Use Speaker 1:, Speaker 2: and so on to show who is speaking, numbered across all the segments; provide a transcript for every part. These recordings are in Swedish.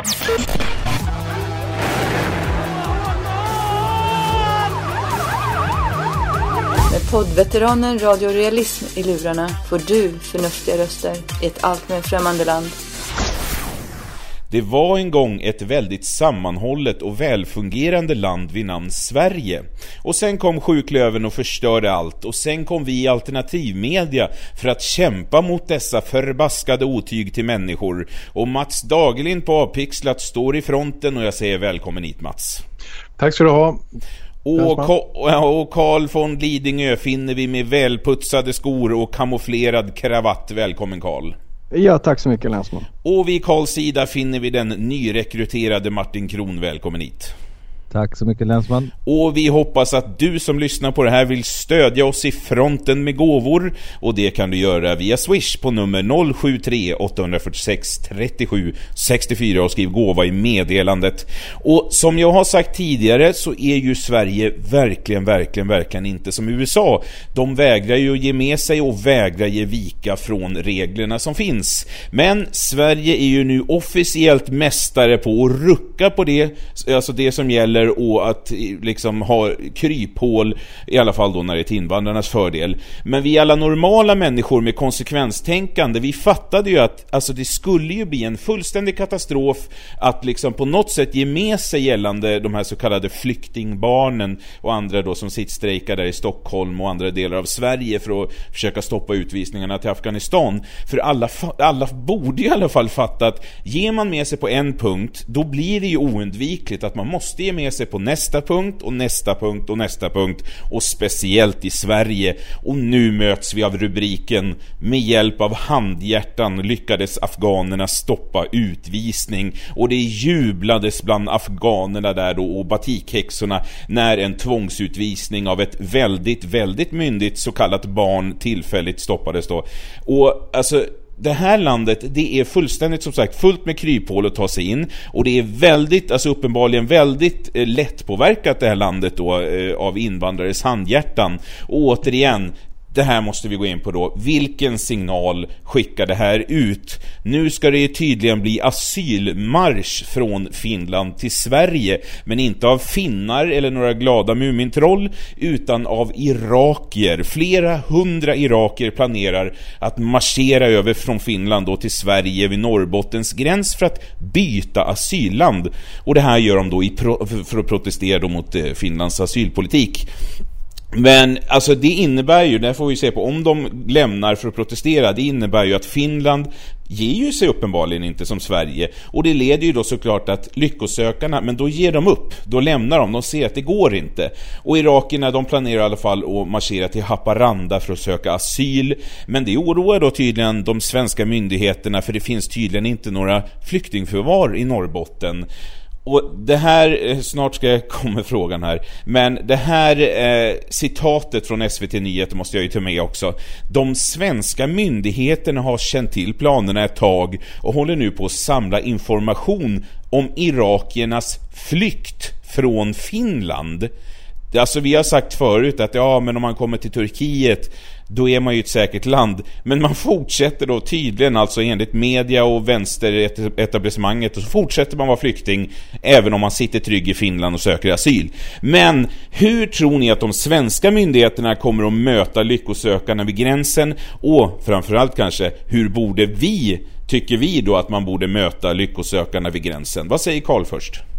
Speaker 1: Med poddveteranen Radio Realism i lurarna får du förnuftiga röster i ett allt mer främmande land.
Speaker 2: Det var en gång ett väldigt sammanhållet och välfungerande land vid namn Sverige. Och sen kom sjuklöven och förstörde allt och sen kom vi i alternativmedia för att kämpa mot dessa förbaskade otyg till människor. Och Mats Dagerlind på Avpixlat står i fronten och jag säger välkommen hit Mats.
Speaker 3: Tack ska du ha.
Speaker 2: Och Karl von Lidingö finner vi med välputsade skor och kamouflerad kravatt. Välkommen Karl.
Speaker 3: Ja, tack så mycket Länsman.
Speaker 2: Och vid Karls sida finner vi den nyrekryterade Martin Kron. Välkommen hit.
Speaker 4: Tack så mycket Länsman.
Speaker 2: Och vi hoppas att du som lyssnar på det här vill stödja oss i fronten med gåvor. Och det kan du göra via Swish på nummer 073 846 37 64 och skriv gåva i meddelandet. Och som jag har sagt tidigare så är ju Sverige verkligen, verkligen, verkligen inte som USA. De vägrar ju att ge med sig och vägrar ge vika från reglerna som finns. Men Sverige är ju nu officiellt mästare på att rucka på det, alltså det som gäller gäller och att liksom ha kryphål, i alla fall då när det är till invandrarnas fördel. Men vi alla normala människor med konsekvenstänkande, vi fattade ju att alltså det skulle ju bli en fullständig katastrof att liksom på något sätt ge med sig gällande de här så kallade flyktingbarnen och andra då som sittstrejkar där i Stockholm och andra delar av Sverige för att försöka stoppa utvisningarna till Afghanistan. För alla, alla borde i alla fall fatta att ger man med sig på en punkt, då blir det ju oundvikligt att man måste ge med med sig på nästa punkt och nästa punkt och nästa punkt och speciellt i Sverige. Och nu möts vi av rubriken Med hjälp av handhjärtan lyckades afghanerna stoppa utvisning och det jublades bland afghanerna där då och batikhäxorna när en tvångsutvisning av ett väldigt, väldigt myndigt så kallat barn tillfälligt stoppades då. Och alltså det här landet, det är fullständigt som sagt fullt med kryphål att ta sig in och det är väldigt, alltså uppenbarligen väldigt eh, lättpåverkat det här landet då eh, av invandrares handhjärtan. Och återigen, det här måste vi gå in på då. Vilken signal skickar det här ut? Nu ska det tydligen bli asylmarsch från Finland till Sverige, men inte av finnar eller några glada mumintroll, utan av irakier. Flera hundra irakier planerar att marschera över från Finland då till Sverige vid Norrbottens gräns för att byta asylland. Och det här gör de då för att protestera mot eh, Finlands asylpolitik. Men alltså det innebär ju, där får vi se på, om de lämnar för att protestera, det innebär ju att Finland ger ju sig uppenbarligen inte som Sverige. Och det leder ju då såklart att lyckosökarna, men då ger de upp. Då lämnar de, de ser att det går inte. Och irakierna, de planerar i alla fall att marschera till Haparanda för att söka asyl. Men det oroar då tydligen de svenska myndigheterna, för det finns tydligen inte några flyktingförvar i Norrbotten. Och det här, eh, snart ska jag komma frågan här, men det här eh, citatet från SVT Nyheter måste jag ju ta med också. De svenska myndigheterna har känt till planerna ett tag och håller nu på att samla information om irakiernas flykt från Finland. Alltså vi har sagt förut att ja, men om man kommer till Turkiet då är man ju ett säkert land. Men man fortsätter då tydligen alltså enligt media och vänsteretablissemanget och så fortsätter man vara flykting även om man sitter trygg i Finland och söker asyl. Men hur tror ni att de svenska myndigheterna kommer att möta lyckosökarna vid gränsen? Och framförallt kanske, hur borde vi, tycker vi då att man borde möta lyckosökarna vid gränsen? Vad säger Karl först?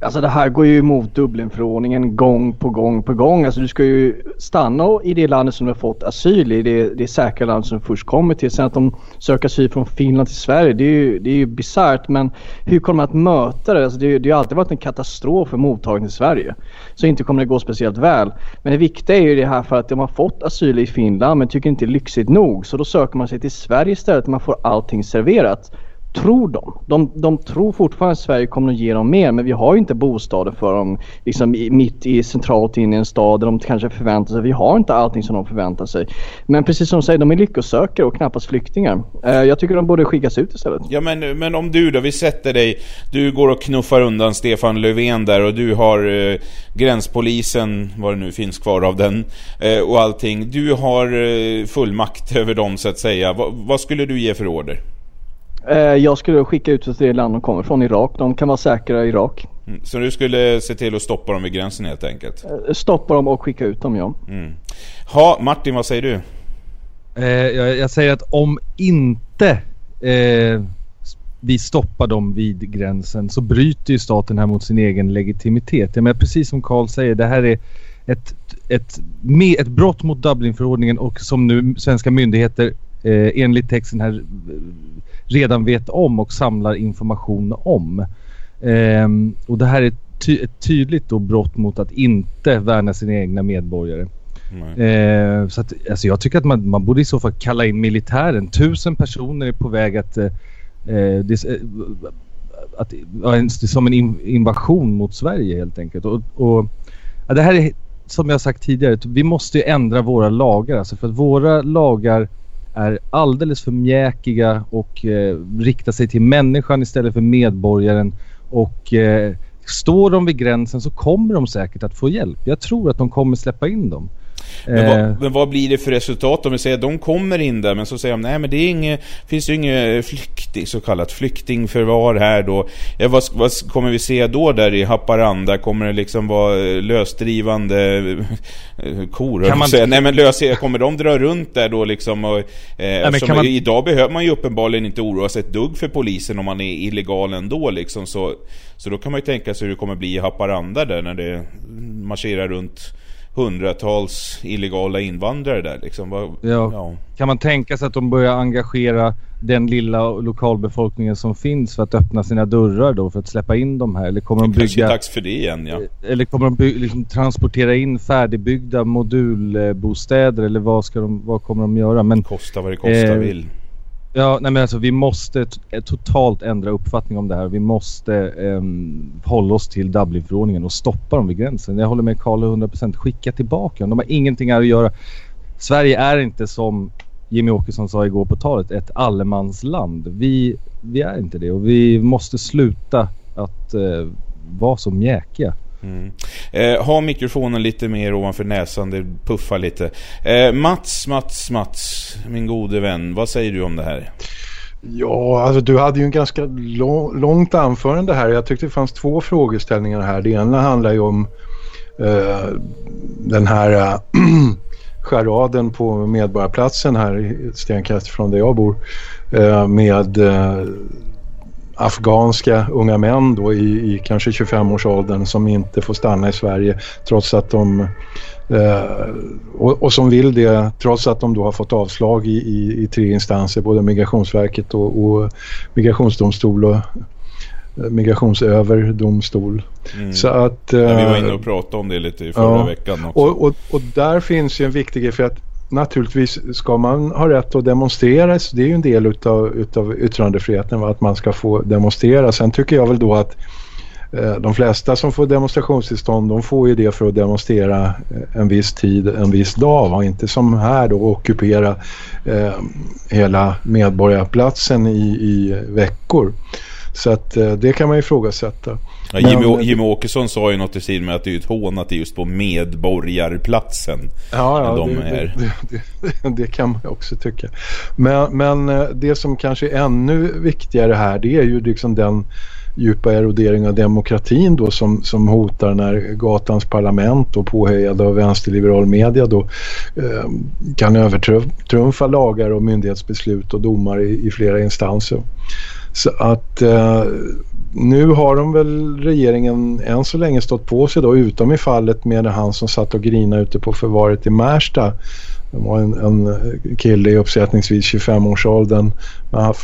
Speaker 3: Alltså det här går ju emot Dublinförordningen gång på gång på gång. Alltså du ska ju stanna i det landet som du har fått asyl i, det, det säkra land som du först kommer till. Sen att de söker asyl från Finland till Sverige, det är ju, det är ju bisarrt. Men hur kommer man att möta det? Alltså det, det har alltid varit en katastrof för mottagning i Sverige. Så inte kommer det gå speciellt väl. Men det viktiga är ju det här för att de har fått asyl i Finland men tycker inte det är lyxigt nog. Så då söker man sig till Sverige istället och man får allting serverat tror de. de. De tror fortfarande att Sverige kommer att ge dem mer men vi har ju inte bostäder för dem liksom mitt i centralt inne i en stad där de kanske förväntar sig. Vi har inte allting som de förväntar sig. Men precis som de säger, de är lyckosökare och knappast flyktingar. Uh, jag tycker de borde skickas ut istället.
Speaker 2: Ja men, men om du då, vi sätter dig, du går och knuffar undan Stefan Löfven där och du har uh, gränspolisen, vad det nu finns kvar av den, uh, och allting. Du har full makt över dem så att säga. Va, vad skulle du ge för order?
Speaker 3: Eh, jag skulle skicka ut till det land de kommer från, Irak. De kan vara säkra i Irak.
Speaker 2: Mm. Så du skulle se till att stoppa dem vid gränsen helt enkelt?
Speaker 3: Eh, stoppa dem och skicka ut dem, ja.
Speaker 2: Mm. Ha, Martin, vad säger du?
Speaker 5: Eh, jag, jag, säger att om inte eh, vi stoppar dem vid gränsen så bryter ju staten här mot sin egen legitimitet. Jag menar, precis som Karl säger, det här är ett, ett, ett brott mot Dublinförordningen och som nu svenska myndigheter eh, enligt texten här redan vet om och samlar information om. Eh, och det här är ty ett tydligt då brott mot att inte värna sina egna medborgare. Eh, så att, alltså jag tycker att man, man borde i så fall kalla in militären. Tusen personer är på väg att eh, eh det, eh, att, att, som en invasion mot Sverige helt enkelt. Och, och ja, det här är som jag sagt tidigare, vi måste ändra våra lagar. Alltså för att våra lagar är alldeles för mjäkiga och eh, riktar sig till människan istället för medborgaren. Och eh, står de vid gränsen så kommer de säkert att få hjälp. Jag tror att de kommer släppa in dem.
Speaker 2: Men vad, eh. men vad, blir det för resultat om vi säger att de kommer in där men så säger de nej men det är inget, finns ju inget flykting, så kallat flyktingförvar här då. Ja, vad, vad, kommer vi se då där i Haparanda? Kommer det liksom vara lösdrivande eh, kor? Kan man... säga? Nej men lös, kommer de dra runt där då liksom? Och, eh, nej, man... Idag behöver man ju uppenbarligen inte oroa sig ett dugg för polisen om man är illegal ändå liksom. Så, så då kan man ju tänka sig hur det kommer bli i Haparanda där när det marscherar runt hundratals illegala invandrare där liksom. Var,
Speaker 5: ja. ja. Kan man tänka sig att de börjar engagera den lilla lokalbefolkningen som finns för att öppna sina dörrar då för att släppa in de här? Eller kommer det de bygga...
Speaker 2: dags för det igen, ja.
Speaker 5: Eller kommer de bygga, liksom, transportera in färdigbyggda modulbostäder eller vad, ska de, vad kommer de göra? Men,
Speaker 2: kosta vad det kosta eh, vill.
Speaker 5: Ja, nej men alltså vi måste eh, totalt ändra uppfattning om det här. Vi måste eh, hålla oss till Dublinförordningen och stoppa dem vid gränsen. Jag håller med Karl 100%. Skicka tillbaka dem. De har ingenting här att göra. Sverige är inte som Jimmy Åkesson sa igår på talet ett allemansland. Vi, vi är inte det och vi måste sluta att eh, vara så mjäkiga.
Speaker 2: Mm. Eh, ha mikrofonen lite mer ovanför näsan, det puffar lite. Eh, Mats, Mats, Mats, min gode vän, vad säger du om det här?
Speaker 6: Ja, alltså du hade ju en ganska lång, långt anförande här. Jag tyckte det fanns två frågeställningar här. Det ena handlar ju om eh, den här äh, charaden på Medborgarplatsen här ett stenkast från där jag bor Eh, med eh, afghanska unga män då i, i kanske 25-årsåldern som inte får stanna i Sverige trots att de eh, och, och, som vill det trots att de då har fått avslag i, i, i tre instanser både Migrationsverket och, och Migrationsdomstol och eh, migrationsöverdomstol.
Speaker 2: Mm. Så att, ja, vi var inne och pratade om det lite i förra ja, veckan också.
Speaker 6: Och, och, och där finns ju en viktig grej för att naturligtvis ska man ha rätt att demonstrera. Det är ju en del utav, utav yttrandefriheten att man ska få demonstrera. Sen tycker jag väl då att eh, de flesta som får demonstrationstillstånd de får ju det för att demonstrera eh, en viss tid, en viss dag. Va? Inte som här då ockupera eh, hela medborgarplatsen i, i veckor. Så att eh, det kan man ifrågasätta.
Speaker 2: Ja, Jimmy, Men, Jimmy Åkesson sa ju något i stil med att det är ett hån att det är just på Medborgarplatsen.
Speaker 6: Ja, ja de det, det, det, det, kan man också tycka. Men, men eh, det som kanske är ännu viktigare här det är ju liksom den djupa erodering av demokratin då som, som hotar när gatans parlament och påhejade av vänsterliberal media då eh, kan övertrumfa lagar och myndighetsbeslut och domar i, i flera instanser. Så att eh, nu har de väl regeringen än så länge stått på sig då utom i fallet med han som satt och grinade ute på förvaret i Märsta. Det var en, en kille i uppsättningsvis 25-årsåldern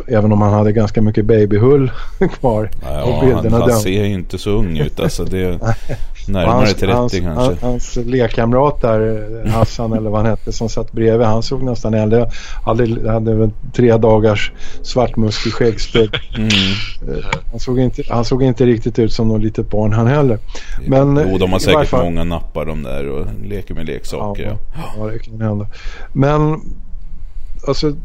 Speaker 6: även om han hade ganska mycket babyhull kvar.
Speaker 2: Ja, han, han ser ju inte så ung ut alltså. Det, Närmare hans, 30
Speaker 6: hans,
Speaker 2: kanske.
Speaker 6: Hans, hans lekkamrat där, Hassan eller vad han hette, som satt bredvid, han såg nästan äldre. Hade, hade tre dagars svartmuskig skäggspräck. Mm. Eh, han, såg inte, han såg inte riktigt ut som något litet barn han heller.
Speaker 2: Men, jo, de har säkert fall, många nappar de där och leker med leksaker.
Speaker 6: Ja, ja. det kan hända. Men alltså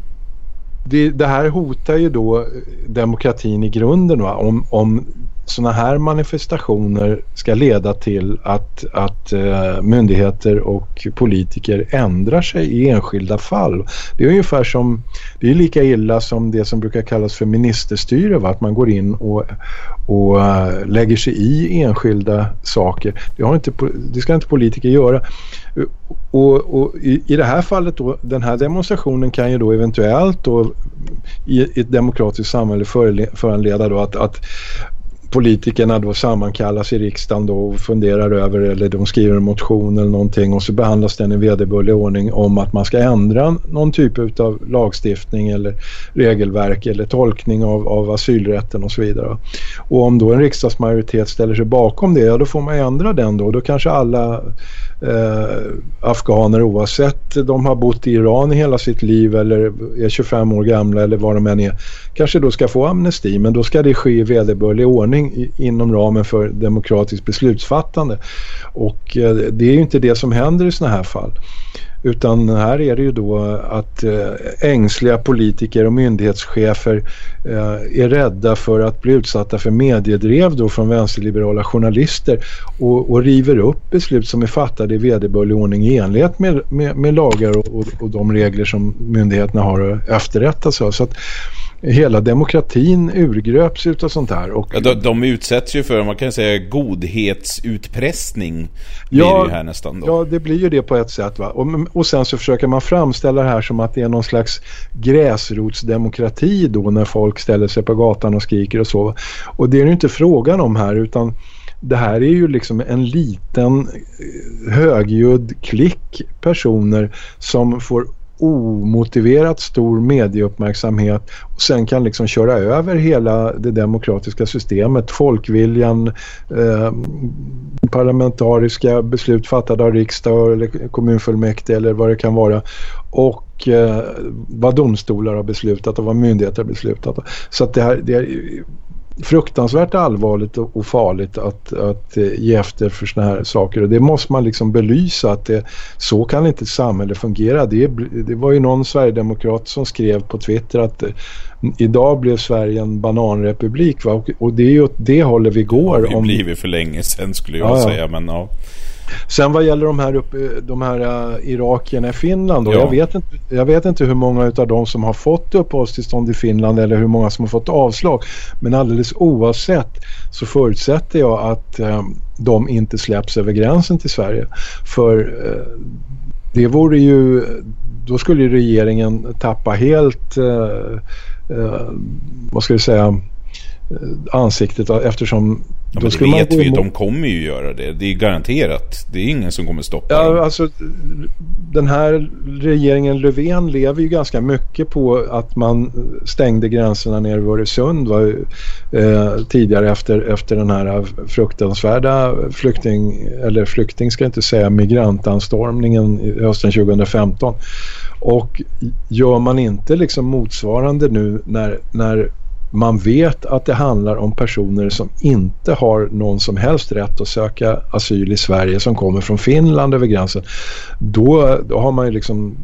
Speaker 6: det, det, här hotar ju då demokratin i grunden va? Om, om sådana här manifestationer ska leda till att, att uh, myndigheter och politiker ändrar sig i enskilda fall. Det är ungefär som, det är lika illa som det som brukar kallas för ministerstyre, va? att man går in och, och uh, lägger sig i enskilda saker. Det, har inte, det ska inte politiker göra. Och, och i, i, det här fallet då, den här demonstrationen kan ju då eventuellt då i, i ett demokratiskt samhälle föranleda då att, att politikerna då sammankallas i riksdagen då och funderar över eller de skriver en motion eller någonting och så behandlas den i vederbörlig ordning om att man ska ändra någon typ av lagstiftning eller regelverk eller tolkning av, av asylrätten och så vidare. Och om då en riksdagsmajoritet ställer sig bakom det, ja då får man ändra den då. Då kanske alla eh, afghaner oavsett de har bott i Iran i hela sitt liv eller är 25 år gamla eller vad de än är kanske då ska få amnesti men då ska det ske i vederbörlig ordning i, inom ramen för demokratiskt beslutsfattande och eh, det är ju inte det som händer i sådana här fall. Utan här är det ju då att eh, ängsliga politiker och myndighetschefer eh, är rädda för att bli utsatta för mediedrev då från vänsterliberala journalister och, och river upp beslut som är fattade i vederbörlig ordning i enlighet med, med, med lagar och, och, och, de regler som myndigheterna har att efterrätta sig. Så att hela demokratin urgröps utav sånt här. Och,
Speaker 2: ja, de, de utsätts ju för, man kan säga, godhetsutpressning ja, det här nästan då.
Speaker 6: Ja, det blir ju det på ett sätt. Va? Och, och sen så försöker man framställa det här som att det är någon slags gräsrotsdemokrati då när folk ställer sig på gatan och skriker och så. Och det är ju inte frågan om här utan det här är ju liksom en liten eh, högljudd klick personer som får omotiverat stor medieuppmärksamhet och sen kan liksom köra över hela det demokratiska systemet, folkviljan, eh, parlamentariska beslut fattade av riksdag eller kommunfullmäktige eller vad det kan vara och eh, vad domstolar har beslutat och vad myndigheter har beslutat. Så att det här, det är fruktansvärt allvarligt och farligt att, att eh, ge efter för såna här saker och det måste man liksom belysa att det, så kan inte ett samhälle fungera. Det, det var ju någon sverigedemokrat som skrev på Twitter att eh, idag blev Sverige en bananrepublik va? Och, och det är ju åt det hållet vi går.
Speaker 2: Det har vi blivit för länge sedan skulle jag ja, säga men ja.
Speaker 6: Sen vad gäller de här, uppe, de här uh, irakierna i Finland då, ja. jag, vet inte, jag vet inte hur många av dem som har fått uppehållstillstånd i Finland eller hur många som har fått avslag. Men alldeles oavsett så förutsätter jag att uh, de inte släpps över gränsen till Sverige. För uh, det vore ju, då skulle regeringen tappa helt, vad ska jag säga, ansiktet eftersom
Speaker 2: Ja, men det vet vi ju, de kommer ju göra det. Det är garanterat. Det är ingen som kommer stoppa
Speaker 6: ja, dem. Alltså, den här regeringen Löfven lever ju ganska mycket på att man stängde gränserna ner vid Öresund va, eh, tidigare efter, efter den här fruktansvärda flykting, eller flykting ska jag inte säga, migrantanstormningen hösten 2015. Och gör man inte liksom motsvarande nu när, när man vet att det handlar om personer som inte har någon som helst rätt att söka asyl i Sverige som kommer från Finland över gränsen. Då, då har man ju liksom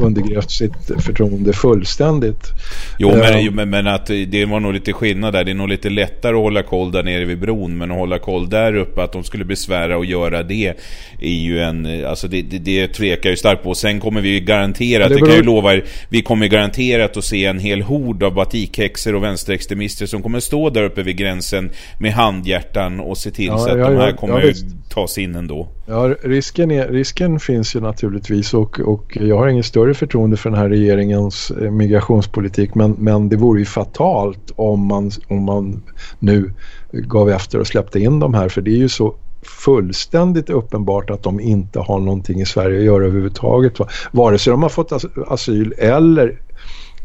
Speaker 6: undergrävt sitt förtroende fullständigt.
Speaker 2: Jo, men, uh, men, men, att det var nog lite skillnad där. Det är nog lite lättare att hålla koll där nere vid bron, men att hålla koll där uppe, att de skulle besvära och göra det är ju en, alltså det, det, det tvekar ju starkt på. Sen kommer vi garanterat, det, beror... det kan jag lova er, vi kommer garanterat att se en hel hord av batikhäxor och vänsterextremister som kommer stå där uppe vid gränsen med handhjärtan och se till ja, så att ja, de här ja, kommer ja, tas in ändå.
Speaker 6: Ja, risken, är, risken finns ju naturligtvis och, och jag har ingen större förtroende för den här regeringens eh, migrationspolitik men, men det vore ju fatalt om man, om man nu gav efter och släppte in de här för det är ju så fullständigt uppenbart att de inte har någonting i Sverige att göra överhuvudtaget. Vare sig de har fått asyl eller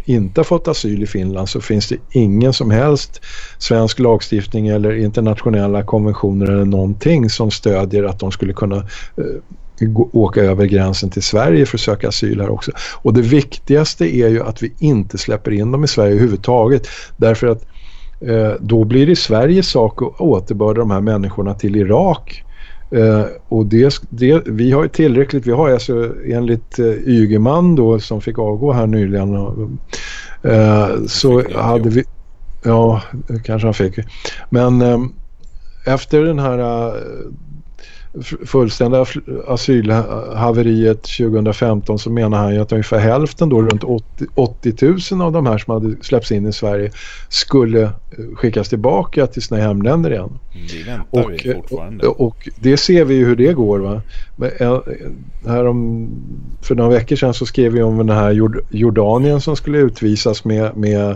Speaker 6: inte har fått asyl i Finland så finns det ingen som helst svensk lagstiftning eller internationella konventioner eller någonting som stödjer att de skulle kunna eh, åka över gränsen till Sverige för att söka asyl här också. Och det viktigaste är ju att vi inte släpper in dem i Sverige överhuvudtaget därför att eh, då blir det Sveriges sak att återbörda de här människorna till Irak Uh, och det, det, vi har tillräckligt, vi har alltså enligt uh, Ygeman då som fick avgå här nyligen uh, så hade vi Ja, kanske han fick. Men efter den här fullständiga asylhaveriet 2015 så menar han ju att ungefär hälften då runt 80, 80 000 av de här som hade släppts in i Sverige skulle eh, skickas tillbaka till sina hemländer igen.
Speaker 2: Det väntar och, vi fortfarande.
Speaker 6: Och, och, det ser vi ju hur det går va. Men, eh, här om, för några veckor sedan så skrev vi om den här Jordanien som skulle utvisas med, med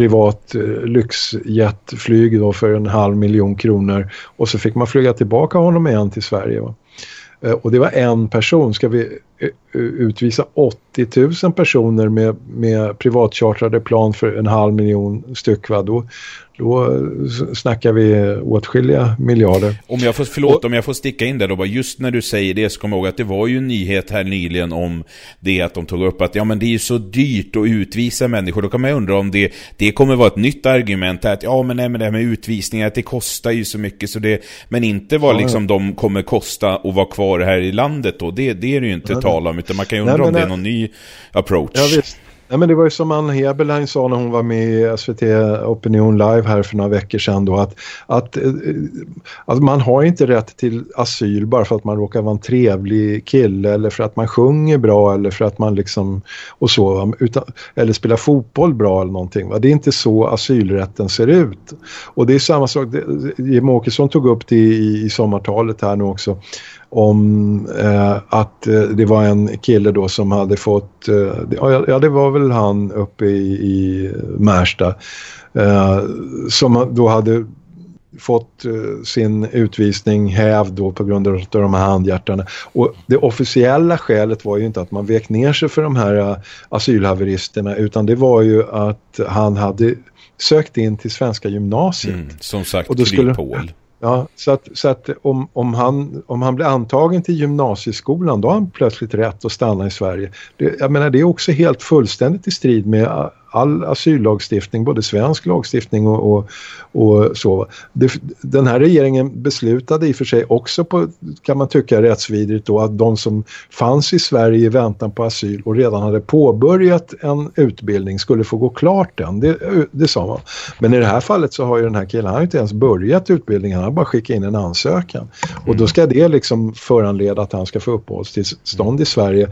Speaker 6: privat eh, lyxjetflyg då för en halv miljon kronor och så fick man flyga tillbaka honom igen till Sverige. Va? Eh, och det var en person. Ska vi utvisa 80 000 personer med, med privatchartrade plan för en halv miljon styck va? Då, då snackar vi åtskilliga miljarder.
Speaker 2: Om jag får, förlåt, om jag får sticka in där då, just när du säger det så jag ihåg att det var ju en nyhet här nyligen om det att de tog upp att ja men det är ju så dyrt att utvisa människor. Då kan man undra om det, det kommer vara ett nytt argument att ja men nej men det här med utvisningar, att det kostar ju så mycket så det, men inte vad ja, liksom de kommer kosta att vara kvar här i landet då. Det, det är det ju inte ja, tal om, utan man kan ju undra nej, om det är någon ny approach.
Speaker 6: Ja, visst. Nej, men det var ju som Ann Heberlein sa när hon var med i SVT Opinion Live här för några veckor sedan då att, att, eh, att man har inte rätt till asyl bara för att man råkar vara en trevlig kille eller för att man sjunger bra eller för att man liksom och så utan, eller spelar fotboll bra eller någonting. Va? Det är inte så asylrätten ser ut. Och det är samma sak, Jimmie Åkesson tog upp det i, i sommartalet här nu också om eh, att eh, det var en kille då som hade fått, eh, ja det var väl han uppe i, i Märsta, eh, som då hade fått eh, sin utvisning hävd då på grund av de här handhjärtarna. Och det officiella skälet var ju inte att man vek ner sig för de här uh, asylhaveristerna utan det var ju att han hade sökt in till svenska gymnasiet. Mm,
Speaker 2: som sagt, och då skulle.
Speaker 6: Ja, så att, så att om, om, han, om han blir antagen till gymnasieskolan då har han plötsligt rätt att stanna i Sverige. Det, jag menar det är också helt fullständigt i strid med all asyllagstiftning, både svensk lagstiftning och, och, och så. Det, den här regeringen beslutade i och för sig också på, kan man tycka rättsvidrigt då, att de som fanns i Sverige i väntan på asyl och redan hade påbörjat en utbildning skulle få gå klart den. Det, det sa man. Men i det här fallet så har ju den här killen, han har inte ens börjat utbildningen, han har bara skickat in en ansökan. Och då ska det liksom föranleda att han ska få uppehållstillstånd i Sverige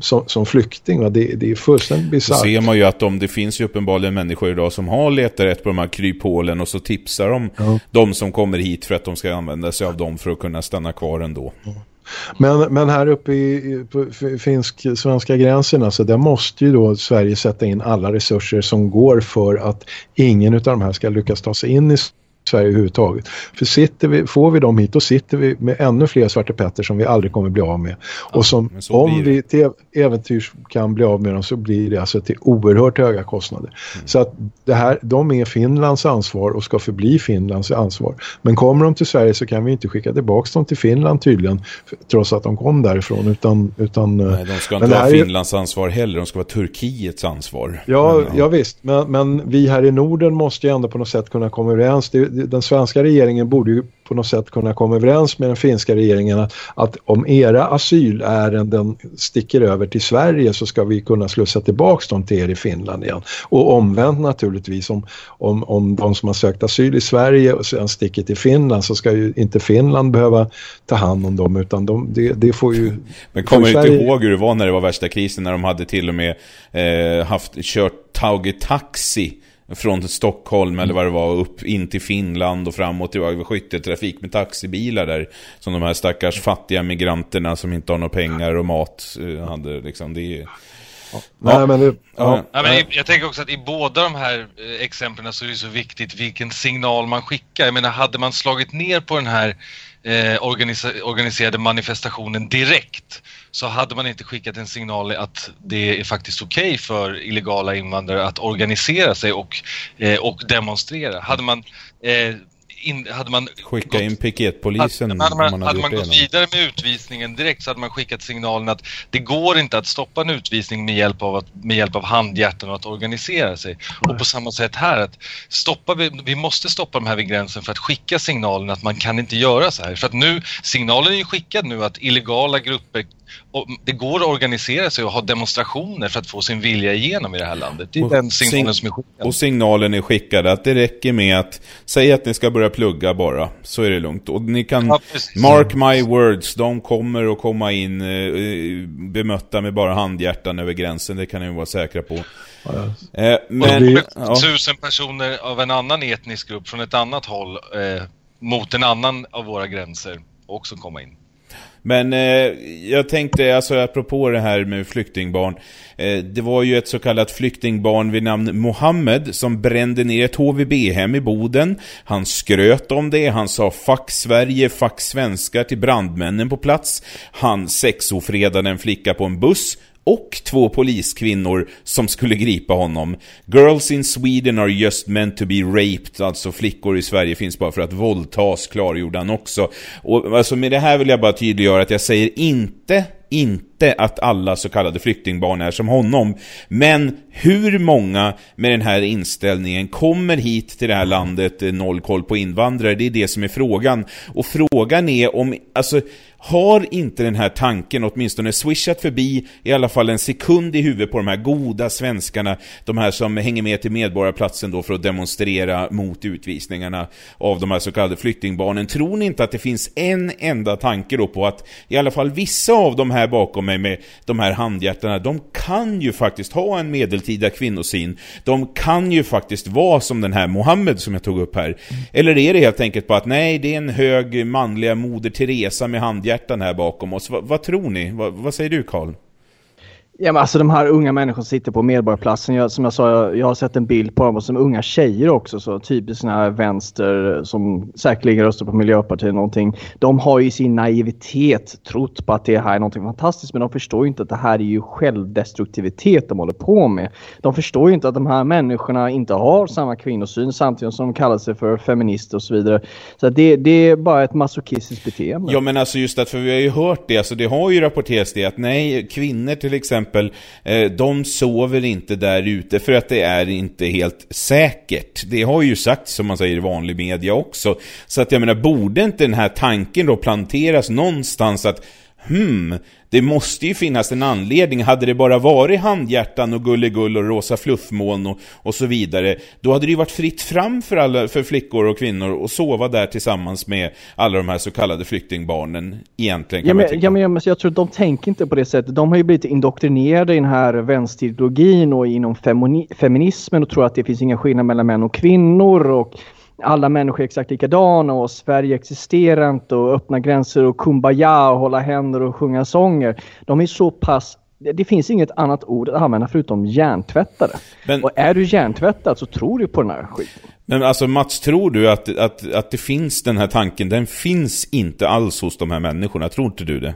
Speaker 6: som, som flykting. Va? Det, det är fullständigt bisarrt.
Speaker 2: Ser man ju att de, det finns ju uppenbarligen människor idag som har letat rätt på de här kryphålen och så tipsar de ja. de som kommer hit för att de ska använda sig av dem för att kunna stanna kvar ändå. Ja.
Speaker 6: Men, men här uppe i, på finsk-svenska gränsen, alltså, där måste ju då Sverige sätta in alla resurser som går för att ingen av de här ska lyckas ta sig in i Sverige överhuvudtaget. För sitter vi, får vi dem hit då sitter vi med ännu fler Svarte Petter som vi aldrig kommer bli av med. Ja, och som, om vi till äventyrs kan bli av med dem så blir det alltså till oerhört höga kostnader. Mm. Så att det här, de är Finlands ansvar och ska förbli Finlands ansvar. Men kommer de till Sverige så kan vi inte skicka tillbaka dem till Finland tydligen trots att de kom därifrån. Utan, utan,
Speaker 2: Nej, de ska inte vara Finlands ansvar heller, de ska vara Turkiets ansvar.
Speaker 6: Ja, men, ja. ja visst, men, men vi här i Norden måste ju ändå på något sätt kunna komma överens. Det, den svenska regeringen borde ju på något sätt kunna komma överens med den finska regeringen att, att om era asylärenden sticker över till Sverige så ska vi kunna slussa tillbaka dem till er i Finland igen. Och omvänt naturligtvis om, om, om de som har sökt asyl i Sverige och sen sticker till Finland så ska ju inte Finland behöva ta hand om dem utan de, det, det får ju...
Speaker 2: Men kommer du Sverige... inte ihåg hur det var när det var värsta krisen när de hade till och med eh, haft, kört tagit taxi från Stockholm mm. eller vad det var upp in till Finland och fram och tillbaka. Skytteltrafik med taxibilar där. Som de här stackars fattiga migranterna som inte har några pengar och mat eh, hade liksom. Det är...
Speaker 5: Ja. Nej, men det, ja. Ja, men jag tänker också att i båda de här eh, exemplen så är det så viktigt vilken signal man skickar. Jag menar, hade man slagit ner på den här eh, organiserade manifestationen direkt så hade man inte skickat en signal att det är faktiskt okej okay för illegala invandrare att organisera sig och, eh, och demonstrera. Hade man eh, in, hade man
Speaker 2: Skicka gått, in piketpolisen
Speaker 5: hade, hade man, hade, man gått vidare med utvisningen direkt så hade man skickat signalen att det går inte att stoppa en utvisning med hjälp av, att, med hjälp av handhjärtan och att organisera sig. Och på samma sätt här att stoppa, vi, vi måste stoppa de här vid gränsen för att skicka signalen att man kan inte göra så här. För att nu, signalen är ju skickad nu att illegala grupper det går att organisera sig och ha demonstrationer för att få sin vilja igenom i det här landet. Det är och den signalen som är skickad.
Speaker 2: Och signalen är skickad att det räcker med att säga att ni ska börja plugga bara, så är det lugnt. Och ni kan, ja, mark my words, de kommer att komma in eh, bemötta med bara handhjärtan över gränsen, det kan ni vara säkra på.
Speaker 5: Ja, eh, men, det, ja. tusen personer av en annan etnisk grupp från ett annat håll eh, mot en annan av våra gränser också komma in.
Speaker 2: Men eh, jag tänkte, alltså apropå det här med flyktingbarn. Eh, det var ju ett så kallat flyktingbarn vid namn Mohammed som brände ner ett HVB-hem i Boden. Han skröt om det, han sa 'fuck Sverige, fuck svenskar' till brandmännen på plats. Han sexofredade en flicka på en buss och två poliskvinnor som skulle gripa honom. Girls in Sweden are just meant to be raped, alltså flickor i Sverige finns bara för att våldtas, klargjorde han också. Och alltså med det här vill jag bara tydliggöra att jag säger inte inte att alla så kallade flyktingbarn är som honom. Men hur många med den här inställningen kommer hit till det här landet, eh, noll koll på invandrare? Det är det som är frågan. Och frågan är om, alltså, har inte den här tanken åtminstone swishat förbi i alla fall en sekund i huvudet på de här goda svenskarna, de här som hänger med till Medborgarplatsen då för att demonstrera mot utvisningarna av de här så kallade flyktingbarnen. Tror ni inte att det finns en enda tanke då på att i alla fall vissa av de här bakom mig med de här handhjärtarna, de kan ju faktiskt ha en medeltida kvinnosyn. De kan ju faktiskt vara som den här Mohammed som jag tog upp här. Mm. Eller är det helt enkelt på att nej, det är en hög manliga moder Teresa med handhjärtan här bakom oss. Va, vad tror ni? Va, vad säger du Karl?
Speaker 3: Ja, men alltså de här unga människorna som sitter på Medborgarplatsen. Jag, som jag sa, jag, jag har sett en bild på dem som unga tjejer också. Så typiskt sådana här vänster eh, som säkerligen röstar på Miljöpartiet någonting. De har ju sin naivitet trott på att det här är någonting fantastiskt. Men de förstår ju inte att det här är ju självdestruktivitet de håller på med. De förstår ju inte att de här människorna inte har samma kvinnosyn samtidigt som de kallar sig för feminister och så vidare. Så det, det är bara ett masochistiskt beteende.
Speaker 2: Ja men alltså just att, för vi har ju hört det, alltså det har ju rapporterats det att nej, kvinnor till exempel exempel, eh, de sover inte där ute för att det är inte helt säkert. Det har ju sagt som man säger i vanlig media också. Så att jag menar, borde inte den här tanken då planteras någonstans att hmm, det måste ju finnas en anledning. Hade det bara varit handhjärtan och gullegull och rosa fluffmoln och, och så vidare, då hade det ju varit fritt fram för, alla, för flickor och kvinnor att sova där tillsammans med alla de här så kallade flyktingbarnen egentligen.
Speaker 3: Kan ja, men, ja, men, ja, men jag tror att de tänker inte på det sättet. De har ju blivit indoktrinerade i den här vänsterideologin och inom feminismen och tror att det finns inga skillnader mellan män och kvinnor och alla människor är exakt likadana och Sverige existerar inte och öppna gränser och kumbaya och hålla händer och sjunga sånger. De är så pass det finns inget annat ord att använda förutom hjärntvättade. Men, och är du hjärntvättad så tror du på den här skiten.
Speaker 2: Men alltså Mats, tror du att, att, att det finns den här tanken? Den finns inte alls hos de här människorna, tror inte du det?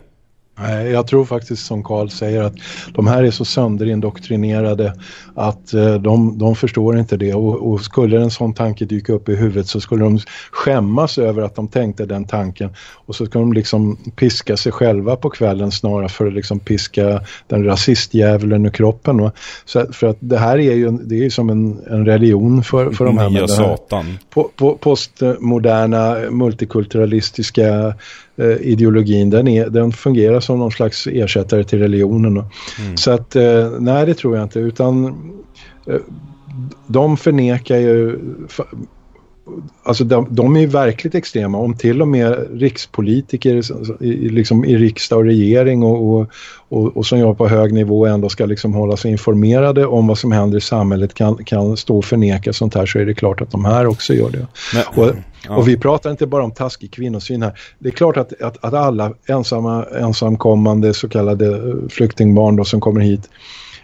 Speaker 6: Nej, jag tror faktiskt som Karl säger att de här är så sönderdoktrinerade att eh, de, de förstår inte det och, och, skulle en sån tanke dyka upp i huvudet så skulle de skämmas över att de tänkte den tanken och så skulle de liksom piska sig själva på kvällen snarare för att liksom piska den rasistdjävulen ur kroppen. Va? Så för att det här är ju det är som en, en religion för, för de här,
Speaker 2: Nya satan.
Speaker 6: På, på, postmoderna multikulturalistiska eh, ideologin, den, är, den fungerar som någon slags ersättare till religionen. Mm. Så att, eh, nej det tror jag inte, utan eh, de förnekar ju Alltså de, de är verkligt extrema. Om till och med rikspolitiker i, liksom i riksdag och regering och, och, och, och som jobbar på hög nivå ändå ska liksom hålla sig informerade om vad som händer i samhället kan, kan stå och förneka sånt här så är det klart att de här också gör det. Men, och, ja. och vi pratar inte bara om taskig kvinnosyn här. Det är klart att, att, att alla ensamma, ensamkommande så kallade flyktingbarn då, som kommer hit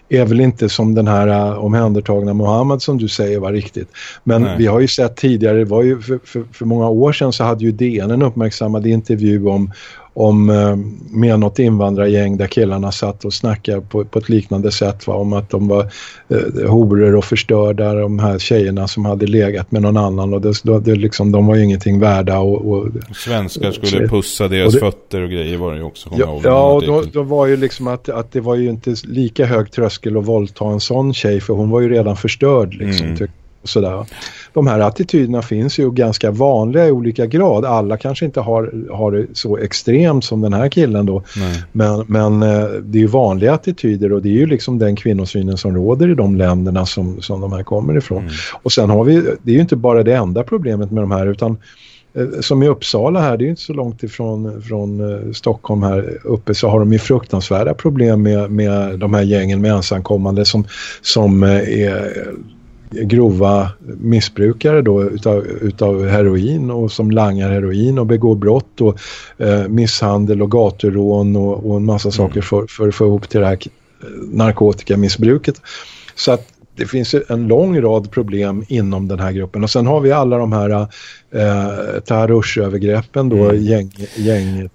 Speaker 6: är väl inte som den här uh, omhändertagna Mohammed som du säger var riktigt. Men Nej. vi har ju sett tidigare, det var ju för, för, för, många år sedan så hade ju DN en uppmärksammad intervju om om, eh, med något invandrargäng där killarna satt och snackade på, på ett liknande sätt va, om att de var eh, horor och förstörda de här tjejerna som hade legat med någon annan och det, det liksom, de var ju ingenting värda och, och
Speaker 2: Svenskar skulle och, pussa deras och det, fötter och grejer var det ju också.
Speaker 6: Ja, ja och då, då, var ju liksom att, att det var ju inte lika hög tröskel att våldta en sån tjej för hon var ju redan förstörd liksom. Mm. och sådär. De här attityderna finns ju ganska vanliga i olika grad. Alla kanske inte har, har det så extremt som den här killen då. Nej. Men, men eh, det är ju vanliga attityder och det är ju liksom den kvinnosynen som råder i de länderna som, som de här kommer ifrån. Mm. Och sen har vi, det är ju inte bara det enda problemet med de här utan eh, som i Uppsala här, det är ju inte så långt ifrån från uh, Stockholm här uppe så har de ju fruktansvärda problem med, med de här gängen med ensamkommande som, som är grova missbrukare då utav, utav heroin och som langar heroin och begår brott och eh, misshandel och gaturån och, och en massa mm. saker för, för att få ihop till det här narkotikamissbruket. Så att det finns en lång rad problem inom den här gruppen och sen har vi alla de här eh, Tarush-övergreppen då, mm. gäng, gäng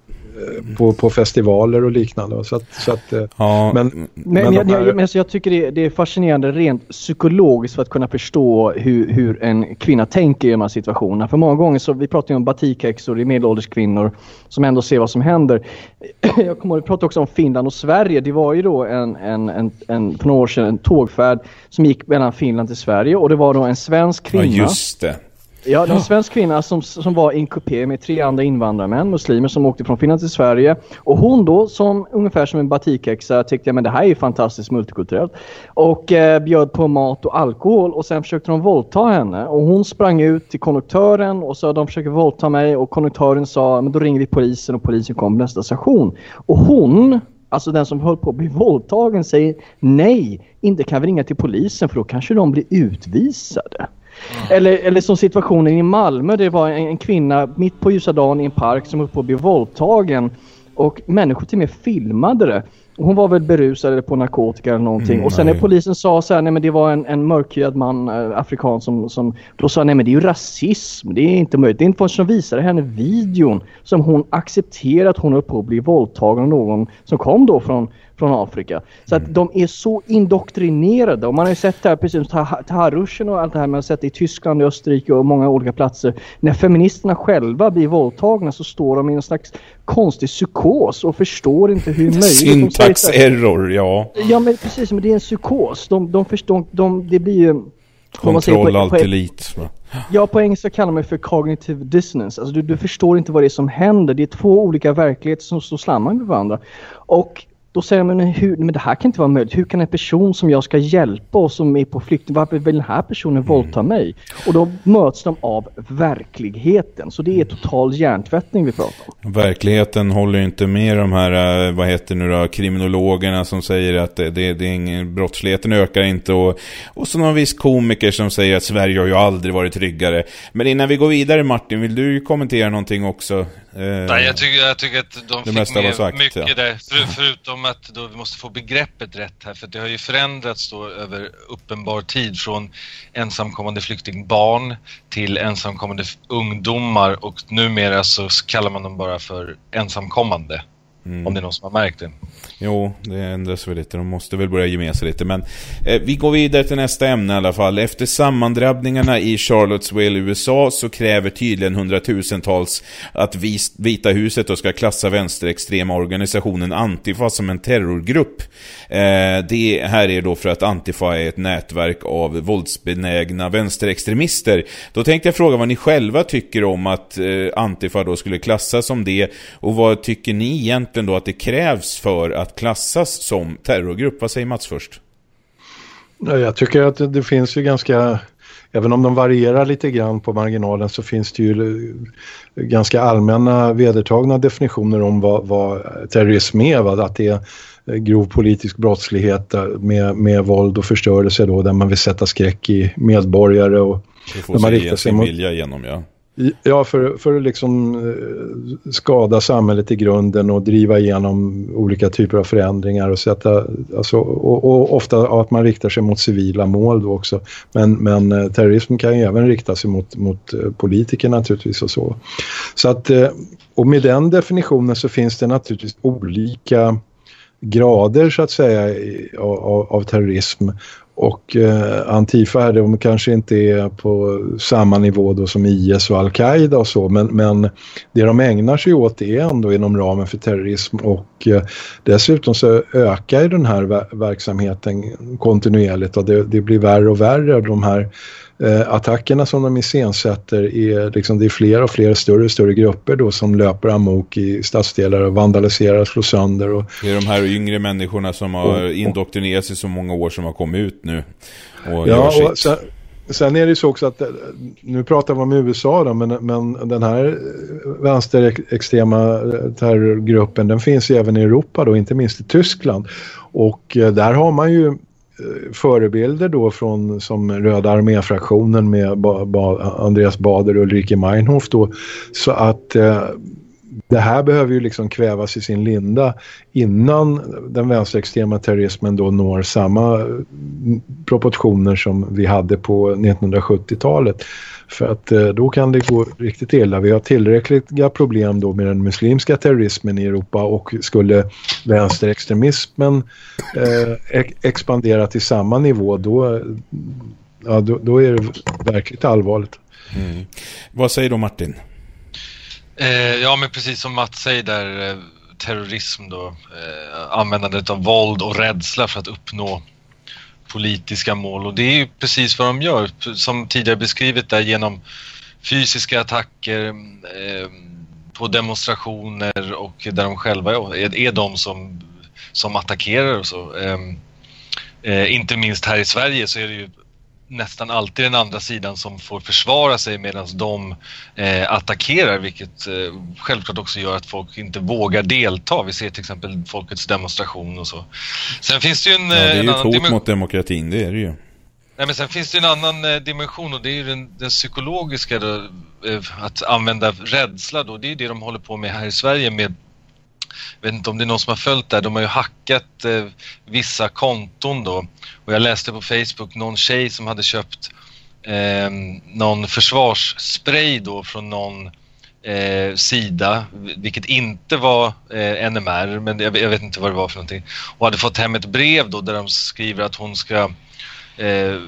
Speaker 6: på, på festivaler och liknande. Så att, så att, eh, ja. Men, men,
Speaker 3: men, jag, här... jag, alltså jag tycker det, det, är fascinerande rent psykologiskt för att kunna förstå hur, hur en kvinna tänker i de här situationerna. För många gånger så, vi pratar ju om batikhäxor i medelålders kvinnor som ändå ser vad som händer. Jag kommer att prata också om Finland och Sverige. Det var ju då en, en, en, en, för några år sedan en tågfärd som gick mellan Finland till Sverige och det var då en svensk kvinna.
Speaker 2: Ja, just det.
Speaker 3: Ja, det var en svensk kvinna som, som var i en kupé med tre andra invandrarmän, muslimer som åkte från Finland till Sverige. Och hon då, som ungefär som en batikhäxa, tyckte men det här är ju fantastiskt multikulturellt. Och eh, bjöd på mat och alkohol och sen försökte de våldta henne. Och hon sprang ut till konduktören och sa de försöker våldta mig och konduktören sa men då ringer vi polisen och polisen kom på nästa station. Och hon Alltså den som höll på att bli våldtagen säger nej, inte kan vi ringa till polisen för då kanske de blir utvisade. Eller, eller som situationen i Malmö, det var en, en kvinna mitt på ljusa dagen i en park som höll på att bli våldtagen. Och människor till och med filmade det. Hon var väl berusad eller på narkotika eller någonting. Mm, och sen när polisen sa så här, nej men det var en, en mörkhyad man, äh, afrikan som, som, då sa nej men det är ju rasism, det är inte möjligt. Det är inte förrän som visade henne videon som hon accepterar att hon höll på att bli våldtagen av någon som kom då från, från Afrika. Så mm. att de är så indoktrinerade och man har ju sett det här precis som Taharushen och allt det här man har sett i Tyskland, i Österrike och många olika platser. När feministerna själva blir våldtagna så står de i en slags konstig psykos och förstår inte hur möjligt...
Speaker 2: Syntax error, ja.
Speaker 3: Ja men precis, men det är en psykos. De, de förstår, de, det blir ju...
Speaker 2: Kontroll, allt elit.
Speaker 3: Ja, på engelska kallar man det för cognitive dissonance. Alltså du, du förstår inte vad det är som händer. Det är två olika verkligheter som står slammar med varandra. Och då säger man, hur, men det här kan inte vara möjligt. Hur kan en person som jag ska hjälpa och som är på flykt, varför vill den här personen mm. våldta mig? Och då möts de av verkligheten. Så det är total hjärntvättning vi pratar om.
Speaker 2: Verkligheten håller inte med de här, eh, vad heter nu då, kriminologerna som säger att det, det, det är ingen, brottsligheten ökar inte. Och, och så någon viss komiker som säger att Sverige har ju aldrig varit tryggare. Men innan vi går vidare Martin, vill du kommentera någonting också?
Speaker 5: Nej, jag tycker, jag tycker att de fick med sagt, mycket ja. där. För, förutom att då vi måste få begreppet rätt här. För det har ju förändrats då över uppenbar tid från ensamkommande flyktingbarn till ensamkommande ungdomar. Och numera så kallar man dem bara för ensamkommande. Mm. Om det är någon som har märkt det.
Speaker 2: Jo, det ändras väl lite. De måste väl börja ge med sig lite. Men eh, vi går vidare till nästa ämne i alla fall. Efter sammandrabbningarna i Charlottesville, USA, så kräver tydligen hundratusentals att Vita huset då ska klassa vänsterextrema organisationen Antifa som en terrorgrupp. Eh, det här är då för att Antifa är ett nätverk av våldsbenägna vänsterextremister. Då tänkte jag fråga vad ni själva tycker om att eh, Antifa då skulle klassas som det. Och vad tycker ni egentligen då att det krävs för att klassas som terrorgrupp? Vad säger Mats först?
Speaker 6: Jag tycker att det finns ju ganska, även om de varierar lite grann på marginalen så finns det ju ganska allmänna vedertagna definitioner om vad, vad terrorism är. Va? Att det är grov politisk brottslighet med, med våld och förstörelse då, där man vill sätta skräck i medborgare. Och,
Speaker 2: det får man riktar sig mot, vilja igenom, ja.
Speaker 6: Ja, för, för att liksom eh, skada samhället i grunden och driva igenom olika typer av förändringar och sätta, alltså, och, och ofta att man riktar sig mot civila mål då också. Men, men eh, terrorism kan ju även rikta sig mot, mot eh, politiker naturligtvis och så. Så att, och med den definitionen så finns det naturligtvis olika grader så att säga av, av terrorism och eh, Antifa här, de kanske inte är på samma nivå då som IS och Al-Qaida och så, men, men det de ägnar sig åt är ändå inom ramen för terrorism och eh, dessutom så ökar den här verksamheten kontinuerligt och det, det, blir värre och värre. De här eh, attackerna som de iscensätter är liksom det är fler och fler större och större grupper då som löper amok i stadsdelar och vandaliserar, slår sönder. Och,
Speaker 2: det är de här yngre människorna som har indoktrinerats i så många år som har kommit ut nu och
Speaker 6: ja, och sen, sen, är det ju så också att nu pratar vi om USA då, men, men den här vänsterextrema terrorgruppen den finns ju även i Europa då, inte minst i Tyskland. Och eh, där har man ju Eh, Eh, förebilder då från som Röda arméfraktionen med ba, ba, Andreas Bader och Ulrike Meinhof då. Så att eh, det här behöver ju liksom kvävas i sin linda innan den vänsterextrema terrorismen då når samma mm, proportioner som vi hade på 1970-talet. För att eh, då kan det gå riktigt illa. Vi har tillräckliga problem då med den muslimska terrorismen i Europa och skulle vänsterextremismen eh, expandera till samma nivå då, ja, då, då är det verkligt allvarligt. Mm.
Speaker 2: Vad säger du Martin?
Speaker 5: Eh, ja men precis som Mats säger där eh, terrorism då eh, användandet av våld och rädsla för att uppnå politiska mål och det är ju precis vad de gör som tidigare beskrivit där genom fysiska attacker eh, på demonstrationer och där de själva är, är de som, som attackerar och så. Eh, eh, inte minst här i Sverige så är det ju nästan alltid den andra sidan som får försvara sig medan de eh, attackerar vilket eh, självklart också gör att folk inte vågar delta. Vi ser till exempel folkets demonstration och så. Sen finns det ju en... Ja,
Speaker 2: det är ju ett hot mot demokratin, det är det ju.
Speaker 5: Nej, men sen finns det en annan eh, dimension och det är ju den, den psykologiska då, eh, att använda rädsla då. Det är det de håller på med här i Sverige med jag vet inte om det är någon som har följt det här. de har ju hackat eh, vissa konton då och jag läste på Facebook någon tjej som hade köpt eh, någon försvarsspray då från någon eh, sida, vilket inte var eh, NMR, men jag, jag, vet inte vad det var för någonting. Och hade fått hem ett brev då där de skriver att hon ska eh,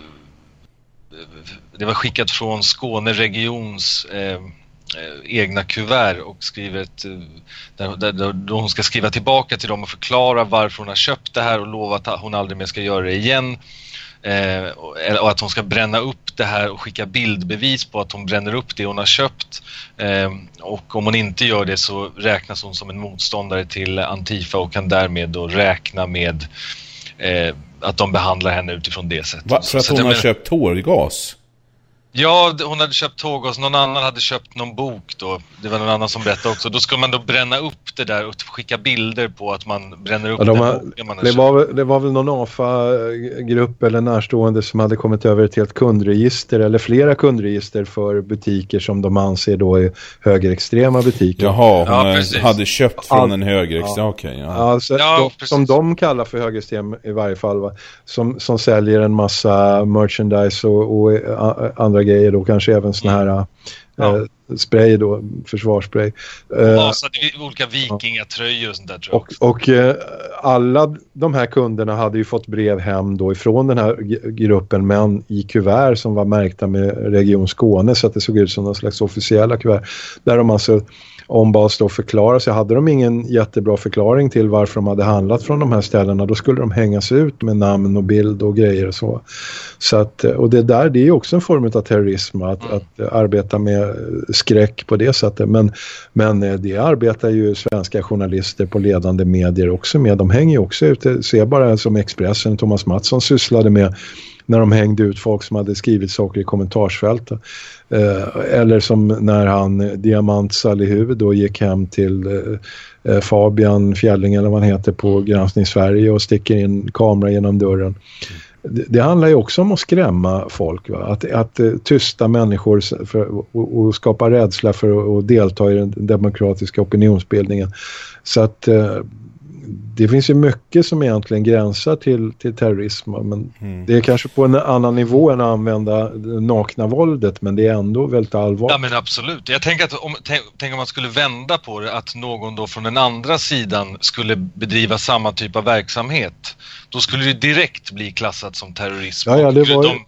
Speaker 5: det var skickat från Skåne regions Eh, egna kuvert och skriver ett, eh, där, där, där hon ska skriva tillbaka till dem och förklara varför hon har köpt det här och lova att hon aldrig mer ska göra det igen. Eh, och att hon ska bränna upp det här och skicka bildbevis på att hon bränner upp det hon har köpt. Eh, och om hon inte gör det så räknas hon som en motståndare till Antifa och kan därmed då räkna med eh, att de behandlar henne utifrån det sättet.
Speaker 2: Va, för att hon har men... köpt tårgas?
Speaker 5: Ja, hon hade köpt tågas, någon annan hade köpt någon bok då. Det var någon annan som berättade också. Då ska man då bränna upp det där och skicka bilder på att man bränner upp ja, de har,
Speaker 6: boken man har det, köpt. var, det var väl någon AFA-grupp eller närstående som hade kommit över ett helt kundregister eller flera kundregister för butiker som de anser då är högerextrema butiker.
Speaker 2: Jaha, hon ja, hade köpt från All, en högerextrem, ja. okej. Okay,
Speaker 6: ja. Alltså, ja, de, som de kallar för högerextrem i varje fall, va? Som, som säljer en massa merchandise och, och andra grejer då, kanske även såna här mm. ja. eh, spray då, försvarsspray.
Speaker 5: Eh, ja, så olika vikingatröjor och sånt där tror
Speaker 6: jag. Och, och eh, alla de här kunderna hade ju fått brev hem då ifrån den här gruppen men i kuvert som var märkta med Region Skåne så att det såg ut som någon slags officiella kuvert. Där de alltså ombads då förklara sig. Hade de ingen jättebra förklaring till varför de hade handlat från de här ställena då skulle de hängas ut med namn och bild och grejer och så. så att, och det där det är också en form av terrorism att, mm. att arbeta med skräck på det sättet. Men, men eh, det arbetar ju svenska journalister på ledande medier också med. De hänger ju också ute, se bara som Expressen, Thomas Mattsson sysslade med när de hängde ut folk som hade skrivit saker i kommentarsfältet. Eh, eller som när han, Diamant Salihu, då gick hem till eh, eh, Fabian Fjälling eller vad han heter på Granskning Sverige och sticker in kamera genom dörren. Det, handlar ju också om att skrämma folk. Va? Att, att tysta människor för, och, och, skapa rädsla för att delta i den demokratiska opinionsbildningen. Så att det finns ju mycket som egentligen gränsar till, till terrorism. Men mm. Det är kanske på en annan nivå än att använda nakna våldet men det är ändå väldigt allvarligt.
Speaker 5: Ja men absolut. Jag tänker att om, tänk, tänk om man skulle vända på det att någon då från den andra sidan skulle bedriva samma typ av verksamhet. Då skulle det direkt bli klassat som terrorism.
Speaker 6: Ja, ja det var. De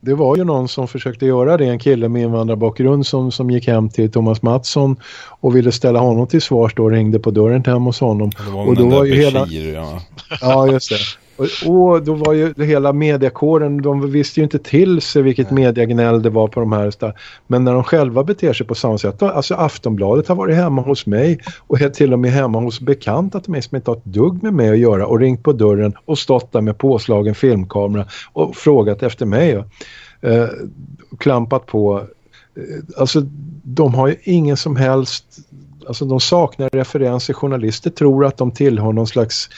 Speaker 6: det var ju någon som försökte göra det, en kille med invandrarbakgrund som, som gick hem till Thomas Mattsson och ville ställa honom till svars då ringde på dörren till hem hos honom.
Speaker 2: Det var och då var ju hela... ja.
Speaker 6: ja, just det. Och, och, då var ju hela mediakåren, de visste ju inte till sig vilket mediagnäll det var på de här. Men när de själva beter sig på samma sätt, alltså Aftonbladet har varit hemma hos mig och är till och med hemma hos bekanta till mig som inte har ett dugg med mig att göra och ringt på dörren och stått där med påslagen filmkamera och frågat efter mig. Eh, klampat på. Eh, alltså de har ju ingen som helst alltså de saknar referenser. Journalister tror att de tillhör någon slags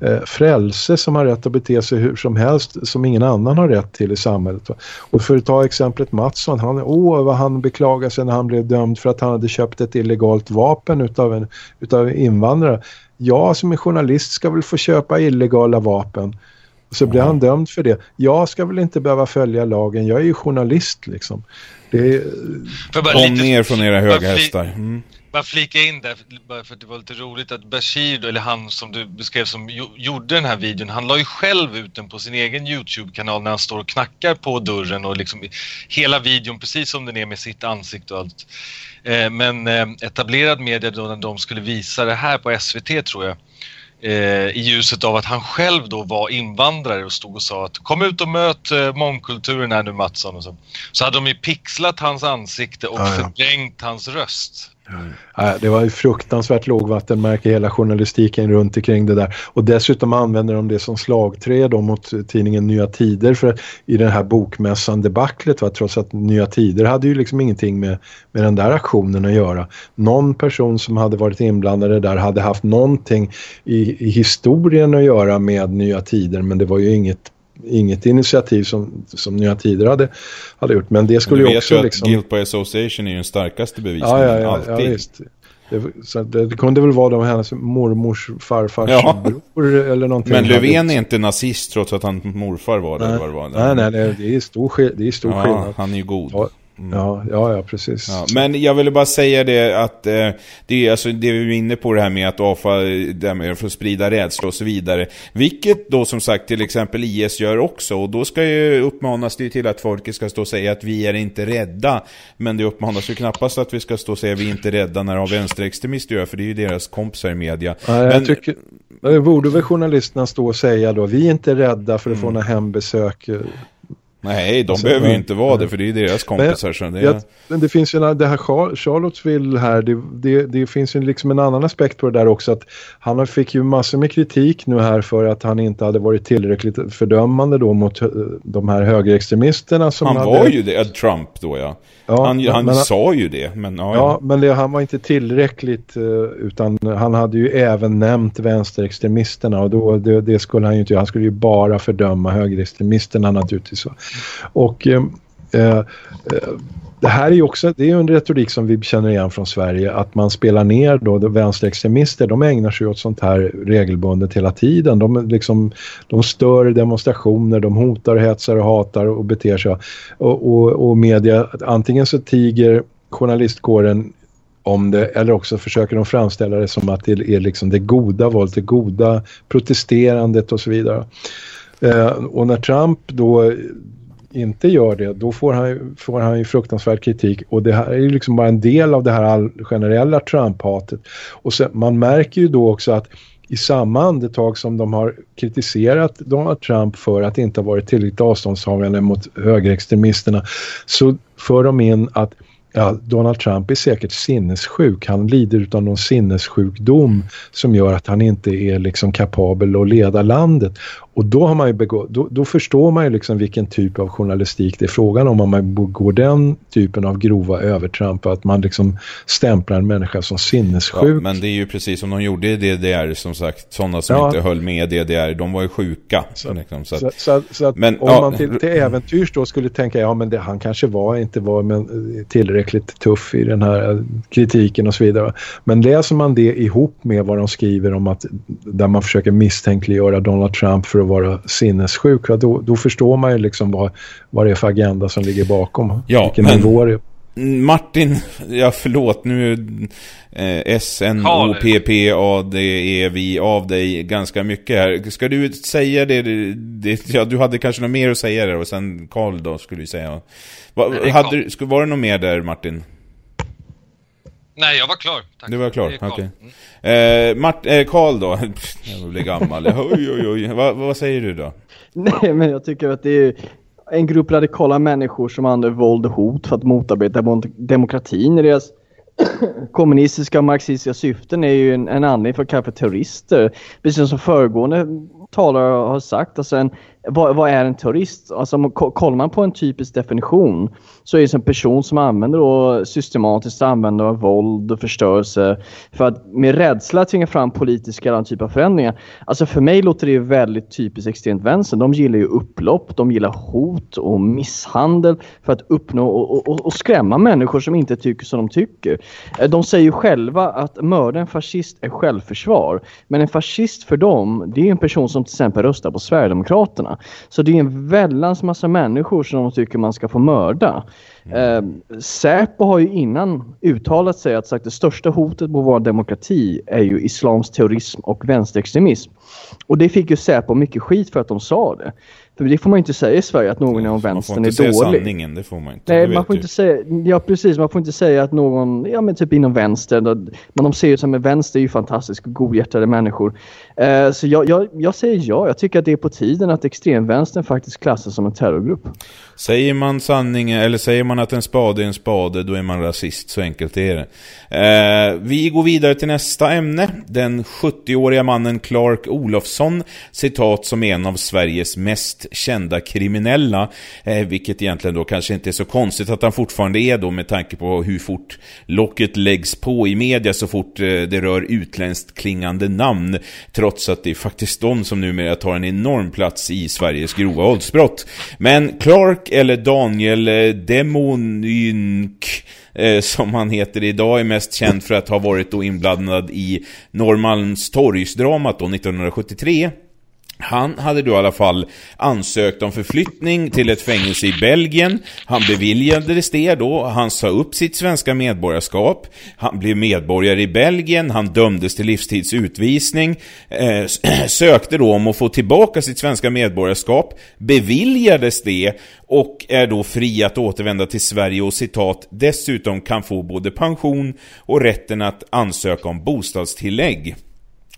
Speaker 6: mm. eh, frälse som har rätt att bete sig hur som helst som ingen annan har rätt till i samhället. Och för att ta exemplet Mattsson, han, åh vad han beklagar sig när han blev dömd för att han hade köpt ett illegalt vapen utav, en, utav invandrare. Jag som är journalist ska väl få köpa illegala vapen. Och så blir han dömd för det. Jag ska väl inte behöva följa lagen, jag är ju journalist liksom. Det är...
Speaker 2: Kom ner från era höga hästar. Mm
Speaker 5: bara flika in där, bara för att det var lite roligt att Bashir, eller han som du beskrev som gjorde den här videon, han la ju själv ut den på sin egen YouTube-kanal när han står och knackar på dörren och liksom hela videon precis som den är med sitt ansikte och allt. Eh, men eh, etablerad media då när de skulle visa det här på SVT tror jag, eh, i ljuset av att han själv då var invandrare och stod och sa att kom ut och möt mångkulturen här nu Mattsson och så. Så hade de ju pixlat hans ansikte och ja, ja. förvrängt hans röst.
Speaker 6: Mm. Det var ju fruktansvärt lågvattenmärke hela journalistiken runt omkring det där. Och dessutom använder de det som slagträ då mot tidningen Nya Tider för i den här bokmässan debaclet va? trots att Nya Tider hade ju liksom ingenting med, med den där aktionen att göra. Någon person som hade varit inblandade där hade haft någonting i, i historien att göra med Nya Tider men det var ju inget inget initiativ som, som Nya Tider hade, hade gjort. Men det skulle ju också...
Speaker 2: Du vet
Speaker 6: liksom...
Speaker 2: att guilt by association är ju den starkaste bevisningen.
Speaker 6: Ja, ja, ja, alltid. ja. Det, så det, det, kunde väl vara de hennes mormors farfars ja. bror eller någonting.
Speaker 2: Men Löfven är inte nazist trots att han morfar var det.
Speaker 6: Nej,
Speaker 2: var det var.
Speaker 6: nej, nej, det är stor, det är stor ja, skillnad.
Speaker 2: han är ju god.
Speaker 6: Ja, Mm. Ja, ja, ja, precis. Ja,
Speaker 2: men jag ville bara säga det att eh, det, är, alltså, det vi är inne på det här med att avfall, det med för att sprida rädsla och så vidare. Vilket då som sagt till exempel IS gör också. Och då ska ju uppmanas det till att folket ska stå och säga att vi är inte rädda. Men det uppmanas ju knappast att vi ska stå och säga att vi är inte rädda när av vänsterextremister gör. För det är ju deras kompisar i media.
Speaker 6: Ja, jag men, tycker, borde väl journalisterna stå och säga då, vi är inte rädda för att mm. få några hembesök
Speaker 2: Nej, de alltså, behöver ju inte vara det för det är deras kompisar. Men, det,
Speaker 6: är... men det finns ju det här Charlottesville här, det, det, det, finns ju liksom en annan aspekt på det där också att han fick ju massor med kritik nu här för att han inte hade varit tillräckligt fördömande då mot eh, de här högerextremisterna som
Speaker 2: Han
Speaker 6: hade...
Speaker 2: var ju det, Trump då ja. ja han han men, sa ju det. Men, ja,
Speaker 6: ja. men det, han var inte tillräckligt eh, utan han hade ju även nämnt vänsterextremisterna och då, det, det skulle han ju inte göra. Han skulle ju bara fördöma högerextremisterna naturligtvis. Och eh, eh, det här är ju också det är en retorik som vi känner igen från Sverige att man spelar ner då vänsterextremister de ägnar sig åt sånt här regelbundet hela tiden de, liksom, de stör demonstrationer de hotar, hetsar och hatar och beter sig och, och, och media antingen så tiger journalistkåren om det eller också försöker de framställa det som att det är liksom det goda våldet, det goda protesterandet och så vidare. Eh, och när Trump då inte gör det, då får han, får han ju fruktansvärd kritik. Och det här är ju liksom bara en del av det här all, generella Trump-hatet. Och sen, man märker ju då också att i samma andetag som de har kritiserat Donald Trump för att inte ha varit tillräckligt avståndstagande mot högerextremisterna så för de in att ja, Donald Trump är säkert sinnessjuk. Han lider av någon sinnessjukdom som gör att han inte är liksom kapabel att leda landet. Och då, har man ju begå, då, då, förstår man ju liksom vilken typ av journalistik det är frågan om. Om man begår den typen av grova övertramp. Att man liksom stämplar en människa som sinnessjuk.
Speaker 2: Ja, men det är ju precis som de gjorde i DDR som sagt. Sådana som ja. inte höll med DDR, de var ju sjuka.
Speaker 6: Så, liksom, så, att, så, så att men, om ja, man till, till äventyrs då skulle tänka, ja men det, han kanske var inte var men, tillräckligt tuff i den här kritiken och så vidare. Men läser man det ihop med vad de skriver om att där man försöker misstänkliggöra Donald Trump för att vara sinnessjuk, då, då förstår man ju liksom vad, vad det är för agenda som ligger bakom.
Speaker 2: Ja, Vilken men... nivå det är. Martin, ja förlåt, nu eh, S-N-O-P-P-A-D-E vi av dig ganska mycket här. Ska du säga det, det, ja du hade kanske något mer att säga där och sen Karl då skulle vi säga. Va, hade, var det något mer där Martin?
Speaker 5: Nej, jag var klar. Tack.
Speaker 2: Du var klar, okej. Okay. Mm. Eh, Mart eh, Karl då? jag blir gammal. oj, oj, oj. Va, vad säger du då?
Speaker 3: Nej, men jag tycker att det är en grupp radikala människor som använder våld och hot för att motarbeta demokratin i deras kommunistiska och marxistiska syften är ju en, en anledning för att kalla för terrorister. Precis som föregående talare har sagt, alltså en, vad, vad, är en terrorist? Alltså, kollar man på en typisk definition så är det en person som använder då systematiskt använder våld och förstörelse för att med rädsla tvinga fram politiska eller typ av förändringar. Alltså för mig låter det väldigt typiskt extremt vänster. De gillar ju upplopp, de gillar hot och misshandel för att uppnå och, och, och skrämma människor som inte tycker som de tycker. Eh, de säger ju själva att mörda en fascist är självförsvar. Men en fascist för dem, det är en person som till exempel röstar på Sverigedemokraterna. Så det är en väldans massa människor som de tycker man ska få mörda. Mm. Eh, Säpo har ju innan uttalat sig att sagt det största hotet mot vår demokrati är ju islams terrorism och vänsterextremism. Och det fick ju Säpo mycket skit för att de sa det. För det får man inte säga i Sverige att någon inom vänstern är dålig. Man får inte säga
Speaker 2: sanningen, det får man inte.
Speaker 3: Nej, man får inte säga, ja precis, man får inte säga att någon, ja men typ inom vänster, men de ser ju som att vänster är ju fantastiska godhjärtade människor. Eh, så jag, jag, jag säger ja, jag tycker att det är på tiden att extremvänstern faktiskt klassas som en terrorgrupp.
Speaker 2: Säger man sanningen, eller säger man att en spade är en spade, då är man rasist, så enkelt är det. Eh, vi går vidare till nästa ämne. Den 70-åriga mannen Clark Olofsson, citat som en av Sveriges mest kända kriminella, eh, vilket egentligen då kanske inte är så konstigt att han fortfarande är då med tanke på hur fort locket läggs på i media så fort eh, det rör utländskt klingande namn, trots att det är faktiskt de som numera tar en enorm plats i Sveriges grova våldsbrott. Men Clark eller Daniel eh, Demonynk eh, som han heter idag, är mest känd för att ha varit då inblandad i Norrmalmstorgsdramat då 1973. Han hade då i alla fall ansökt om förflyttning till ett fängelse i Belgien. Han beviljades det då. Han sa upp sitt svenska medborgarskap. Han blev medborgare i Belgien. Han dömdes till livstids utvisning. Eh, sökte då om att få tillbaka sitt svenska medborgarskap. Beviljades det och är då fri att återvända till Sverige och citat dessutom kan få både pension och rätten att ansöka om bostadstillägg.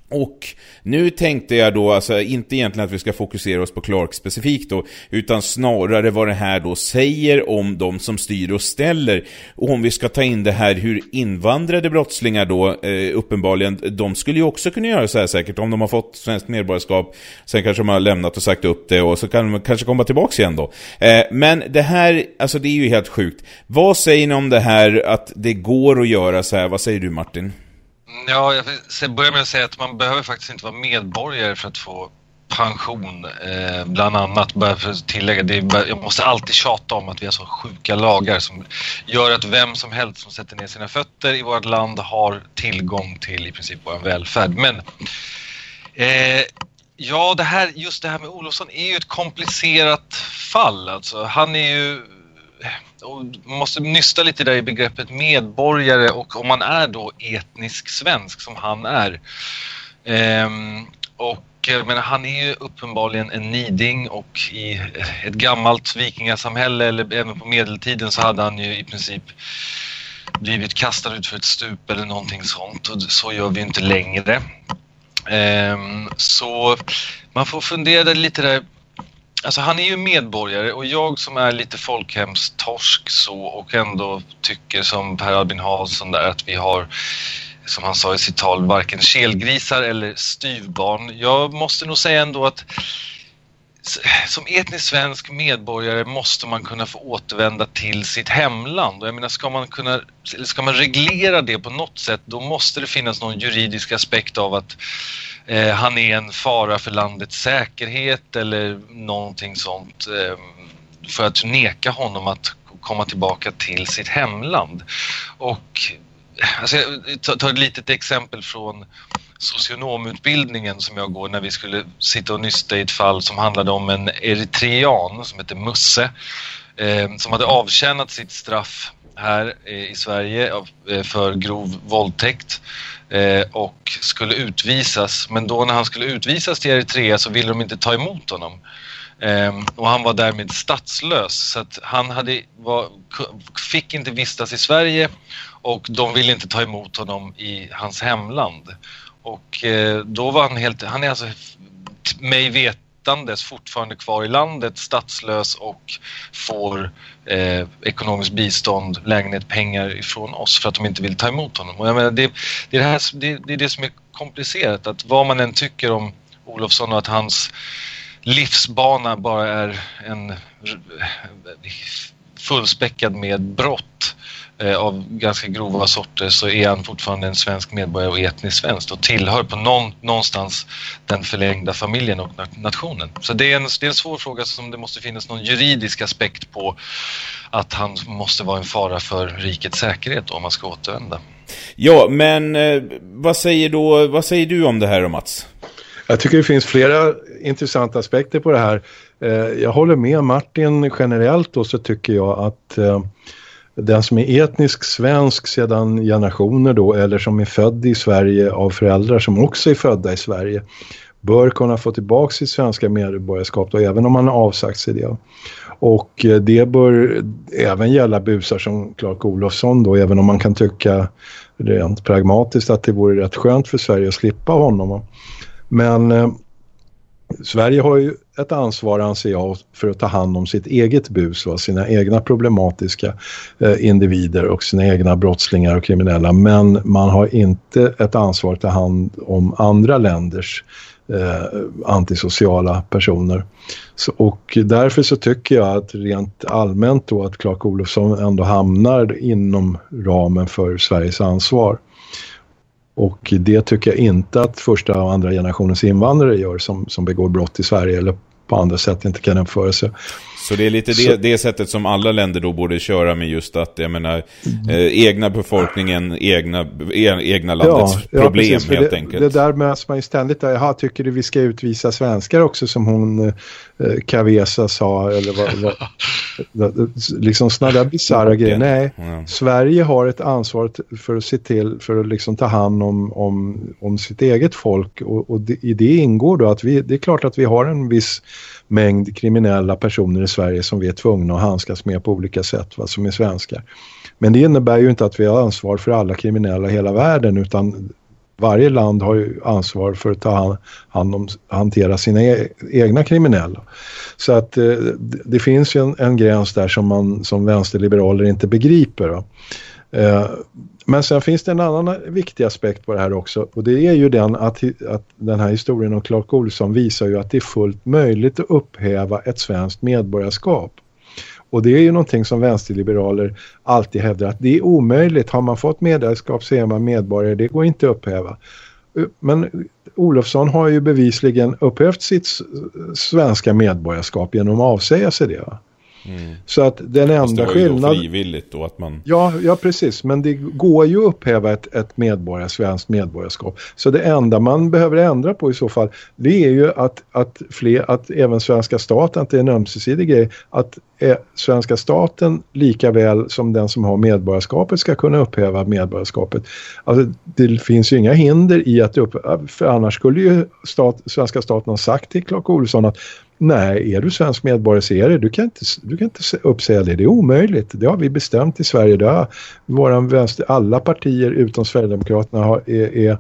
Speaker 2: Och nu tänkte jag då, alltså inte egentligen att vi ska fokusera oss på Clark specifikt då, utan snarare vad det här då säger om de som styr och ställer. Och om vi ska ta in det här hur invandrade brottslingar då, eh, uppenbarligen, de skulle ju också kunna göra så här säkert om de har fått svenskt medborgarskap, sen kanske de har lämnat och sagt upp det och så kan de kanske komma tillbaka igen då. Eh, men det här, alltså det är ju helt sjukt. Vad säger ni om det här att det går att göra så här? Vad säger du Martin?
Speaker 5: Mm, ja, jag börjar med att säga att man behöver faktiskt inte vara medborgare för att få pension. Eh, bland annat, bara för att tillägga, det är, jag måste alltid tjata om att vi har så sjuka lagar som gör att vem som helst som sätter ner sina fötter i vårt land har tillgång till i princip vår välfärd. Men eh, ja, det här, just det här med Olofsson är ju ett komplicerat fall. Alltså, han är ju och man måste nysta lite där i begreppet medborgare och om man är då etnisk svensk som han är. Ehm, och men han är ju uppenbarligen en niding och i ett gammalt vikingasamhälle eller även på medeltiden så hade han ju i princip blivit kastad ut för ett stup eller någonting sånt och så gör vi inte längre. Ehm, så man får fundera lite där Alltså han är ju medborgare och jag som är lite folkhemstorsk så och ändå tycker som Per Albin Hansson där att vi har som han sa i sitt tal, varken kelgrisar eller styvbarn. Jag måste nog säga ändå att som etnisk svensk medborgare måste man kunna få återvända till sitt hemland. Och jag menar, ska man kunna, ska man reglera det på något sätt, då måste det finnas någon juridisk aspekt av att eh, han är en fara för landets säkerhet eller någonting sånt eh, för att neka honom att komma tillbaka till sitt hemland. Och alltså, jag tar ett litet exempel från socionomutbildningen som jag går när vi skulle sitta och nysta i ett fall som handlade om en eritrean som heter Musse eh, som hade avtjänat sitt straff här eh, i Sverige eh, för grov våldtäkt eh, Eh, och skulle utvisas. Men då när han skulle utvisas till Eritrea så ville de inte ta emot honom. Ehm, och han var därmed statslös så att han hade, var, fick inte vistas i Sverige och de ville inte ta emot honom i hans hemland. Och eh, då var han helt, han är alltså mig sittandes fortfarande kvar i landet, statslös och får eh, ekonomiskt bistånd, lägenhet, pengar ifrån oss för att de inte vill ta emot honom. Och jag menar, det, det, är det, här, det, det är det som är komplicerat, att vad man än tycker om Olofsson och att hans livsbana bara är en fullspäckad med brott av ganska grova sorter så är han fortfarande en svensk medborgare och etnisk svensk och tillhör på någon, någonstans den förlängda familjen och nationen. Så det är, en, det är en svår fråga som det måste finnas någon juridisk aspekt på att han måste vara en fara för rikets säkerhet om man ska återvända.
Speaker 2: Ja, men eh, vad, säger då, vad säger du om det här Mats?
Speaker 6: Jag tycker det finns flera intressanta aspekter på det här. Eh, jag håller med Martin generellt och så tycker jag att eh, den som är etnisk svensk sedan generationer då eller som är född i Sverige av föräldrar som också är födda i Sverige bör kunna få tillbaka sitt svenska medborgarskap då, även om man har avsagt sig det. Och eh, det bör även gälla busar som Clark Olofsson då, även om man kan tycka rent pragmatiskt att det vore rätt skönt för Sverige att slippa honom. Men eh, Sverige har ju ett ansvar anser jag för att ta hand om sitt eget bus, och sina egna problematiska eh, individer och sina egna brottslingar och kriminella. Men man har inte ett ansvar att ta hand om andra länders eh, antisociala personer. Så, och därför så tycker jag att rent allmänt då att Clark Olofsson ändå hamnar inom ramen för Sveriges ansvar. Och det tycker jag inte att första och andra generationens invandrare gör som, som begår brott i Sverige eller på andra sätt inte kan jämföra sig.
Speaker 2: Så det är lite det, det sättet som alla länder då borde köra med just att, jag menar, mm. eh, egna befolkningen, egna, e, egna landets ja, problem ja, helt
Speaker 6: det,
Speaker 2: enkelt.
Speaker 6: Det där möts man ju ständigt, jaha, tycker du vi ska utvisa svenskar också som hon eh, Cavesa sa, eller vad, vad liksom sådana där bisarra grejer. Nej, ja. Sverige har ett ansvar för att se till, för att liksom ta hand om, om, om sitt eget folk och, och det, i det ingår då att vi, det är klart att vi har en viss mängd kriminella personer i Sverige som vi är tvungna att handskas med på olika sätt, va, som är svenskar. Men det innebär ju inte att vi har ansvar för alla kriminella i hela världen utan varje land har ju ansvar för att ta hand om, hantera sina e-, egna kriminella. Så att eh, det finns ju en, en, gräns där som man som vänsterliberaler inte begriper. Eh, men sen finns det en annan viktig aspekt på det här också och det är ju den att, att den här historien om Clark Olsson visar ju att det är fullt möjligt att upphäva ett svenskt medborgarskap. Och det är ju någonting som vänsterliberaler alltid hävdar att det är omöjligt. Har man fått medborgarskap så är man medborgare, det går inte att upphäva. Men Olofsson har ju bevisligen upphävt sitt svenska medborgarskap genom att avsäga sig det. Va? Mm. Så att den enda skillnaden...
Speaker 2: frivilligt då att man...
Speaker 6: Ja, ja, precis. Men det går ju att upphäva ett, ett medborgar, svenskt medborgarskap. Så det enda man behöver ändra på i så fall det är ju att, att, fler, att även svenska staten, att det är en ömsesidig grej, att eh, svenska staten lika väl som den som har medborgarskapet ska kunna upphäva medborgarskapet. Alltså, det finns ju inga hinder i att upphäva, för annars skulle ju stat, svenska staten ha sagt till Clark Olsson att Nej, är du svensk medborgare så är det. Du kan inte, du kan inte uppsäga det. Det är omöjligt. Det har vi bestämt i Sverige. Det har våran vänster, alla partier utom Sverigedemokraterna har, är, är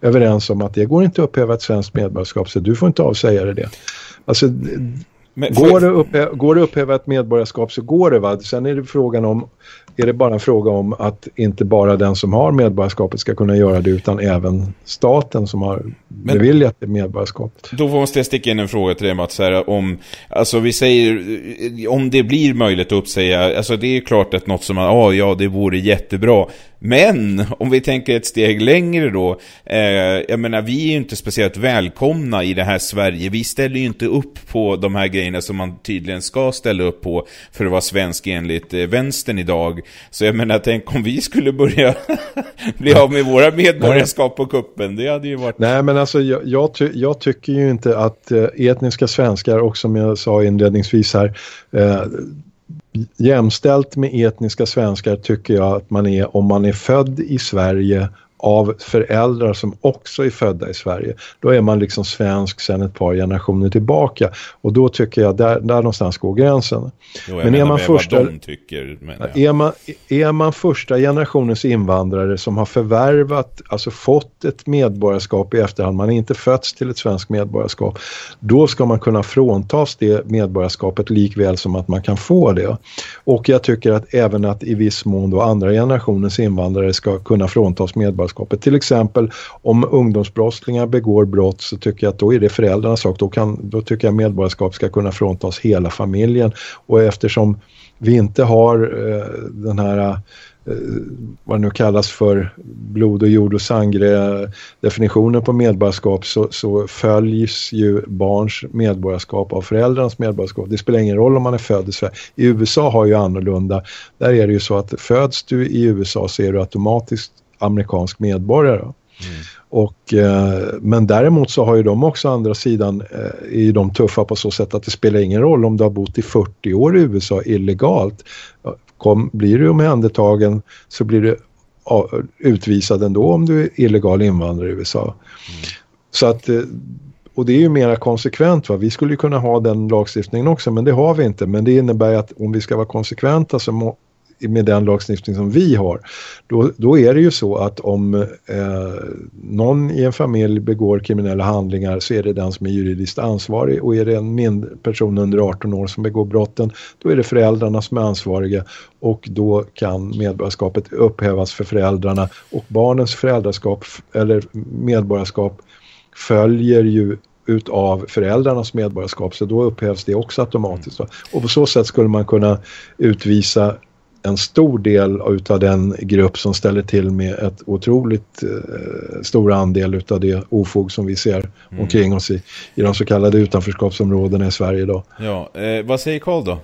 Speaker 6: överens om att det går inte att upphäva ett svenskt medborgarskap så du får inte avsäga dig det. Alltså, Men, går, det upphäva, går det upphäva ett medborgarskap så går det va. Sen är det frågan om är det bara en fråga om att inte bara den som har medborgarskapet ska kunna göra det utan även staten som har Men, beviljat det medborgarskapet.
Speaker 2: Då måste jag sticka in en fråga till dig Mats här, om, alltså vi säger, om det blir möjligt att uppsäga, alltså det är klart att något som, ah, ja det vore jättebra, men om vi tänker ett steg längre då, eh, jag menar vi är ju inte speciellt välkomna i det här Sverige. Vi ställer ju inte upp på de här grejerna som man tydligen ska ställa upp på för att vara svensk enligt eh, vänstern idag. Så jag menar, tänk om vi skulle börja bli av med våra medborgarskap på kuppen. Det hade ju varit...
Speaker 6: Nej, men alltså jag, jag, ty jag tycker ju inte att eh, etniska svenskar, och som jag sa inledningsvis här, eh, jämställt med etniska svenskar tycker jag att man är om man är född i Sverige av föräldrar som också är födda i Sverige. Då är man liksom svensk sedan ett par generationer tillbaka och då tycker jag där, där någonstans går gränsen.
Speaker 2: Jo, men är man, första, tycker,
Speaker 6: är, man, är man första generationens invandrare som har förvärvat, alltså fått ett medborgarskap i efterhand, man är inte fötts till ett svenskt medborgarskap, då ska man kunna fråntas det medborgarskapet likväl som att man kan få det. Och jag tycker att även att i viss mån då andra generationens invandrare ska kunna fråntas medborgarskap föräldraskapet. Till exempel om ungdomsbrottslingar begår brott så tycker jag att då är det föräldrarnas sak. Då, kan, då tycker jag medborgarskap ska kunna fråntas hela familjen. Och eftersom vi inte har eh, den här eh, vad det nu kallas för blod och jord och sangre eh, definitionen på medborgarskap så, så följs ju barns medborgarskap av föräldrarnas medborgarskap. Det spelar ingen roll om man är född i Sverige. I USA har ju annorlunda. Där är det ju så att föds du i USA så är du automatiskt amerikansk medborgare. Mm. Och, eh, men däremot så har ju de också andra sidan eh, är de tuffa på så sätt att det spelar ingen roll om du har bott i 40 år i USA illegalt. Kom, blir du omhändertagen så blir du utvisad ändå om du är illegal invandrare i USA. Mm. Så att eh, och det är ju mera konsekvent. Va? Vi skulle kunna ha den lagstiftningen också men det har vi inte. Men det innebär att om vi ska vara konsekventa så må, med den lagstiftning som vi har, då, då är det ju så att om eh, någon i en familj begår kriminella handlingar så är det den som är juridiskt ansvarig och är det en mindre person under 18 år som begår brotten, då är det föräldrarna som är ansvariga och då kan medborgarskapet upphävas för föräldrarna och barnens föräldraskap eller medborgarskap följer ju utav föräldrarnas medborgarskap så då upphävs det också automatiskt. Och på så sätt skulle man kunna utvisa en stor del utav den grupp som ställer till med ett otroligt eh, stor andel utav det ofog som vi ser mm. omkring oss i, i de så kallade utanförskapsområdena i Sverige idag.
Speaker 2: Ja, eh, vad säger Karl då?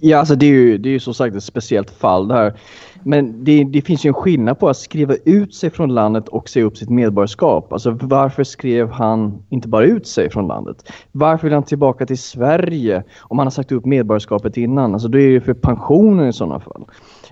Speaker 3: Ja, alltså det är ju, det är ju som sagt ett speciellt fall det här. Men det, det, finns ju en skillnad på att skriva ut sig från landet och säga upp sitt medborgarskap. Alltså varför skrev han inte bara ut sig från landet? Varför vill han tillbaka till Sverige om han har sagt upp medborgarskapet innan? Alltså då är det ju för pensionen i sådana fall.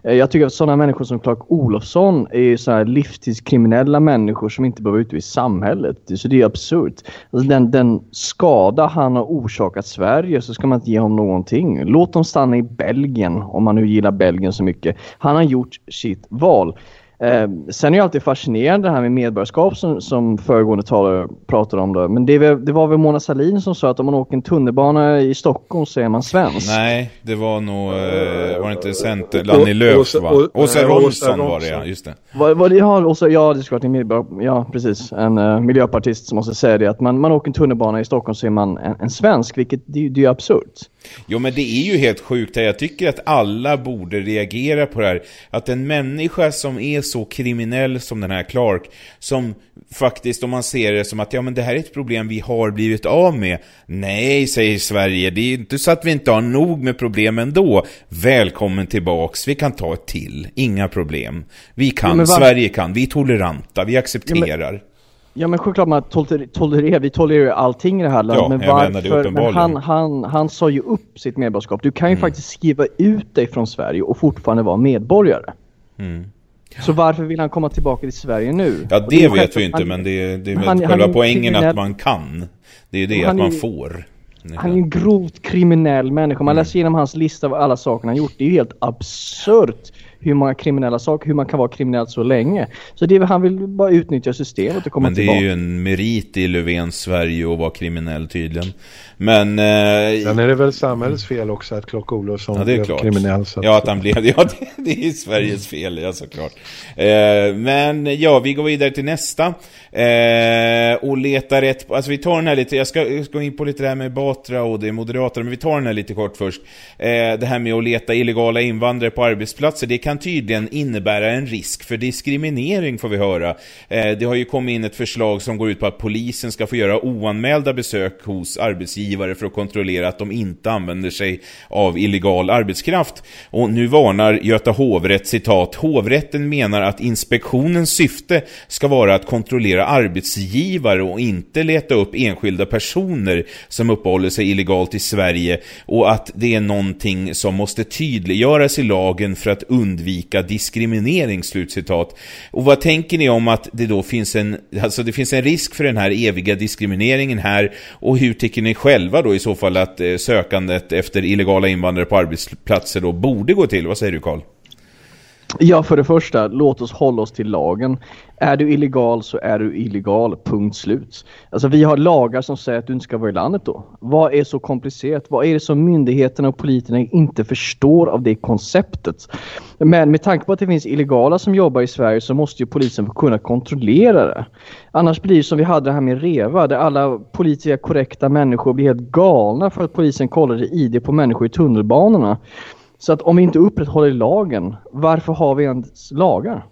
Speaker 3: Eh, jag tycker att sådana människor som Clark Olofsson är så här livstidskriminella människor som inte behöver ute i samhället. Så det är absurt. Alltså den, den skada han har orsakat Sverige så ska man inte ge honom någonting. Låt dem stanna i Belgien om man nu gillar Belgien så mycket. Han har gjort sitt val. Eh, sen är det alltid fascinerande det här med medborgarskap som, som föregående talare pratade om. Då. Men det, det, var väl Mona Salin som sa att om man åker en tunnelbana i Stockholm så är man svensk.
Speaker 2: Nej, det var nog, eh, var det inte Center, Lanny Lööf va? Åsa Romson var det ja, just det.
Speaker 3: Var, var det ja, Åsa, ja, det är en ja precis, en uh, miljöpartist som måste säga det. Att man, man åker en tunnelbana i Stockholm så är man en, en svensk, vilket det, det är ju absurt.
Speaker 2: Jo men det är ju helt sjukt Jag tycker att alla borde reagera på det här. Att en människa som är så kriminell som den här Clark, som faktiskt om man ser det som att ja men det här är ett problem vi har blivit av med. Nej, säger Sverige, det är inte så att vi inte har nog med problem ändå. Välkommen tillbaks, vi kan ta ett till, inga problem. Vi kan, ja, Sverige kan, vi är toleranta, vi accepterar. Ja, men...
Speaker 3: Ja men självklart man tolererar, vi tolererar allting i det här landet. Ja, men varför? Men han, han, han sa ju upp sitt medborgarskap. Du kan ju mm. faktiskt skriva ut dig från Sverige och fortfarande vara medborgare. Mm. Så varför vill han komma tillbaka till Sverige nu?
Speaker 2: Ja, det, det vet vi inte, han, men det, det är väl själva poängen att man kan. Det är det, att man får.
Speaker 3: Han är en grovt kriminell människa. Man mm. läser igenom hans lista av alla saker han gjort. Det är ju helt absurt hur många kriminella saker, hur man kan vara kriminell så länge. Så det han vill bara utnyttja systemet och komma
Speaker 2: Men det
Speaker 3: tillbaka.
Speaker 2: är ju en merit i Löfvens Sverige att vara kriminell tydligen. Men... Eh,
Speaker 6: Sen är det väl samhällets fel också att Klock Olofsson
Speaker 2: ja,
Speaker 6: blev kriminell.
Speaker 2: Så ja, att han blev Ja, det, det är Sveriges fel, ja såklart. Eh, men ja, vi går vidare till nästa. Eh, och letar rätt Alltså vi tar den här lite, jag ska, jag ska gå in på lite det här med Batra och det Moderaterna, men vi tar den här lite kort först. Eh, det här med att leta illegala invandrare på arbetsplatser, det kan tydligen innebära en risk för diskriminering får vi höra. Eh, det har ju kommit in ett förslag som går ut på att polisen ska få göra oanmälda besök hos arbetsgivare för att kontrollera att de inte använder sig av illegal arbetskraft. Och nu varnar Göta hovrätt citat, hovrätten menar att inspektionens syfte ska vara att kontrollera arbetsgivare och inte leta upp enskilda personer som uppehåller sig illegalt i Sverige och att det är någonting som måste tydliggöras i lagen för att undvika diskriminering, slutcitat. Och vad tänker ni om att det då finns en, alltså det finns en risk för den här eviga diskrimineringen här och hur tycker ni själv själva då i så fall att eh, sökandet efter illegala invandrare på arbetsplatser då borde gå till? Vad säger du Karl?
Speaker 3: Ja, för det första, låt oss hålla oss till lagen. Är du illegal så är du illegal, punkt slut. Alltså vi har lagar som säger att du inte ska vara i landet då. Vad är så komplicerat? Vad är det som myndigheterna och politikerna inte förstår av det konceptet? Men med tanke på att det finns illegala som jobbar i Sverige så måste ju polisen kunna kontrollera det. Annars blir det som vi hade det här med REVA där alla politiska korrekta människor blir helt galna för att polisen kollade ID på människor i tunnelbanorna. Så att om vi inte upprätthåller lagen, varför har vi ens lagar?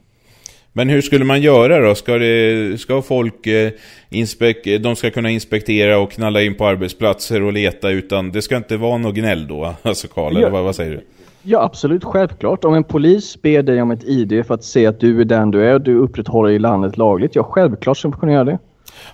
Speaker 2: Men hur skulle man göra då? Ska, det, ska folk eh, inspek de ska kunna inspektera och knalla in på arbetsplatser och leta utan det ska inte vara något gnäll då? Alltså Karl, ja. vad, vad säger du?
Speaker 3: Ja absolut, självklart. Om en polis ber dig om ett ID för att se att du är den du är och du upprätthåller i landet lagligt, ja självklart ska man kunna göra det.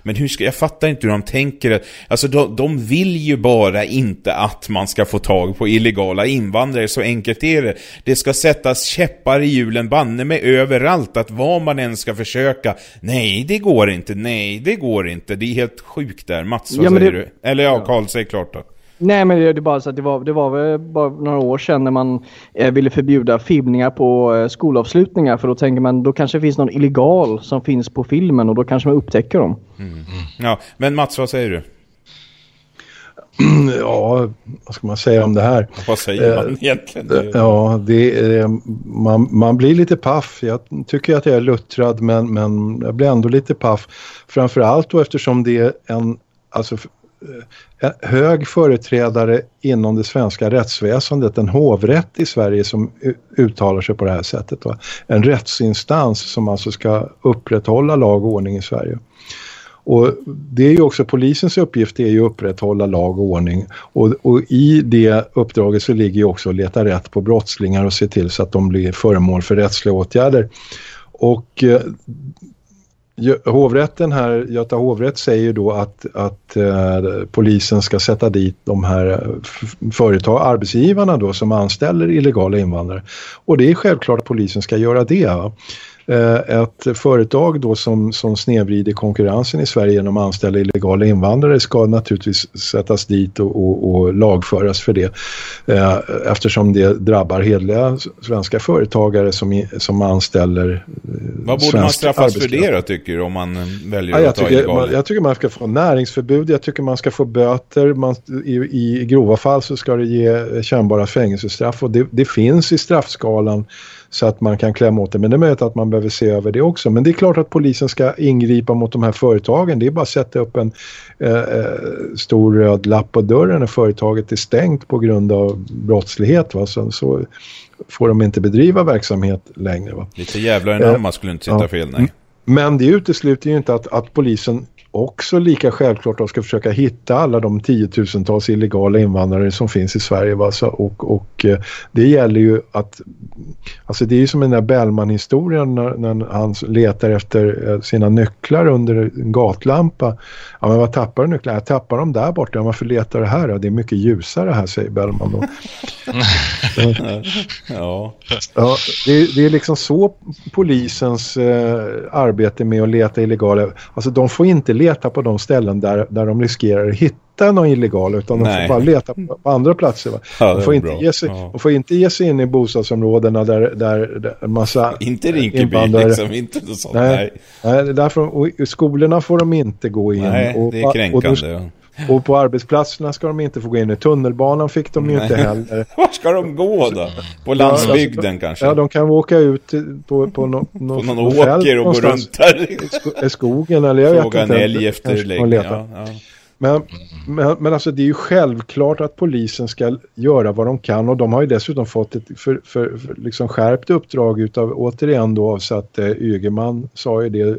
Speaker 2: Men hur ska, jag fattar inte hur de tänker. Alltså de, de vill ju bara inte att man ska få tag på illegala invandrare, så enkelt är det. Det ska sättas käppar i hjulen, banne med överallt, att vad man än ska försöka. Nej, det går inte, nej, det går inte. Det är helt sjukt där. Mats, vad ja, säger det... du? Eller ja, Karl, säg klart då.
Speaker 3: Nej men det, är bara så att det var, det var väl bara några år sedan när man eh, ville förbjuda filmningar på eh, skolavslutningar för då tänker man då kanske det finns någon illegal som finns på filmen och då kanske man upptäcker dem. Mm.
Speaker 2: Ja, men Mats vad säger du?
Speaker 6: Ja, vad ska man säga om det här?
Speaker 2: Vad säger man eh, egentligen?
Speaker 6: Ja, det, man, man blir lite paff. Jag tycker att jag är luttrad men, men jag blir ändå lite paff. Framförallt då eftersom det är en, alltså Eh, Eh, hög företrädare inom det svenska rättsväsendet, en hovrätt i Sverige som uttalar sig på det här sättet. Va? En rättsinstans som alltså ska upprätthålla lag och ordning i Sverige. Och det är ju också polisens uppgift är ju att upprätthålla lag och ordning. Och, och, i det uppdraget så ligger ju också att leta rätt på brottslingar och se till så att de blir föremål för rättsliga åtgärder. Och eh, hovrätten här, Göta hovrätt säger då att, att eh, polisen ska sätta dit de här eh, företag, arbetsgivarna då som anställer illegala invandrare. Och det är självklart att polisen ska göra det. Va? Eh, ett företag då som, som snedvrider konkurrensen i Sverige genom att anställa illegala invandrare ska naturligtvis sättas dit och, och, och lagföras för det. Eh, eftersom det drabbar hedliga svenska företagare som, som anställer eh,
Speaker 2: Vad borde man straffas för det då tycker du om man väljer ja, att ta
Speaker 6: tycker, man, Jag tycker man ska få näringsförbud, jag tycker man ska få böter, man, i, i grova fall så ska det ge kännbara fängelsestraff och det, det finns i straffskalan så att man kan klämma åt det. Men det är möjligt att man behöver se över det också. Men det är klart att polisen ska ingripa mot de här företagen. Det är bara att sätta upp en eh, eh, stor röd lapp på dörren när företaget är stängt på grund av brottslighet. Va? Så, så får de inte bedriva verksamhet längre. Va?
Speaker 2: Lite jävlar anamma eh, skulle inte sitta ja. fel, nej.
Speaker 6: Men det utesluter ju inte att, att polisen också lika självklart att ska försöka hitta alla de tiotusentals illegala invandrare som finns i Sverige. Va? Så, och, och eh, det gäller ju att, alltså det är ju som den där Bellman-historien när, när, han letar efter eh, sina nycklar under en gatlampa. Ja men vad tappar du nycklarna? Jag tappar dem där borta. Varför letar du här? Ja, det är mycket ljusare här säger Bellman då. ja. ja det, det, är liksom så polisens eh, arbete med att leta illegala, alltså de får inte leta på de ställen där, där de riskerar att hitta någon illegal utan Nej. de får bara leta på, på andra platser. Ja, de, får inte ge sig, ja. de får inte ge sig in i bostadsområdena där, där, där massa
Speaker 2: Inte Rinkeby invandrare. liksom, inte sånt. Nej,
Speaker 6: Nej. Nej därför, och skolorna får de inte gå in.
Speaker 2: Nej, det är kränkande. Och då,
Speaker 6: och på arbetsplatserna ska de inte få gå in. I tunnelbanan fick de ju inte heller.
Speaker 2: Var ska de gå då? På landsbygden ja, alltså, kanske?
Speaker 6: Ja, de kan åka ut på, på, no,
Speaker 2: no, på någon åker och gå runt där.
Speaker 6: I skogen eller jag
Speaker 2: Fråga vet inte. Fråga en älg efter lägg. Ja, ja.
Speaker 6: Men, men, men alltså det är ju självklart att polisen ska göra vad de kan och de har ju dessutom fått ett för, för, för liksom skärpt uppdrag utav återigen då så att eh, Ygeman sa ju det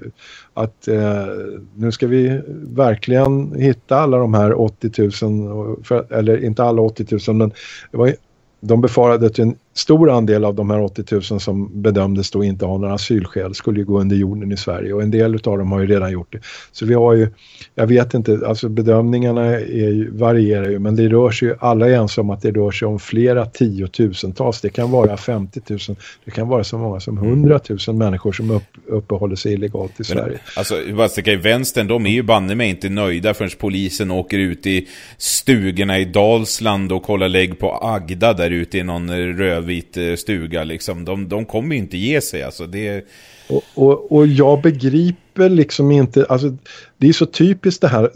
Speaker 6: att eh, nu ska vi verkligen hitta alla de här 80 000 för, eller inte alla 80 000 men det var, de befarade att en stor andel av de här 80 000 som bedömdes då inte ha några asylskäl skulle ju gå under jorden i Sverige och en del av dem har ju redan gjort det. Så vi har ju, jag vet inte, alltså bedömningarna ju, varierar ju men det rör sig ju, alla är ensamma om att det rör sig om flera tiotusentals. Det kan vara 50 000, det kan vara så många som 100 000 människor som upp, uppehåller sig illegalt i Sverige. Men,
Speaker 2: alltså, bara sticka i vänstern, de är ju banne mig inte nöjda förrän polisen åker ut i stugorna i Dalsland och kollar lägg på Agda där ute i någon rödvit vit eh, stuga liksom. De, de kommer ju inte ge sig alltså. Det...
Speaker 6: Och, och, och jag begriper liksom inte, alltså det är så typiskt det här.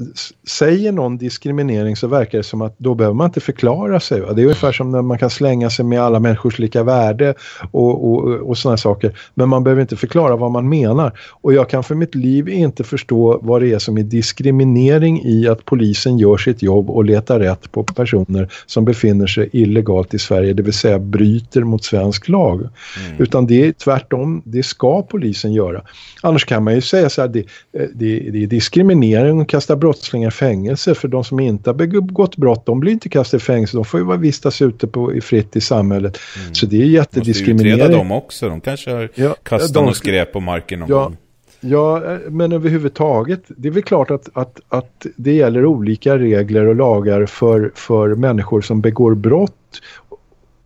Speaker 6: Säger någon diskriminering så verkar det som att då behöver man inte förklara sig. Va? Det är ungefär som när man kan slänga sig med alla människors lika värde och, och, och sådana saker. Men man behöver inte förklara vad man menar. Och jag kan för mitt liv inte förstå vad det är som är diskriminering i att polisen gör sitt jobb och letar rätt på personer som befinner sig illegalt i Sverige. Det vill säga bryter mot svensk lag. Mm. Utan det är tvärtom, det ska polisen göra. Annars kan man ju säga här, det, det, det är diskriminering och kasta brottslingar i fängelse. För de som inte har begått brott, de blir inte kastade i fängelse. De får ju vara vistas ute på, i fritt i samhället. Mm. Så det är jättediskriminering. Måste
Speaker 2: utreda dem också. De kanske har ja, kastat de, något skräp på marken någon
Speaker 6: ja,
Speaker 2: gång.
Speaker 6: Ja, men överhuvudtaget, det är väl klart att, att, att det gäller olika regler och lagar för, för människor som begår brott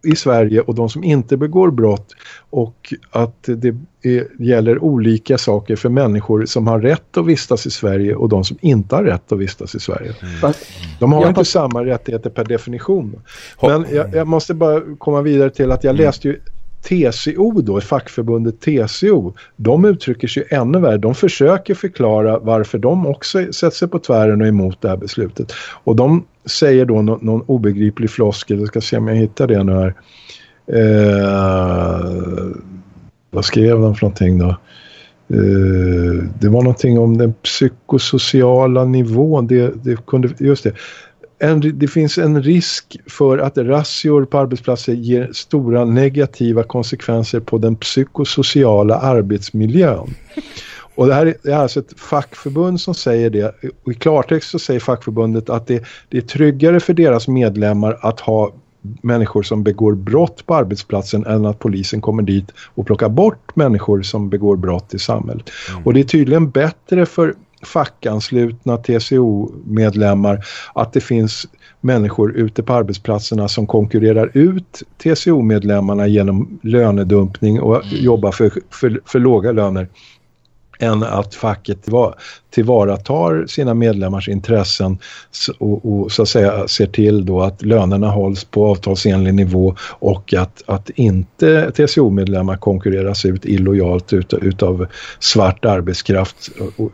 Speaker 6: i Sverige och de som inte begår brott och att det är, gäller olika saker för människor som har rätt att vistas i Sverige och de som inte har rätt att vistas i Sverige. Mm. De har inte samma rättigheter per definition. Men jag, jag, måste bara komma vidare till att jag mm. läste ju TCO då, fackförbundet TCO, de uttrycker sig ännu värre. De försöker förklara varför de också sätter sig på tvären och emot det här beslutet. Och de säger då någon, någon obegriplig floskel, jag ska se om jag hittar det nu här. Eh, vad skrev de för någonting då? Eh, det var någonting om den psykosociala nivån. Det, det kunde, just det en, det finns en risk för att razzior på arbetsplatser ger stora negativa konsekvenser på den psykosociala arbetsmiljön. Och det här är alltså ett fackförbund som säger det. Och I klartext så säger fackförbundet att det, det är tryggare för deras medlemmar att ha människor som begår brott på arbetsplatsen än att polisen kommer dit och plockar bort människor som begår brott i samhället. Mm. Och det är tydligen bättre för fackanslutna TCO-medlemmar att det finns människor ute på arbetsplatserna som konkurrerar ut TCO-medlemmarna genom lönedumpning och mm. jobbar för, för, för låga löner än att facket tillvaratar sina medlemmars intressen och, och, så att säga ser till då att lönerna hålls på avtalsenlig nivå och att, att inte TCO-medlemmar konkurreras ut illojalt ut, utav svart arbetskraft och,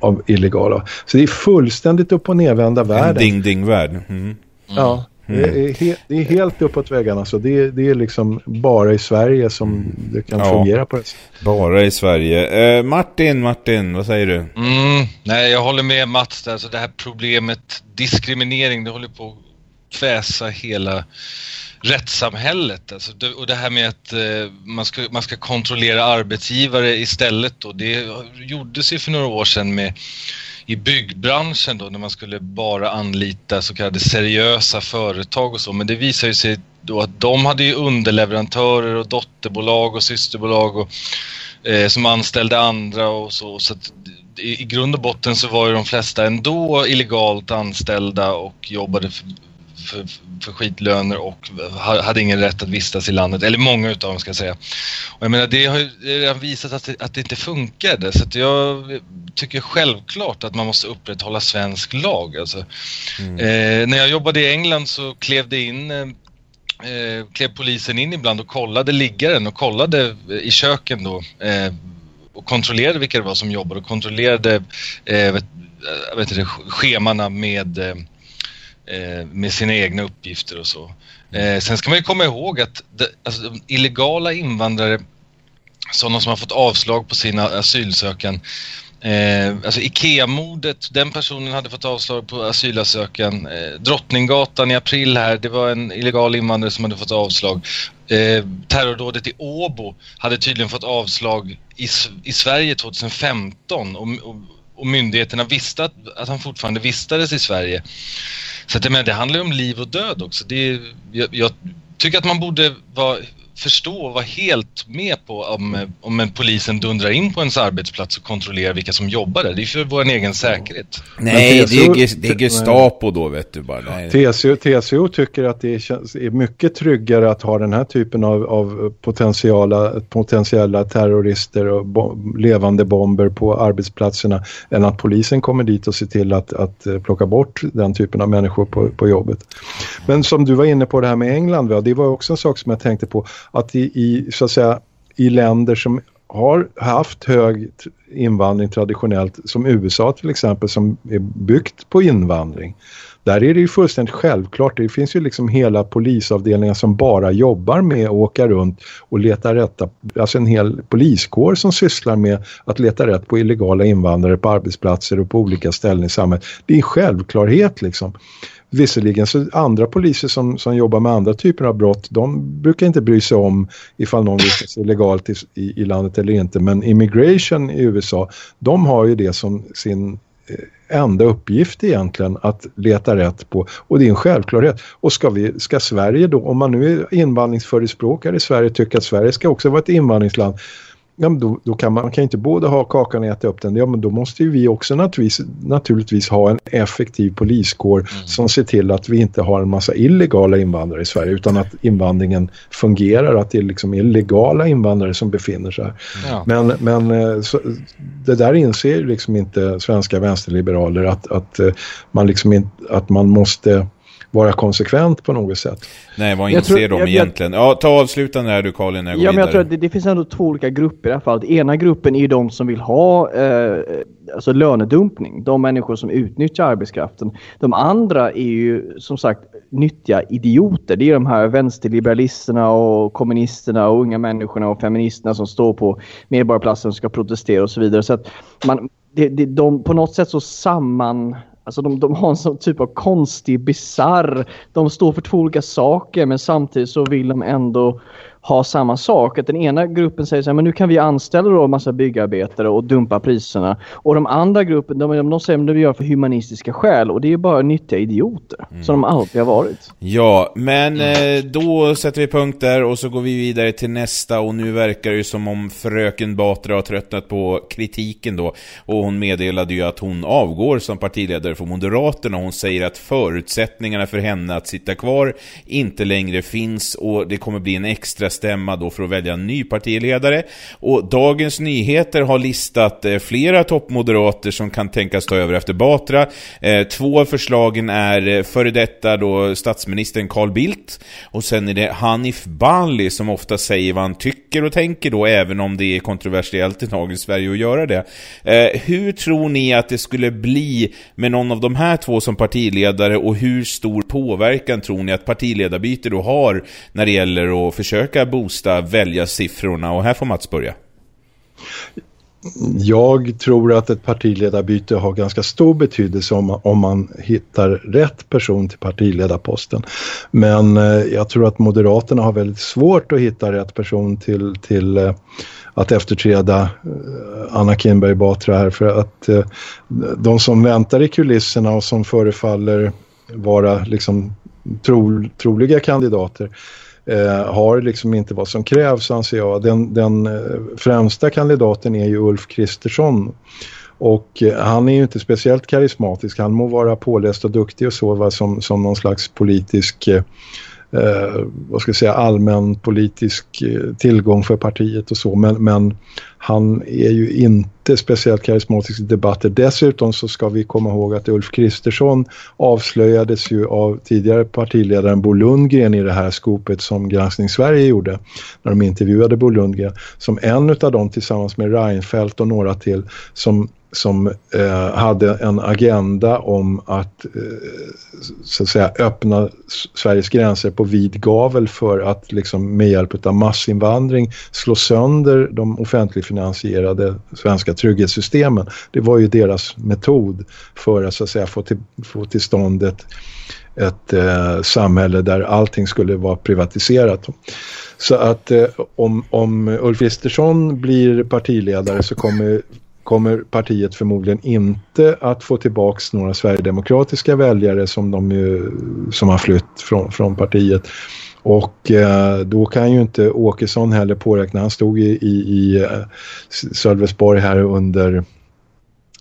Speaker 6: av illegala. Så det är fullständigt upp och nedvända världen.
Speaker 2: En ding-ding-värld. Mm.
Speaker 6: Ja. Mm. Det, är he, det är helt uppåt väggarna. Så det, det är liksom bara i Sverige som mm. det kan ja, fungera på det
Speaker 2: Bara i Sverige. Eh, Martin, Martin, vad säger du?
Speaker 5: Mm, nej, jag håller med Mats där. Så det här problemet diskriminering, det håller på att kväsa hela rättssamhället. Alltså, det, och det här med att eh, man, ska, man ska kontrollera arbetsgivare istället. Då, det gjordes ju för några år sedan med i byggbranschen då när man skulle bara anlita så kallade seriösa företag och så. Men det visar ju sig då att de hade ju underleverantörer och dotterbolag och systerbolag och, eh, som anställde andra och så. så att, i, i grund och botten så var ju de flesta ändå illegalt anställda och jobbade för, för, för skitlöner och hade ingen rätt att vistas i landet, eller många utav dem ska jag säga. Och jag menar det har ju redan visat att det, att det inte funkade så jag tycker självklart att man måste upprätthålla svensk lag. Alltså. Mm. Eh, när jag jobbade i England så klev det in eh, eh klev polisen in ibland och kollade liggaren och kollade i köken då eh, och kontrollerade vilka det var som jobbade och kontrollerade eh, vet, eh, vet det, schemana med eh, Eh, Eh, med sina egna uppgifter och så. Eh, sen ska man ju komma ihåg att de, alltså, de illegala invandrare, sådana som har fått avslag på sina asylansökan, Eh, alltså Ikea-mordet, den personen hade fått avslag på asylansökan. Eh, Drottninggatan i april här, det var en illegal invandrare som hade fått avslag. Eh, terrordådet i Åbo hade tydligen fått avslag i, i Sverige 2015 och, och, och myndigheterna visste att, att han fortfarande vistades i Sverige. Så att, men, det handlar ju om liv och död också. Det jag, jag, tycker att man borde vara förstå och vara helt med på om, om en polisen dundrar in på ens arbetsplats och kontrollerar vilka som jobbar där. Det är för vår egen säkerhet.
Speaker 2: Nej, TCO, det, är, det är Gestapo då vet du bara. Nej.
Speaker 6: TCO, TCO tycker att det är, är mycket tryggare att ha den här typen av, av potentiella, potentiella terrorister och bo, levande bomber på arbetsplatserna än att polisen kommer dit och ser till att, att eh, plocka bort den typen av människor på, på jobbet. Men som du var inne på det här med England, va? det var också en sak som jag tänkte på att i, i, så att säga, i länder som har haft hög invandring traditionellt, som USA till exempel, som är byggt på invandring. Där är det ju fullständigt självklart. Det finns ju liksom hela polisavdelningar som bara jobbar med att åka runt och leta rätta. Alltså en hel poliskår som sysslar med att leta rätt på illegala invandrare på arbetsplatser och på olika ställen i samhället. Det är en självklarhet liksom. Visserligen så andra poliser som, som jobbar med andra typer av brott, de brukar inte bry sig om ifall någon vistas illegalt i, i, i landet eller inte. Men immigration i USA, de har ju det som sin eh, enda uppgift egentligen att leta rätt på och det är en självklarhet. Och ska, vi, ska Sverige då, om man nu är invandringsförespråkare i Sverige tycker att Sverige ska också vara ett invandringsland ja, men då, då kan man, man kan inte både ha kakan och äta upp den. Ja, men då måste ju vi också naturligtvis, naturligtvis ha en effektiv poliskår mm. som ser till att vi inte har en massa illegala invandrare i Sverige utan att invandringen fungerar, att det är liksom illegala invandrare som befinner sig här. Ja. Men, men eh, så, det där inser liksom inte svenska vänsterliberaler att, att, eh, man, liksom in, att man måste vara konsekvent på något sätt.
Speaker 2: Nej, vad inser tror, de jag, egentligen? Ja, ta avslutande här du Colin.
Speaker 3: Ja, men jag tror att det, det, finns ändå två olika grupper i alla fall. Ena gruppen är ju de som vill ha eh, alltså lönedumpning. De människor som utnyttjar arbetskraften. De andra är ju som sagt nyttiga idioter. Det är de här vänsterliberalisterna och kommunisterna och unga människorna och feministerna som står på Medborgarplatsen och ska protestera och så vidare. Så att man, det, det, de på något sätt så samman Alltså de, de har en sån typ av konstig, bizarr... De står för två olika saker men samtidigt så vill de ändå ha samma sak. Att den ena gruppen säger så här, men nu kan vi anställa då en massa byggarbetare och dumpa priserna. Och de andra gruppen, de, de säger att vi gör för humanistiska skäl. Och det är bara nyttiga idioter. Mm. Som de alltid har varit.
Speaker 2: Ja, men eh, då sätter vi punkt där och så går vi vidare till nästa. Och nu verkar det som om fröken Batra har tröttnat på kritiken då. Och hon meddelade ju att hon avgår som partiledare för Moderaterna. Hon säger att förutsättningarna för henne att sitta kvar inte längre finns. Och det kommer bli en extra stämma då för att välja en ny partiledare. Och Dagens Nyheter har listat eh, flera toppmoderater som kan tänkas ta över efter Batra. Eh, två av förslagen är eh, före detta då statsministern Carl Bildt och sen är det Hanif Bali som ofta säger vad han tycker och tänker då även om det är kontroversiellt i dagens Sverige att göra det. Eh, hur tror ni att det skulle bli med någon av de här två som partiledare och hur stor påverkan tror ni att partiledarbyte då har när det gäller att försöka försöka boosta väljarsiffrorna och här får Mats börja.
Speaker 6: Jag tror att ett partiledarbyte har ganska stor betydelse om, om man hittar rätt person till partiledarposten. Men eh, jag tror att Moderaterna har väldigt svårt att hitta rätt person till, till eh, att efterträda eh, Anna Kinberg Batra här för att eh, de som väntar i kulisserna och som förefaller vara liksom tro, troliga kandidater eh, har liksom inte vad som krävs anser jag. Den, den eh, främsta kandidaten är ju Ulf Kristersson. Och eh, han är ju inte speciellt karismatisk. Han må vara påläst och duktig och så va, som, som någon slags politisk eh, eh, vad ska jag säga, allmän politisk eh, tillgång för partiet och så. Men, men han är ju inte speciellt karismatisk i debatter. Dessutom så ska vi komma ihåg att Ulf Kristersson avslöjades ju av tidigare partiledaren Bo Lundgren i det här skopet som Granskning Sverige gjorde när de intervjuade Bo Lundgren som en av dem tillsammans med Reinfeldt och några till som som eh, hade en agenda om att, eh, så att säga, öppna Sveriges gränser på vid gavel för att liksom, med hjälp av massinvandring slå sönder de offentligt finansierade svenska trygghetssystemen. Det var ju deras metod för att, så att säga, få, till, få till stånd ett, ett eh, samhälle där allting skulle vara privatiserat. Så att eh, om, om Ulf Kristersson blir partiledare så kommer kommer partiet förmodligen inte att få tillbaks några sverigedemokratiska väljare som, de ju, som har flytt från, från partiet. Och eh, då kan ju inte Åkesson heller påräkna, han stod i, i, eh, i Sölvesborg här under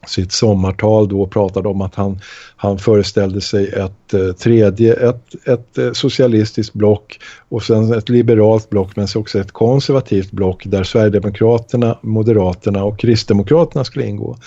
Speaker 6: sitt sommartal då pratade om att han, han föreställde sig ett eh, tredje, ett, ett eh, socialistiskt block och sen ett liberalt block men också ett konservativt block där Sverigedemokraterna, Moderaterna och Kristdemokraterna skulle ingå.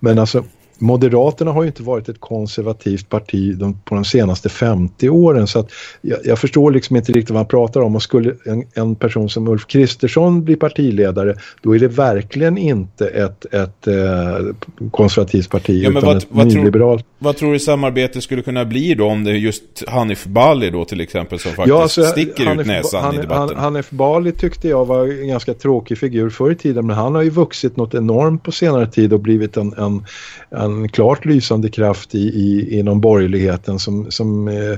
Speaker 6: Men alltså Moderaterna har ju inte varit ett konservativt parti de, på de senaste 50 åren så att jag, jag, förstår liksom inte riktigt vad han pratar om och skulle en, en, person som Ulf Kristersson bli partiledare då är det verkligen inte ett, ett eh, konservativt parti ja, utan vad, ett vad nyliberalt.
Speaker 2: Tror, vad tror du samarbete skulle kunna bli då om det är just Hanif Bali då till exempel som faktiskt ja, alltså, sticker Hanif, ut näsan
Speaker 6: Hanif,
Speaker 2: i debatten?
Speaker 6: Hanif Bali tyckte jag var en ganska tråkig figur förr i tiden men han har ju vuxit något enormt på senare tid och blivit en, en, en en klart lysande kraft i, i, inom borgerligheten som, som eh,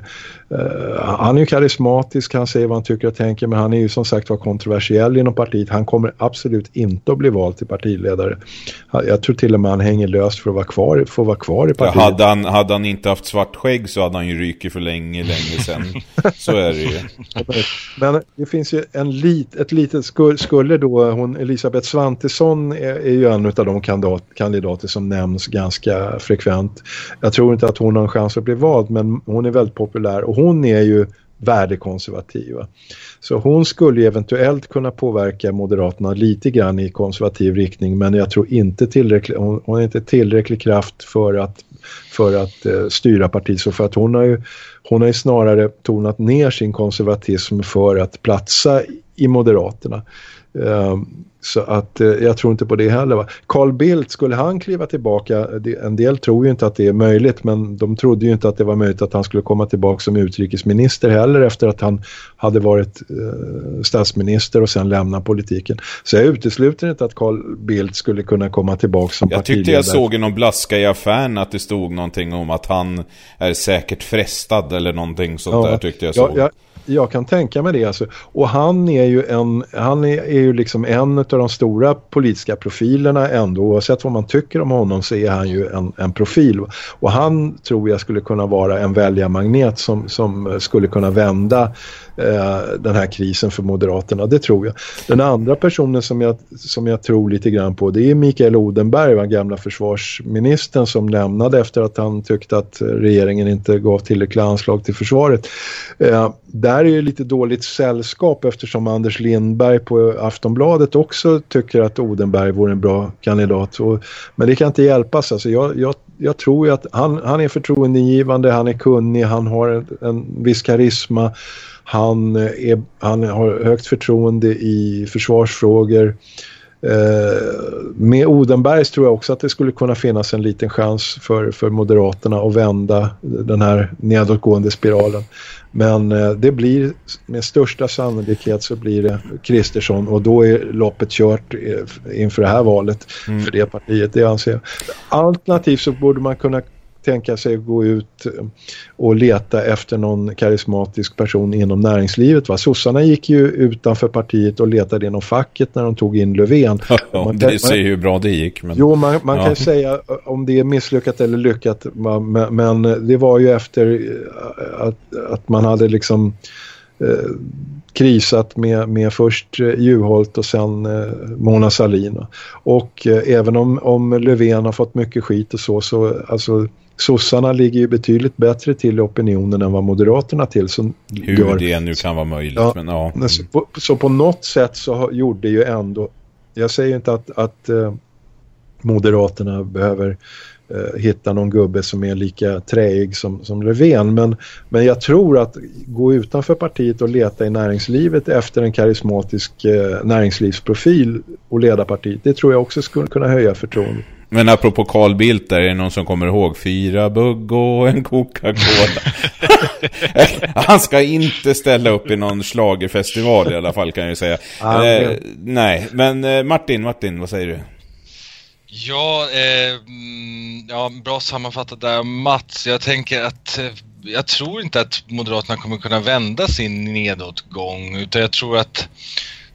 Speaker 6: eh, han är ju karismatisk, han säger vad han tycker och tänker men han är ju som sagt var kontroversiell inom partiet. Han kommer absolut inte att bli vald till partiledare. Jag tror till och med han hänger löst för att vara kvar, för att vara kvar i partiet.
Speaker 2: Ja, hade, han, hade han inte haft svart skägg så hade han ju ryker för länge, länge sedan. så är det ju.
Speaker 6: Men det finns ju en lit, ett litet skulle då hon Elisabeth Svantesson är, är ju en av de kandidat, kandidater som nämns ganska ganska frekvent. Jag tror inte att hon har en chans att bli vald men hon är väldigt populär och hon är ju värdekonservativ. Så hon skulle eventuellt kunna påverka Moderaterna lite grann i konservativ riktning men jag tror inte tillräckligt, hon, hon har inte tillräcklig kraft för att, för att eh, styra partiet så för att hon har ju hon har ju snarare tonat ner sin konservatism för att platsa i Moderaterna. Uh, så att eh, jag tror inte på det heller. Va? Carl Bildt, skulle han kliva tillbaka? En del tror ju inte att det är möjligt men de trodde ju inte att det var möjligt att han skulle komma tillbaka som utrikesminister heller efter att han hade varit eh, statsminister och sen lämna politiken. Så jag utesluter inte att Carl Bildt skulle kunna komma tillbaka som
Speaker 2: jag
Speaker 6: partiledare.
Speaker 2: Jag tyckte jag såg i någon blaska i affären att det stod någonting om att han är säkert frestad eller någonting sånt ja, där tyckte jag såg.
Speaker 6: Ja, jag, jag kan tänka mig det alltså. Och han är ju en, han är, är ju liksom en av de stora politiska profilerna ändå. Oavsett vad man tycker om honom så är han ju en, en profil. Och han tror jag skulle kunna vara en väljarmagnet som, som skulle kunna vända Eh, den här krisen för Moderaterna. Det tror jag. Den andra personen som jag, som jag tror lite grann på det är Mikael Odenberg, den gamla försvarsministern som lämnade efter att han tyckte att regeringen inte gav tillräckliga anslag till försvaret. Eh, där är ju lite dåligt sällskap eftersom Anders Lindberg på Aftonbladet också tycker att Odenberg vore en bra kandidat. Och, men det kan inte hjälpas. Alltså jag, jag, jag tror ju att han, han är förtroendegivande, han är kunnig, han har en, en viss karisma. Han, eh, är, han har högt förtroende i försvarsfrågor. Eh, med Odenbergs tror jag också att det skulle kunna finnas en liten chans för, för Moderaterna att vända den här nedåtgående spiralen. Men eh, det blir med största sannolikhet så blir det Kristersson och då är loppet kört eh, inför det här valet mm. för det partiet, det anser jag. Alternativt så borde man kunna tänka sig att gå ut och leta efter någon karismatisk person inom näringslivet. Va? Sossarna gick ju utanför partiet och letade inom facket när de tog in Löfven.
Speaker 2: Ja, man, det ser ju hur bra det gick. Men...
Speaker 6: Jo, man, man ja. kan säga om det är misslyckat eller lyckat. Men, men det var ju efter att, att man hade liksom eh, krisat med, med först eh, Juholt och sen eh, Mona Sahlin. Och eh, även om, om Löfven har fått mycket skit och så, så alltså sossarna ligger ju betydligt bättre till i opinionen än vad moderaterna till. Som
Speaker 2: Hur gör, det nu kan vara möjligt. Ja, men, ja. Mm.
Speaker 6: Så, på, så, på, något sätt så gjorde ju ändå, jag säger inte att, att eh, moderaterna behöver eh, hitta någon gubbe som är lika träig som, som Löfven. Men, men jag tror att gå utanför partiet och leta i näringslivet efter en karismatisk eh, näringslivsprofil och leda partiet, det tror jag också skulle kunna höja förtroendet.
Speaker 2: Men apropå Carl Bildt där, är det någon som kommer ihåg? Fyra bugg och en Coca-Cola. Han ska inte ställa upp i någon slagerfestival i alla fall kan jag ju säga. Ah, eh, nej, men eh, Martin, Martin, vad säger du?
Speaker 5: Ja, eh, mm, ja, bra sammanfattat där Mats. Jag tänker att eh, jag tror inte att Moderaterna kommer kunna vända sin nedåtgång utan jag tror att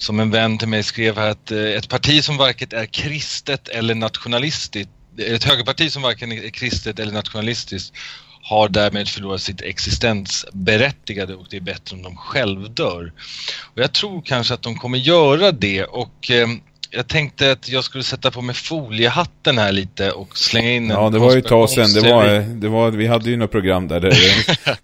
Speaker 5: som en vän till mig skrev här att eh, ett parti som varken är kristet eller nationalistiskt eh, ett högerparti som varken är kristet eller nationalistiskt har därmed förlorat sitt existensberättigade och det är bättre om de självdör. Och jag tror kanske att de kommer göra det och eh, jag tänkte att jag skulle sätta på mig foliehatten här lite och slänga in en
Speaker 2: Ja, det var ju ett tag sedan. Det var, det var, vi hade ju något program där, där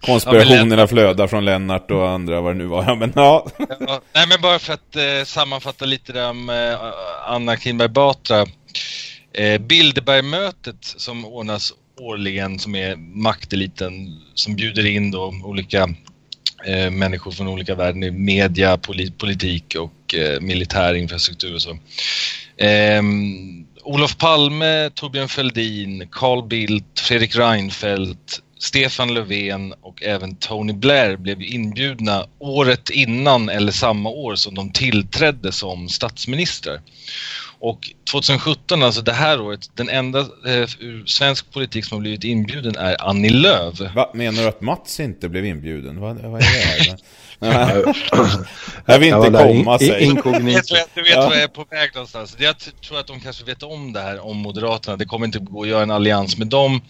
Speaker 2: konspirationerna flödar från Lennart och andra, vad det nu var. Ja, men ja.
Speaker 5: ja nej, men bara för att eh, sammanfatta lite där om eh, Anna Kinberg Batra. Eh, Bilderbergmötet som ordnas årligen som är makteliten som bjuder in då olika eh, människor från olika världen i media, polit, politik och eh, militär infrastruktur och så. Eh, Olof Palme, Torbjörn Fälldin, Carl Bildt, Fredrik Reinfeldt, Stefan Löfven och även Tony Blair blev inbjudna året innan eller samma år som de tillträdde som statsministrar. Och 2017, alltså det här året, den enda eh, svensk politik som har blivit inbjuden är Annie Lööf.
Speaker 2: Va, menar du att Mats inte blev inbjuden? Vad, vad är det här? jag vill inte komma sig.
Speaker 5: Inkognito. Du vet ja. vad jag är på väg någonstans. Jag tror att de kanske vet om det här om Moderaterna. Det kommer inte gå att göra en allians med dem.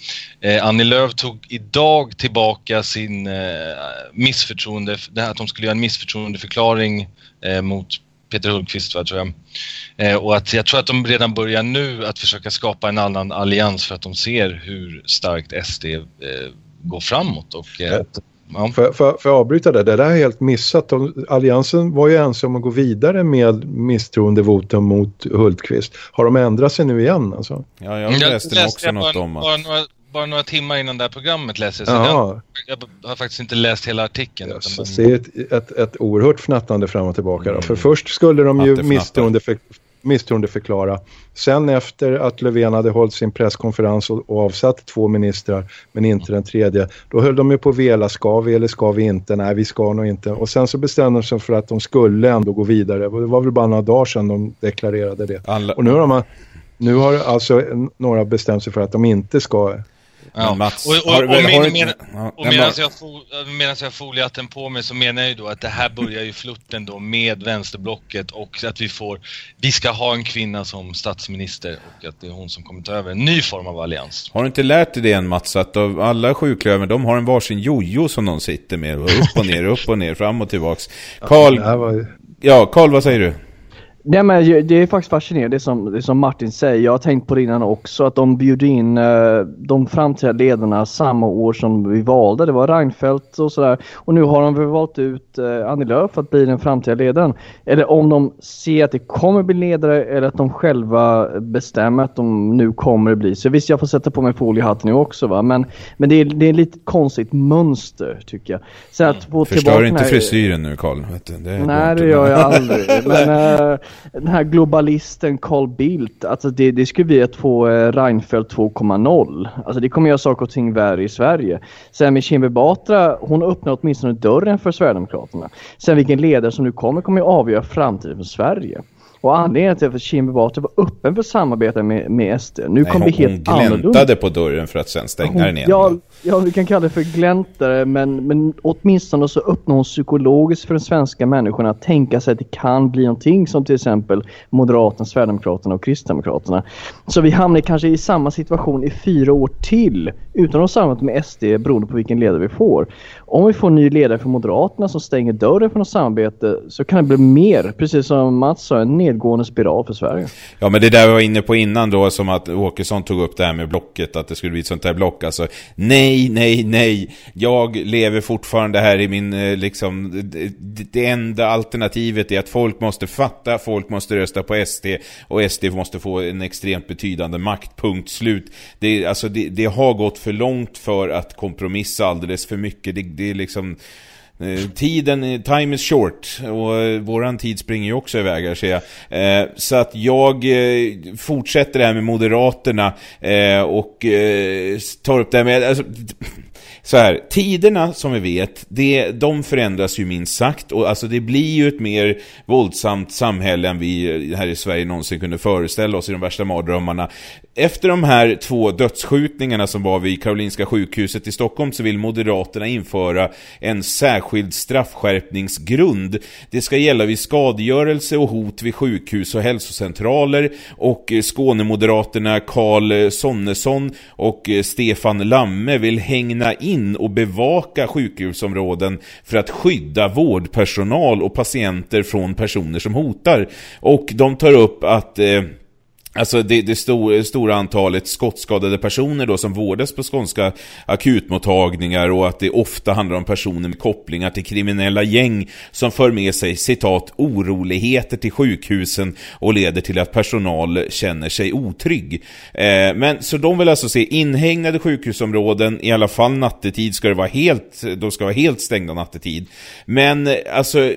Speaker 5: Eh, Annie Lööf tog idag tillbaka sin eh, missförtroende, det här att de skulle göra en missförtroendeförklaring eh, mot Peter Hultqvist tror jag. Eh, och att jag tror att de redan börjar nu att försöka skapa en annan allians för att de ser hur starkt SD eh, går framåt. Och, eh,
Speaker 6: Ja. För, för, för att avbryta det, det där är helt missat. De, alliansen var ju ensam att gå vidare med misstroendevotum mot Hultqvist. Har de ändrat sig nu igen alltså?
Speaker 2: Ja, jag läste, jag läste också något om att...
Speaker 5: Bara några, timmar innan det här programmet läste jag. Jag, jag, har faktiskt inte läst hela artikeln.
Speaker 6: Yes, utan det är ett, ett, ett oerhört fnattande fram och tillbaka. Mm. För först skulle de ju misstroendeför, misstroendeförklara. Sen efter att Löfven hade hållit sin presskonferens och, och avsatt två ministrar, men inte den tredje, då höll de ju på att vela, ska vi eller ska vi inte? Nej, vi ska nog inte. Och sen så bestämde de sig för att de skulle ändå gå vidare. Det var väl bara några dagar sedan de deklarerade det. Alla... Och nu har, man, nu har alltså några bestämt sig för att de inte ska
Speaker 5: Ja. Mats, och, och, och, och medan jag, medan jag foliehatten på mig så menar jag ju då att det här börjar ju flutten då med vänsterblocket och att vi får, vi ska ha en kvinna som statsminister och att det är hon som kommer ta över en ny form av allians.
Speaker 2: Har du inte lärt dig det än Mats, att alla sjuklöver, de har en varsin jojo som de sitter med, upp och ner, upp och ner, fram och tillbaks. Karl, ja, Karl vad säger du?
Speaker 3: Nej men det är faktiskt fascinerande det som, det som Martin säger. Jag har tänkt på det innan också att de bjuder in uh, de framtida ledarna samma år som vi valde. Det var Reinfeldt och sådär. Och nu har de väl valt ut uh, Annie Lööf för att bli den framtida ledaren. Eller om de ser att det kommer bli ledare eller att de själva bestämmer att de nu kommer bli. Så visst jag får sätta på mig foliehatten nu också va. Men, men det är, det är lite konstigt mönster tycker jag. Så att
Speaker 2: Förstör inte frisyren nu Karl.
Speaker 3: Nej det gör jag aldrig. men, uh, den här globalisten Carl Bildt, alltså det, det skulle bli att få eh, Reinfeldt 2.0. Alltså det kommer göra saker och ting värre i Sverige. Sen med Kinberg Batra, hon öppnar åtminstone dörren för Sverigedemokraterna. Sen vilken ledare som nu kommer, kommer att avgöra framtiden för Sverige. Och anledningen till att Kimmy Batra var öppen för samarbete med, med SD. Nu kommer det helt
Speaker 2: annorlunda. Hon gläntade på dörren för att sen stänga hon, den igen.
Speaker 3: Ja, ja, vi kan kalla det för gläntare. Men, men åtminstone så öppnar hon psykologiskt för den svenska människorna att tänka sig att det kan bli någonting som till exempel Moderaterna, Sverigedemokraterna och Kristdemokraterna. Så vi hamnar kanske i samma situation i fyra år till utan att samarbeta med SD beroende på vilken ledare vi får. Om vi får en ny ledare för Moderaterna som stänger dörren för något samarbete så kan det bli mer, precis som Mats sa, en nedgående spiral för Sverige.
Speaker 2: Ja, men det där vi var inne på innan då, som att Åkesson tog upp det här med blocket, att det skulle bli ett sånt här block. Alltså, nej, nej, nej. nej. Jag lever fortfarande här i min, eh, liksom, det enda alternativet är att folk måste fatta, folk måste rösta på SD och SD måste få en extremt betydande makt, punkt slut. Det, alltså, det, det har gått för långt för att kompromissa alldeles för mycket. Det, det är liksom... Eh, tiden, eh, time is short och eh, våran tid springer ju också iväg här ser jag. Så att jag fortsätter det här med Moderaterna och tar upp det här med... Alltså, så här, tiderna som vi vet, det, de förändras ju minst sagt och alltså det blir ju ett mer våldsamt samhälle än vi eh, här i Sverige någonsin kunde föreställa oss i de värsta mardrömmarna. Efter de här två dödsskjutningarna som var vid Karolinska sjukhuset i Stockholm så vill Moderaterna införa en särskild straffskärpningsgrund. Det ska gälla vid skadegörelse och hot vid sjukhus och hälsocentraler och eh, Skånemoderaterna Karl eh, Sonnesson och Stefan Lamme vill hängna in och bevaka sjukhusområden för att skydda vårdpersonal och patienter från personer som hotar. Och de tar upp att eh, Alltså det, det stor, stora antalet skottskadade personer då som vårdas på skånska akutmottagningar och att det ofta handlar om personer med kopplingar till kriminella gäng som för med sig citat oroligheter till sjukhusen och leder till att personal känner sig otrygg. Eh, men så de vill alltså se inhägnade sjukhusområden, i alla fall nattetid ska det vara helt, de ska vara helt stängda nattetid. Men eh, alltså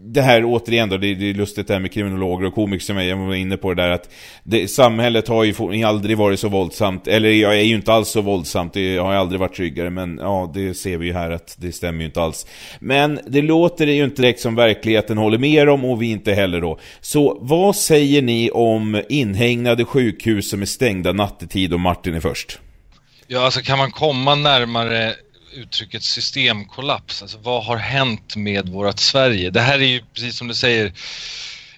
Speaker 2: det här återigen då, det, det är lustigt det här med kriminologer och komiker som jag var inne på det där att det, samhället har ju aldrig varit så våldsamt, eller jag är ju inte alls så våldsamt, det har ju aldrig varit tryggare, men ja, det ser vi ju här att det stämmer ju inte alls. Men det låter ju inte direkt som verkligheten håller med om och vi inte heller då. Så vad säger ni om inhägnade sjukhus som är stängda nattetid och Martin är först?
Speaker 5: Ja, alltså kan man komma närmare uttrycket systemkollaps. Alltså vad har hänt med vårt Sverige? Det här är ju precis som du säger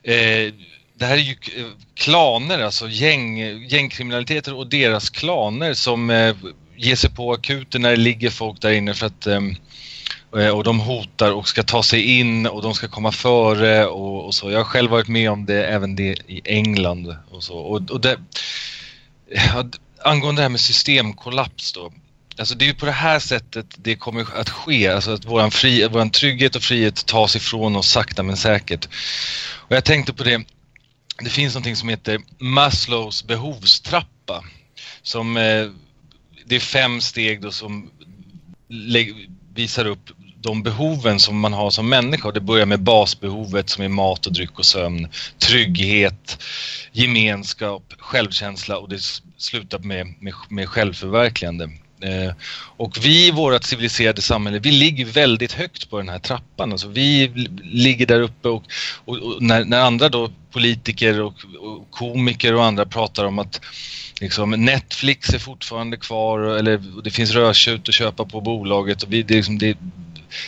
Speaker 5: eh, det här är ju eh, klaner, alltså gäng, gängkriminaliteter och deras klaner som eh, ger sig på akuten när det ligger folk där inne för att eh, eh, och de hotar och ska ta sig in och de ska komma före och, och, så. Jag har själv varit med om det, även det i England och så. Och, och det, angående det här med systemkollaps då. Alltså det är ju på det här sättet det kommer att ske, alltså att våran, fri, våran trygghet och frihet tas ifrån oss sakta men säkert. Och jag tänkte på det, det finns någonting som heter Maslows behovstrappa. Som, eh, det är fem steg då som visar upp de behoven som man har som människa. Det börjar med basbehovet som är mat och dryck och sömn, trygghet, gemenskap, självkänsla och det slutar med, med, med självförverkligande. Eh, och vi i vårt civiliserade samhälle, vi ligger väldigt högt på den här trappan. Alltså vi ligger där uppe och, och, och när, när, andra då politiker och, och, komiker och andra pratar om att liksom, Netflix är fortfarande kvar eller det finns rödtjut att köpa på bolaget och vi, det, liksom, det,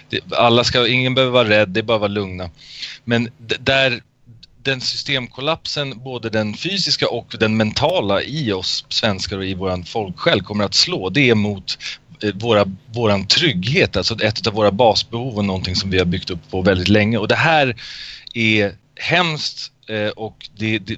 Speaker 5: det, alla ska, ingen behöver vara rädd, det är bara att vara lugna. Men där den systemkollapsen, både den fysiska och den mentala i oss svenskar och i våran folksjäl kommer att slå, det är mot eh, våra, våran trygghet, alltså ett av våra basbehov och någonting som vi har byggt upp på väldigt länge. Och det här är hemskt eh, och det, det,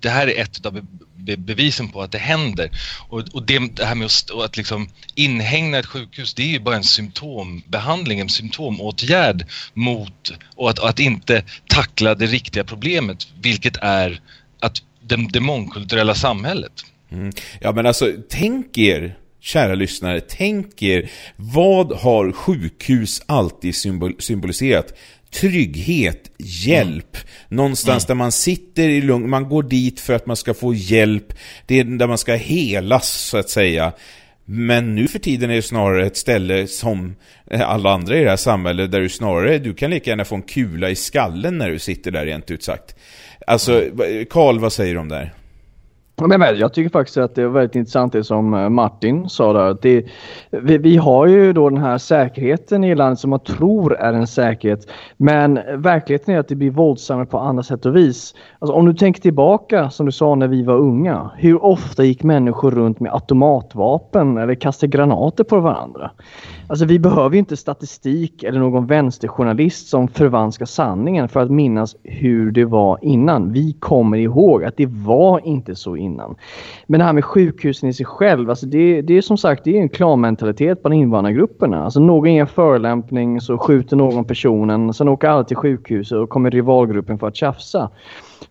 Speaker 5: det här är ett av be bevisen på att det händer. Och, och det, det, här med att, att liksom inhägna ett sjukhus, det är ju bara en symptombehandling, en symptomåtgärd mot och att, och att inte tackla det riktiga problemet, vilket är att det, det mångkulturella samhället.
Speaker 2: Mm. Ja men alltså, tänk er kära lyssnare, tänk er, vad har sjukhus alltid symbol symboliserat? Trygghet, hjälp. Mm. Någonstans mm. där man sitter i lugn, man går dit för att man ska få hjälp. Det är där man ska helas så att säga. Men nu för tiden är det snarare ett ställe som alla andra i det här samhället där du snarare, du kan lika gärna få en kula i skallen när du sitter där rent ut sagt. Alltså, Karl, vad säger du om det här?
Speaker 3: Men jag tycker faktiskt att det är väldigt intressant det som eh, Martin sa där. Det, vi, vi, har ju då den här säkerheten i landet som man tror är en säkerhet. Men verkligheten är att det blir våldsammare på andra sätt och vis. Alltså, om du tänker tillbaka som du sa när vi var unga. Hur ofta gick människor runt med automatvapen eller kastade granater på varandra? Alltså vi behöver inte statistik eller någon vänsterjournalist som förvanskar sanningen för att minnas hur det var innan. Vi kommer ihåg att det var inte så innan. Men det här med sjukhusen i sig själv, alltså det, det är som sagt det är en klanmentalitet bland invandrargrupperna. Alltså någon ger en förolämpning så skjuter någon personen, sen åker alla till sjukhuset och kommer rivalgruppen för att tjafsa.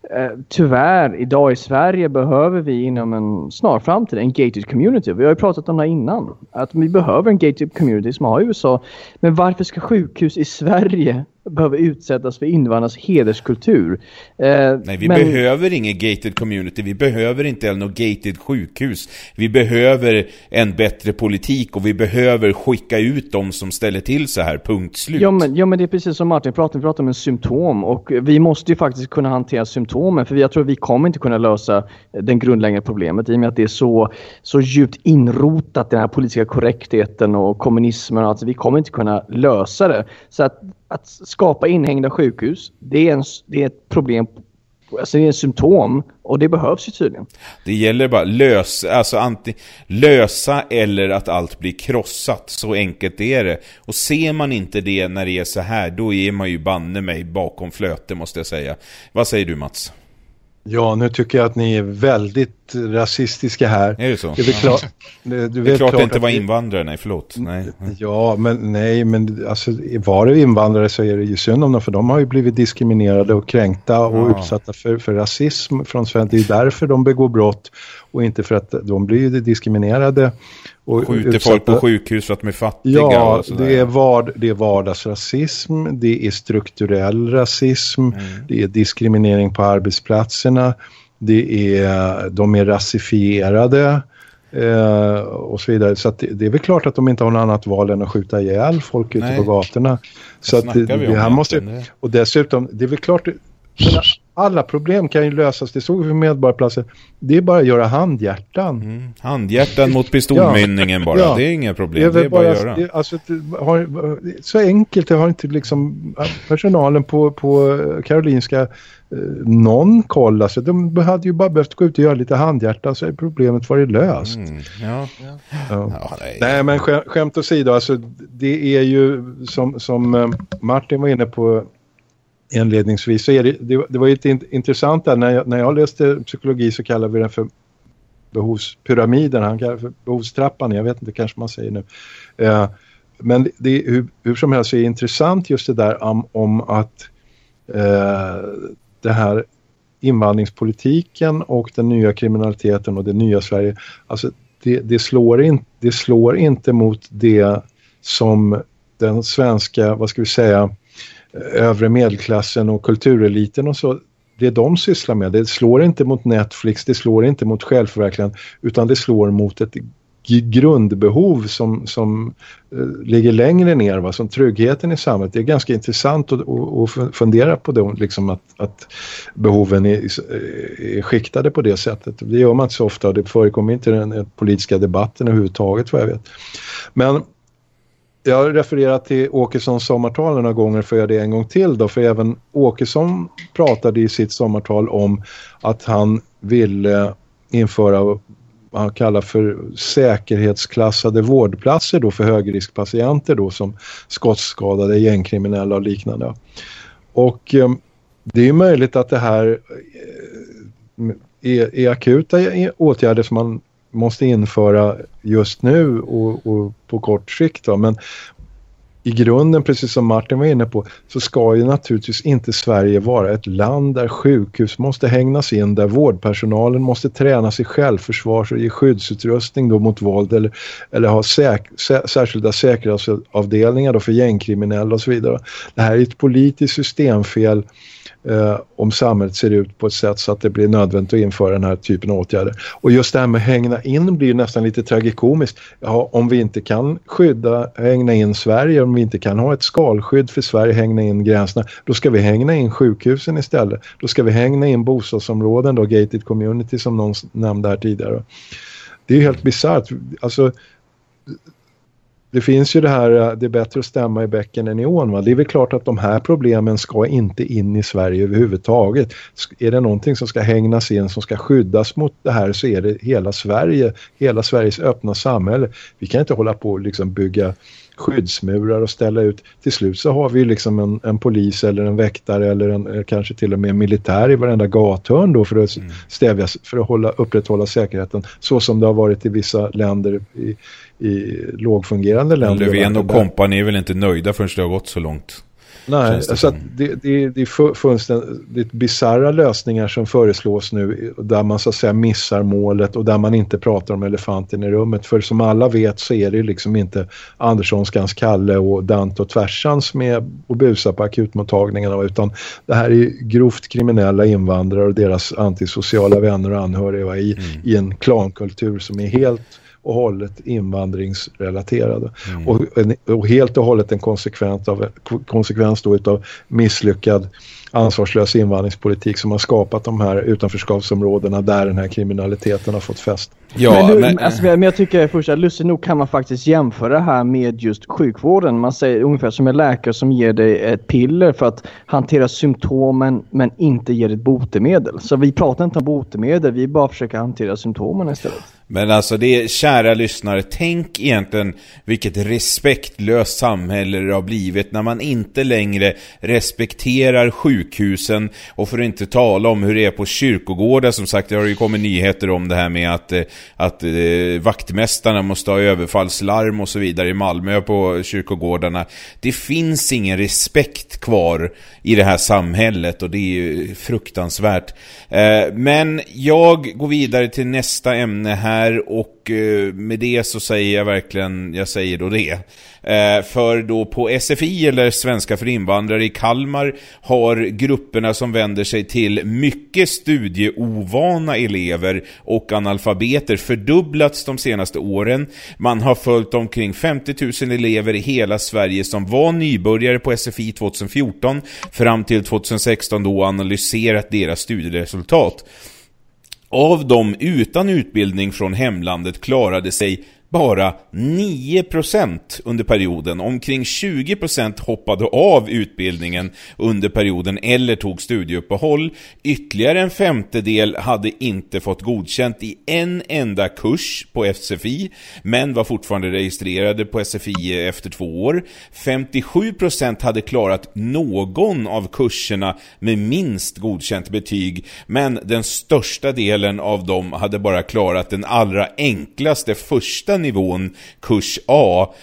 Speaker 3: Eh, tyvärr, idag i Sverige behöver vi inom en snar framtid en gated community. Vi har ju pratat om det innan. Att vi behöver en gated community som har i USA. Men varför ska sjukhus i Sverige behöver utsättas för invandrarnas hederskultur.
Speaker 2: Eh, Nej, vi men... behöver ingen gated community. Vi behöver inte något gated sjukhus. Vi behöver en bättre politik och vi behöver skicka ut dem som ställer till så här, punkt slut.
Speaker 3: Ja men, ja, men det är precis som Martin pratar, vi pratar om en symptom och vi måste ju faktiskt kunna hantera symptomen för jag tror vi kommer inte kunna lösa den grundläggande problemet i och med att det är så, så djupt inrotat den här politiska korrektheten och kommunismen och alltså vi kommer inte kunna lösa det. Så att att skapa inhängda sjukhus, det är, en, det är ett problem, alltså det är ett symptom och det behövs ju tydligen.
Speaker 2: Det gäller bara lösa, alltså anti, lösa eller att allt blir krossat, så enkelt är det. Och ser man inte det när det är så här, då är man ju banne mig bakom flöte måste jag säga. Vad säger du Mats?
Speaker 6: Ja, nu tycker jag att ni är väldigt rasistiska här.
Speaker 2: Är det så?
Speaker 6: Det är,
Speaker 2: klar, det, det är klart det inte var invandrare, nej förlåt. Nej.
Speaker 6: Ja, men nej, men alltså var det invandrare så är det ju synd om dem för de har ju blivit diskriminerade och kränkta och ja. utsatta för, för rasism från Sverige. Det är därför de begår brott och inte för att de blir diskriminerade.
Speaker 2: Och Skjuter utsatta... folk på sjukhus för att de är fattiga?
Speaker 6: Ja, det är, vard, det är vardagsrasism, det är strukturell rasism, mm. det är diskriminering på arbetsplatserna, det är, de är rasifierade eh, och så vidare. Så det, det, är väl klart att de inte har något annat val än att skjuta ihjäl folk ute på gatorna. Så det, det här måste, och dessutom, det är väl klart alla problem kan ju lösas, det såg vi för Medborgarplatsen. Det är bara att göra handhjärtan. Mm.
Speaker 2: Handhjärtan mot pistolmynningen ja. bara, ja. det är inga problem, det är, det är bara, bara att göra. Det,
Speaker 6: alltså, har, så enkelt, det har inte liksom personalen på, på Karolinska eh, någon koll. Alltså, de hade ju bara behövt gå ut och göra lite handhjärtan så är problemet varit löst. Mm. Ja. Ja. nej. nej. men skämt åsido, alltså, det är ju som, som eh, Martin var inne på inledningsvis så är det, det, det var ju intressant där. När jag, när jag läste psykologi så kallade vi den för behovspyramiden, han kallar för behovstrappan, jag vet inte, kanske man säger nu. Eh, men det, hur, hur som helst är det intressant just det där om, om att eh, det här invandringspolitiken och den nya kriminaliteten och det nya Sverige, alltså det, det, slår, in, det slår inte mot det som den svenska, vad ska vi säga, övre medelklassen och kultureliten och så det de sysslar med, det slår inte mot Netflix, det slår inte mot självförverkligande utan det slår mot ett grundbehov som, som uh, ligger längre ner, va? som tryggheten i samhället. Det är ganska intressant att, att, fundera på det, liksom att, att behoven är, eh, är skiktade på det sättet. Det gör man inte så ofta och det förekommer inte i den, den politiska debatten överhuvudtaget vad jag vet. Men jag har refererat till Åkessons sommartal några gånger för jag det en gång till då. För även Åkesson pratade i sitt sommartal om att han ville införa vad han kallar för säkerhetsklassade vårdplatser då för högriskpatienter då som skottskadade, gängkriminella och liknande. Och eh, det är möjligt att det här eh, är, är akuta åtgärder som man måste införa just nu och, och på kort sikt. Då. Men i grunden, precis som Martin var inne på, så ska ju naturligtvis inte Sverige vara ett land där sjukhus måste hängnas in, där vårdpersonalen måste träna sig självförsvar och ge skyddsutrustning då mot våld eller, eller ha säk särskilda säkerhetsavdelningar då för gängkriminella och så vidare. Det här är ett politiskt systemfel eh, om samhället ser ut på ett sätt så att det blir nödvändigt att införa den här typen av åtgärder. Och just det här med hängna in blir nästan lite tragikomiskt. Ja, om vi inte kan skydda, hängna in Sverige, om vi inte kan ha ett skalskydd för Sverige, hängna in gränserna, då ska vi hängna in sjukhusen istället. Då ska vi hängna in bostadsområden, då, gated community som någon nämnde här tidigare. Det är helt bisarrt. Alltså det finns ju det här, eh, det är bättre att stämma i bäcken än i ån. Va? Det är väl klart att de här problemen ska inte in i Sverige överhuvudtaget. Är det någonting som ska hängnas in, som ska skyddas mot det här så är det hela Sverige, hela Sveriges öppna samhälle. Vi kan inte hålla på och liksom bygga skyddsmurar och ställa ut. Till slut så har vi liksom en, en polis eller en väktare eller en, kanske till och med en militär i varenda gathörn då för att mm. stävja, för att hålla, upprätthålla säkerheten så som det har varit i vissa länder i, i lågfungerande länder.
Speaker 2: Löfven och kompani är väl inte nöjda förrän det har gått så långt.
Speaker 6: Nej, det alltså det, det, det är bisarra lösningar som föreslås nu där man så att säga missar målet och där man inte pratar om elefanten i rummet. För som alla vet så är det liksom inte Anderssonskans Kalle och Dante och Tvärsans med och busa på akutmottagningarna utan det här är grovt kriminella invandrare och deras antisociala vänner och anhöriga i, mm. i en klankultur som är helt och hållet invandringsrelaterade. Mm. Och, och, helt och hållet en konsekvens, av, konsekvens då utav misslyckad ansvarslös invandringspolitik som har skapat de här utanförskapsområdena där den här kriminaliteten har fått fäst.
Speaker 3: Ja, men, du, men... Alltså, men jag tycker först att lustigt nog kan man faktiskt jämföra det här med just sjukvården. Man säger ungefär som en läkare som ger dig ett piller för att hantera symptomen men inte ger ett botemedel. Så vi pratar inte om botemedel, vi bara försöker hantera symptomen istället.
Speaker 2: Men alltså det, kära lyssnare, tänk egentligen vilket respektlöst samhälle det har blivit när man inte längre respekterar sjukhusen och för att inte tala om hur det är på kyrkogårdar. Som sagt, det har ju kommit nyheter om det här med att, eh, att eh, vaktmästarna måste ha överfallslarm och så vidare i Malmö på kyrkogårdarna. Det finns ingen respekt kvar i det här samhället och det är ju fruktansvärt. Eh, men jag går vidare till nästa ämne här och eh, med det så säger jag verkligen, jag säger då det. Eh, för då på SFI eller Svenska för invandrare i Kalmar har grupperna som vänder sig till mycket studieovana elever och analfabeter fördubblats de senaste åren. Man har följt omkring 50 000 elever i hela Sverige som var nybörjare på SFI 2014 fram till 2016 då analyserat deras studieresultat. Av dem utan utbildning från hemlandet klarade sig bara 9% under perioden. Omkring 20% hoppade av utbildningen under perioden eller tog studieuppehåll. Ytterligare en femtedel hade inte fått godkänt i en enda kurs på SFI, men var fortfarande registrerade på SFI efter två år. 57% hade klarat någon av kurserna med minst godkänt betyg, men den största delen av dem hade bara klarat den allra enklaste första nivån, kurs A.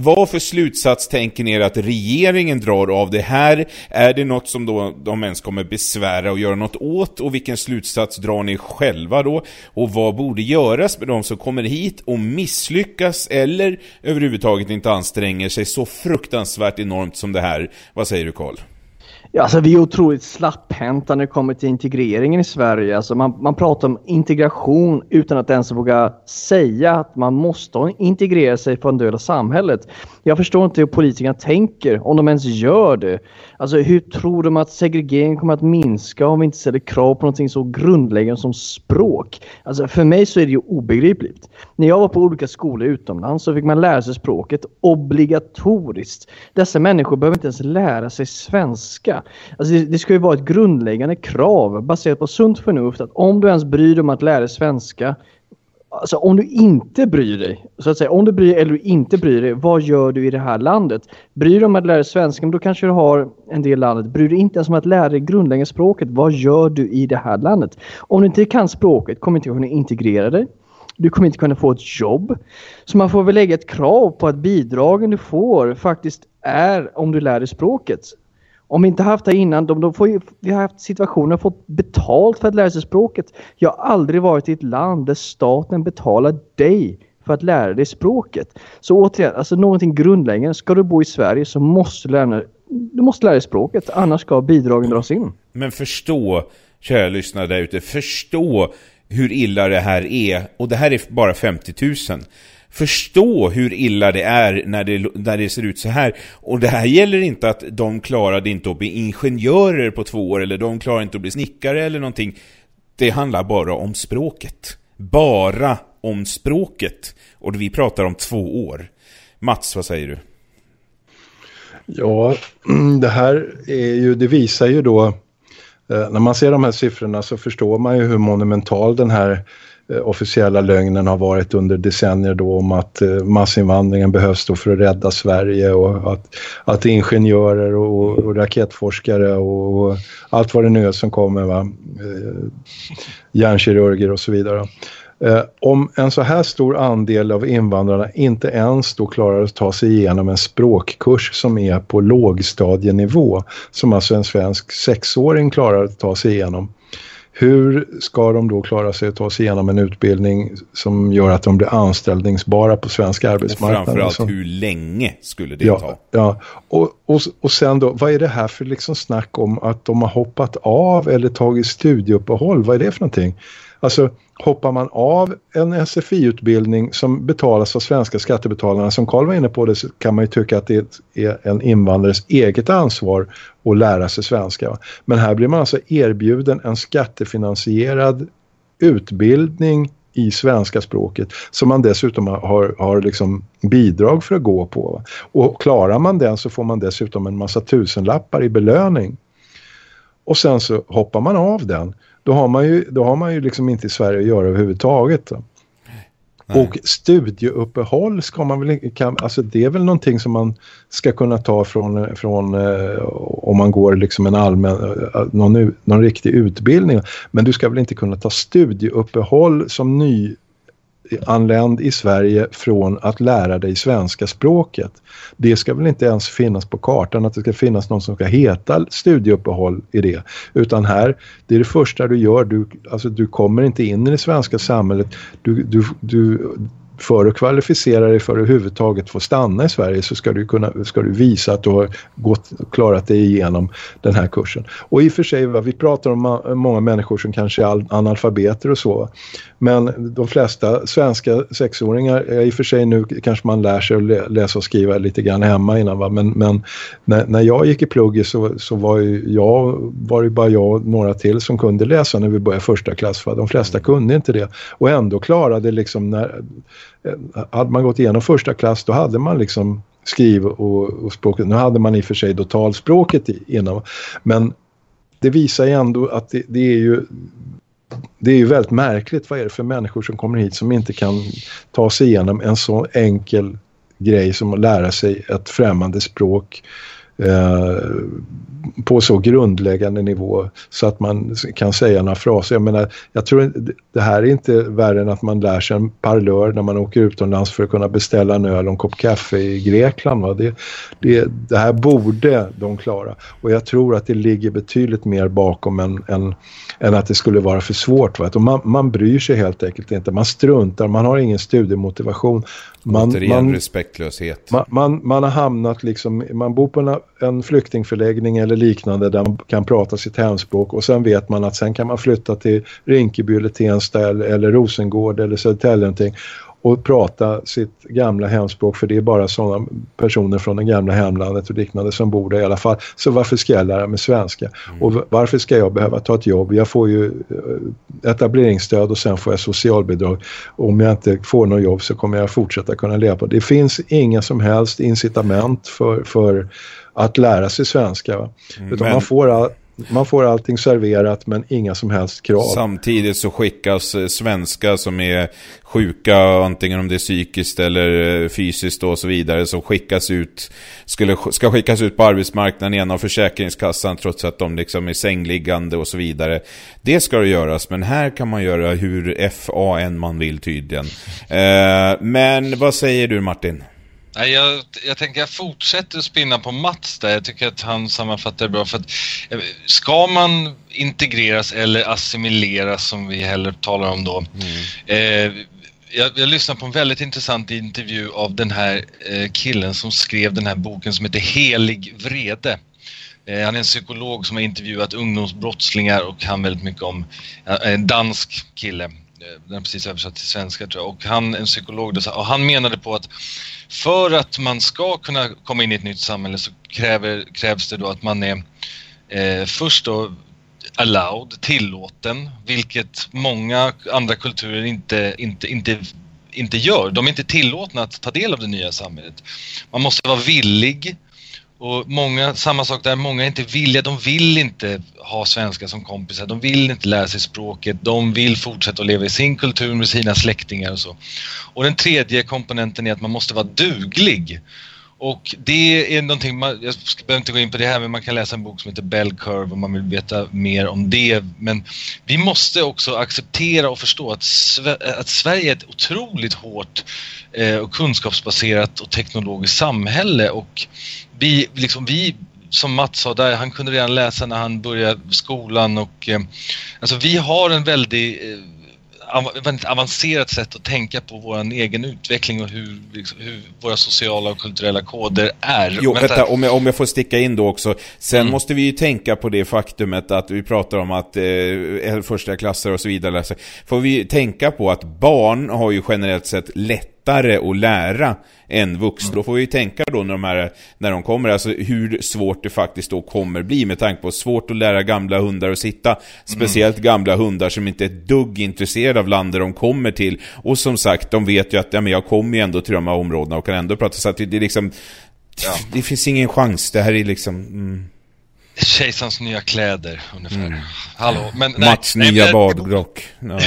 Speaker 2: Vad för slutsats tänker ni er att regeringen drar av det här? Är det något som då de ens kommer besvära och göra något åt? Och vilken slutsats drar ni själva då? Och vad borde göras med de som kommer hit och misslyckas eller överhuvudtaget inte anstränger sig så fruktansvärt enormt som det här? Vad säger du Karl?
Speaker 3: Ja, alltså vi är otroligt slapphänta när det kommer till integreringen i Sverige. Alltså man, man pratar om integration utan att ens våga säga att man måste integrera sig på en del av samhället. Jag förstår inte hur politikerna tänker, om de ens gör det. Alltså hur tror de att segregeringen kommer att minska om vi inte ställer krav på någonting så grundläggande som språk? Alltså för mig så är det ju obegripligt. När jag var på olika skolor utomlands så fick man lära sig språket obligatoriskt. Dessa människor behöver inte ens lära sig svenska. Alltså det, det ska ju vara ett grundläggande krav baserat på sunt förnuft att om du ens bryr dig om att lära dig svenska Alltså om du inte bryr dig, så att säga, om du bryr dig eller du inte bryr dig, vad gör du i det här landet? Bryr du dig om att lära dig svenska, då kanske du har en del landet. Bryr du dig inte ens om att lära dig grundläggande språket, vad gör du i det här landet? Om du inte kan språket kommer du inte kunna integrera dig. Du kommer inte kunna få ett jobb. Så man får väl lägga ett krav på att bidragen du får faktiskt är om du lär dig språket. Om vi inte haft det innan, då, de får ju, vi har haft situationer och fått betalt för att lära sig språket. Jag har aldrig varit i ett land där staten betalar dig för att lära dig språket. Så återigen, alltså någonting grundläggande. Ska du bo i Sverige så måste du lära, du måste lära dig språket, annars ska bidragen dras in.
Speaker 2: Men förstå, kära lyssnare där ute, förstå hur illa det här är. Och det här är bara 50 000 förstå hur illa det är när det, när det ser ut så här. Och det här gäller inte att de klarade inte att bli ingenjörer på två år eller de klarade inte att bli snickare eller någonting. Det handlar bara om språket. Bara om språket. Och vi pratar om två år. Mats, vad säger du?
Speaker 6: Ja, det här är ju, det visar ju då, eh, när man ser de här siffrorna så förstår man ju hur monumental den här Eh, Eh, officiella lögnen har varit under decennier då om att eh, massinvandringen behövs då för att rädda Sverige och att, att ingenjörer och, och raketforskare och, och, allt vad det nu är som kommer, va? Eh, hjärnkirurger och så vidare. Om en så här stor andel av invandrarna inte ens då klarar att ta sig igenom en språkkurs som är på lågstadienivå, som alltså en svensk sexåring klarar att ta sig igenom, hur ska de då klara sig att ta sig igenom en utbildning som gör att de blir anställningsbara på svensk arbetsmarknad? Och
Speaker 2: framförallt så, hur länge skulle det
Speaker 6: ja,
Speaker 2: ta?
Speaker 6: Ja, och, och, och sen då, vad är det här för liksom snack om att de har hoppat av eller tagit studieuppehåll? Vad är det för någonting? Alltså hoppar man av en SFI-utbildning som betalas av svenska skattebetalarna, som Karl var inne på det, så kan man ju tycka att det är en invandrares eget ansvar att lära sig svenska. Men här blir man alltså erbjuden en skattefinansierad utbildning i svenska språket som man dessutom har, har liksom bidrag för att gå på. Och klarar man den så får man dessutom en massa tusenlappar i belöning. Och sen så hoppar man av den då har man ju, då har man ju liksom inte i Sverige att göra överhuvudtaget. Nej. Och studieuppehåll ska man väl, kan, alltså det är väl någonting som man ska kunna ta från, från eh, om man går liksom en allmän, eh, någon, någon riktig utbildning. Men du ska väl inte kunna ta studieuppehåll som ny anländ i Sverige från att lära dig svenska språket. Det ska väl inte ens finnas på kartan att det ska finnas någon som ska heta studieuppehåll i det. Utan här, det är det första du gör, du, alltså du kommer inte in i det svenska samhället. Du, du, du, för att kvalificera dig för att överhuvudtaget få stanna i Sverige så ska du, kunna, ska du visa att du har gått, klarat dig igenom den här kursen. Och i och för sig, va, vi pratar om många människor som kanske är analfabeter och så. Men de flesta svenska sexåringar, eh, i och för sig nu kanske man lär sig att läsa och skriva lite grann hemma innan va? men, men när, när jag gick i plugget så, så var, ju jag, var det bara jag och några till som kunde läsa när vi började första klass. Va? De flesta kunde inte det och ändå klarade liksom när eh, hade man gått igenom första klass då hade man liksom skriv och, och språket. Nu hade man i och för sig då talspråket innan. Men det visar ju ändå att det, det, är ju det är ju väldigt märkligt. Vad är det för människor som kommer hit som inte kan ta sig igenom en så enkel grej som att lära sig ett främmande språk? Eh, Eh, på så grundläggande nivå så att man kan säga några fraser. Jag menar, jag tror det här är inte värre än att man lär sig en parlör när man åker utomlands för att kunna beställa en öl och en kopp kaffe i Grekland. Va? Det, det, det här borde de klara och jag tror att det ligger betydligt mer bakom än, än, än att det skulle vara för svårt. Va? Man, man bryr sig helt enkelt inte, man struntar, man har ingen studiemotivation.
Speaker 2: Man, Återigen man, respektlöshet.
Speaker 6: Man, man, man, har hamnat liksom, man bor på en, en flyktingförläggning eller liknande där man kan prata sitt hemspråk och sen vet man att sen kan man flytta till Rinkeby eller Tensta eller, eller Rosengård eller Södertälje någonting och prata sitt gamla hemspråk för det är bara sådana personer från det gamla hemlandet och liknande som bor där i alla fall. Så varför ska jag lära mig svenska? Mm. Och varför ska jag behöva ta ett jobb? Jag får ju eh, etableringsstöd och sen får jag socialbidrag. Och om jag inte får något jobb så kommer jag fortsätta kunna leva på det. Det finns inga som helst incitament för, för att lära sig svenska. Mm, Utan men... man får all, man får allting serverat men inga som helst krav.
Speaker 2: Samtidigt så skickas eh, svenska som är sjuka, antingen om det är psykiskt eller eh, fysiskt och så vidare, som skickas ut, skulle, ska skickas ut på arbetsmarknaden igen av Försäkringskassan trots att de liksom är sängliggande och så vidare. Det ska det göras, men här kan man göra hur FAN man vill tydligen. Eh, men vad säger du Martin?
Speaker 5: Nej, jag, jag tänker jag fortsätter att spinna på Mats där. Jag tycker att han sammanfattar det bra. För att, eh, ska man integreras eller assimileras som vi heller talar om då. Mm. Eh, jag, jag lyssnade på en väldigt intressant intervju av den här eh, killen som skrev den här boken som heter Helig vrede. Eh, han är en psykolog som har intervjuat ungdomsbrottslingar och kan väldigt mycket om en dansk kille Eh, Eh, den precis översatt till svenska tror jag. Och han, en psykolog, då, och han menade på att för att man ska kunna komma in i ett nytt samhälle så kräver, krävs det då att man är eh, först då allowed, tillåten, vilket många andra kulturer inte, inte, inte, inte gör. De är inte tillåtna att ta del av det nya samhället. Man måste vara villig och många, samma sak där, många är inte villiga, de vill inte ha svenska som kompisar, de vill inte lära sig språket, de vill fortsätta att leva i sin kultur med sina släktingar och så. Och den tredje komponenten är att man måste vara duglig. Och det är någonting, man, jag behöver inte gå in på det här, men man kan läsa en bok som heter Bell Curve om man vill veta mer om det. Men vi måste också acceptera och förstå att, att Sverige är ett otroligt hårt eh, och kunskapsbaserat och teknologiskt samhälle och vi, liksom, vi som Mats sa där, han kunde redan läsa när han började skolan och eh, alltså vi har en väldigt eh, väldigt avancerat sätt att tänka på vår egen utveckling och hur, liksom, hur, våra sociala och kulturella koder är.
Speaker 2: Jo, vänta, om jag, om jag får sticka in då också. Sen mm. måste vi ju tänka på det faktumet att vi pratar om att eh, första klasser och så vidare. Får vi tänka på att barn har ju generellt sett lätt lättare att lära än vuxna. Då får vi ju tänka då när de, här, när de kommer, alltså hur svårt det faktiskt då kommer bli med tanke på svårt att lära gamla hundar att sitta. Speciellt mm. gamla hundar som inte är ett dugg intresserade av landet de kommer till. Och som sagt, de vet ju att ja, men jag kommer ju ändå till de här områdena och kan ändå prata. Så att det, det är liksom... Ja. Det finns ingen chans. Det här är liksom... Mm.
Speaker 5: Kejsarens nya kläder, ungefär. Mm. Hallå,
Speaker 2: men... Mats nej, nya badrock.
Speaker 5: Ja.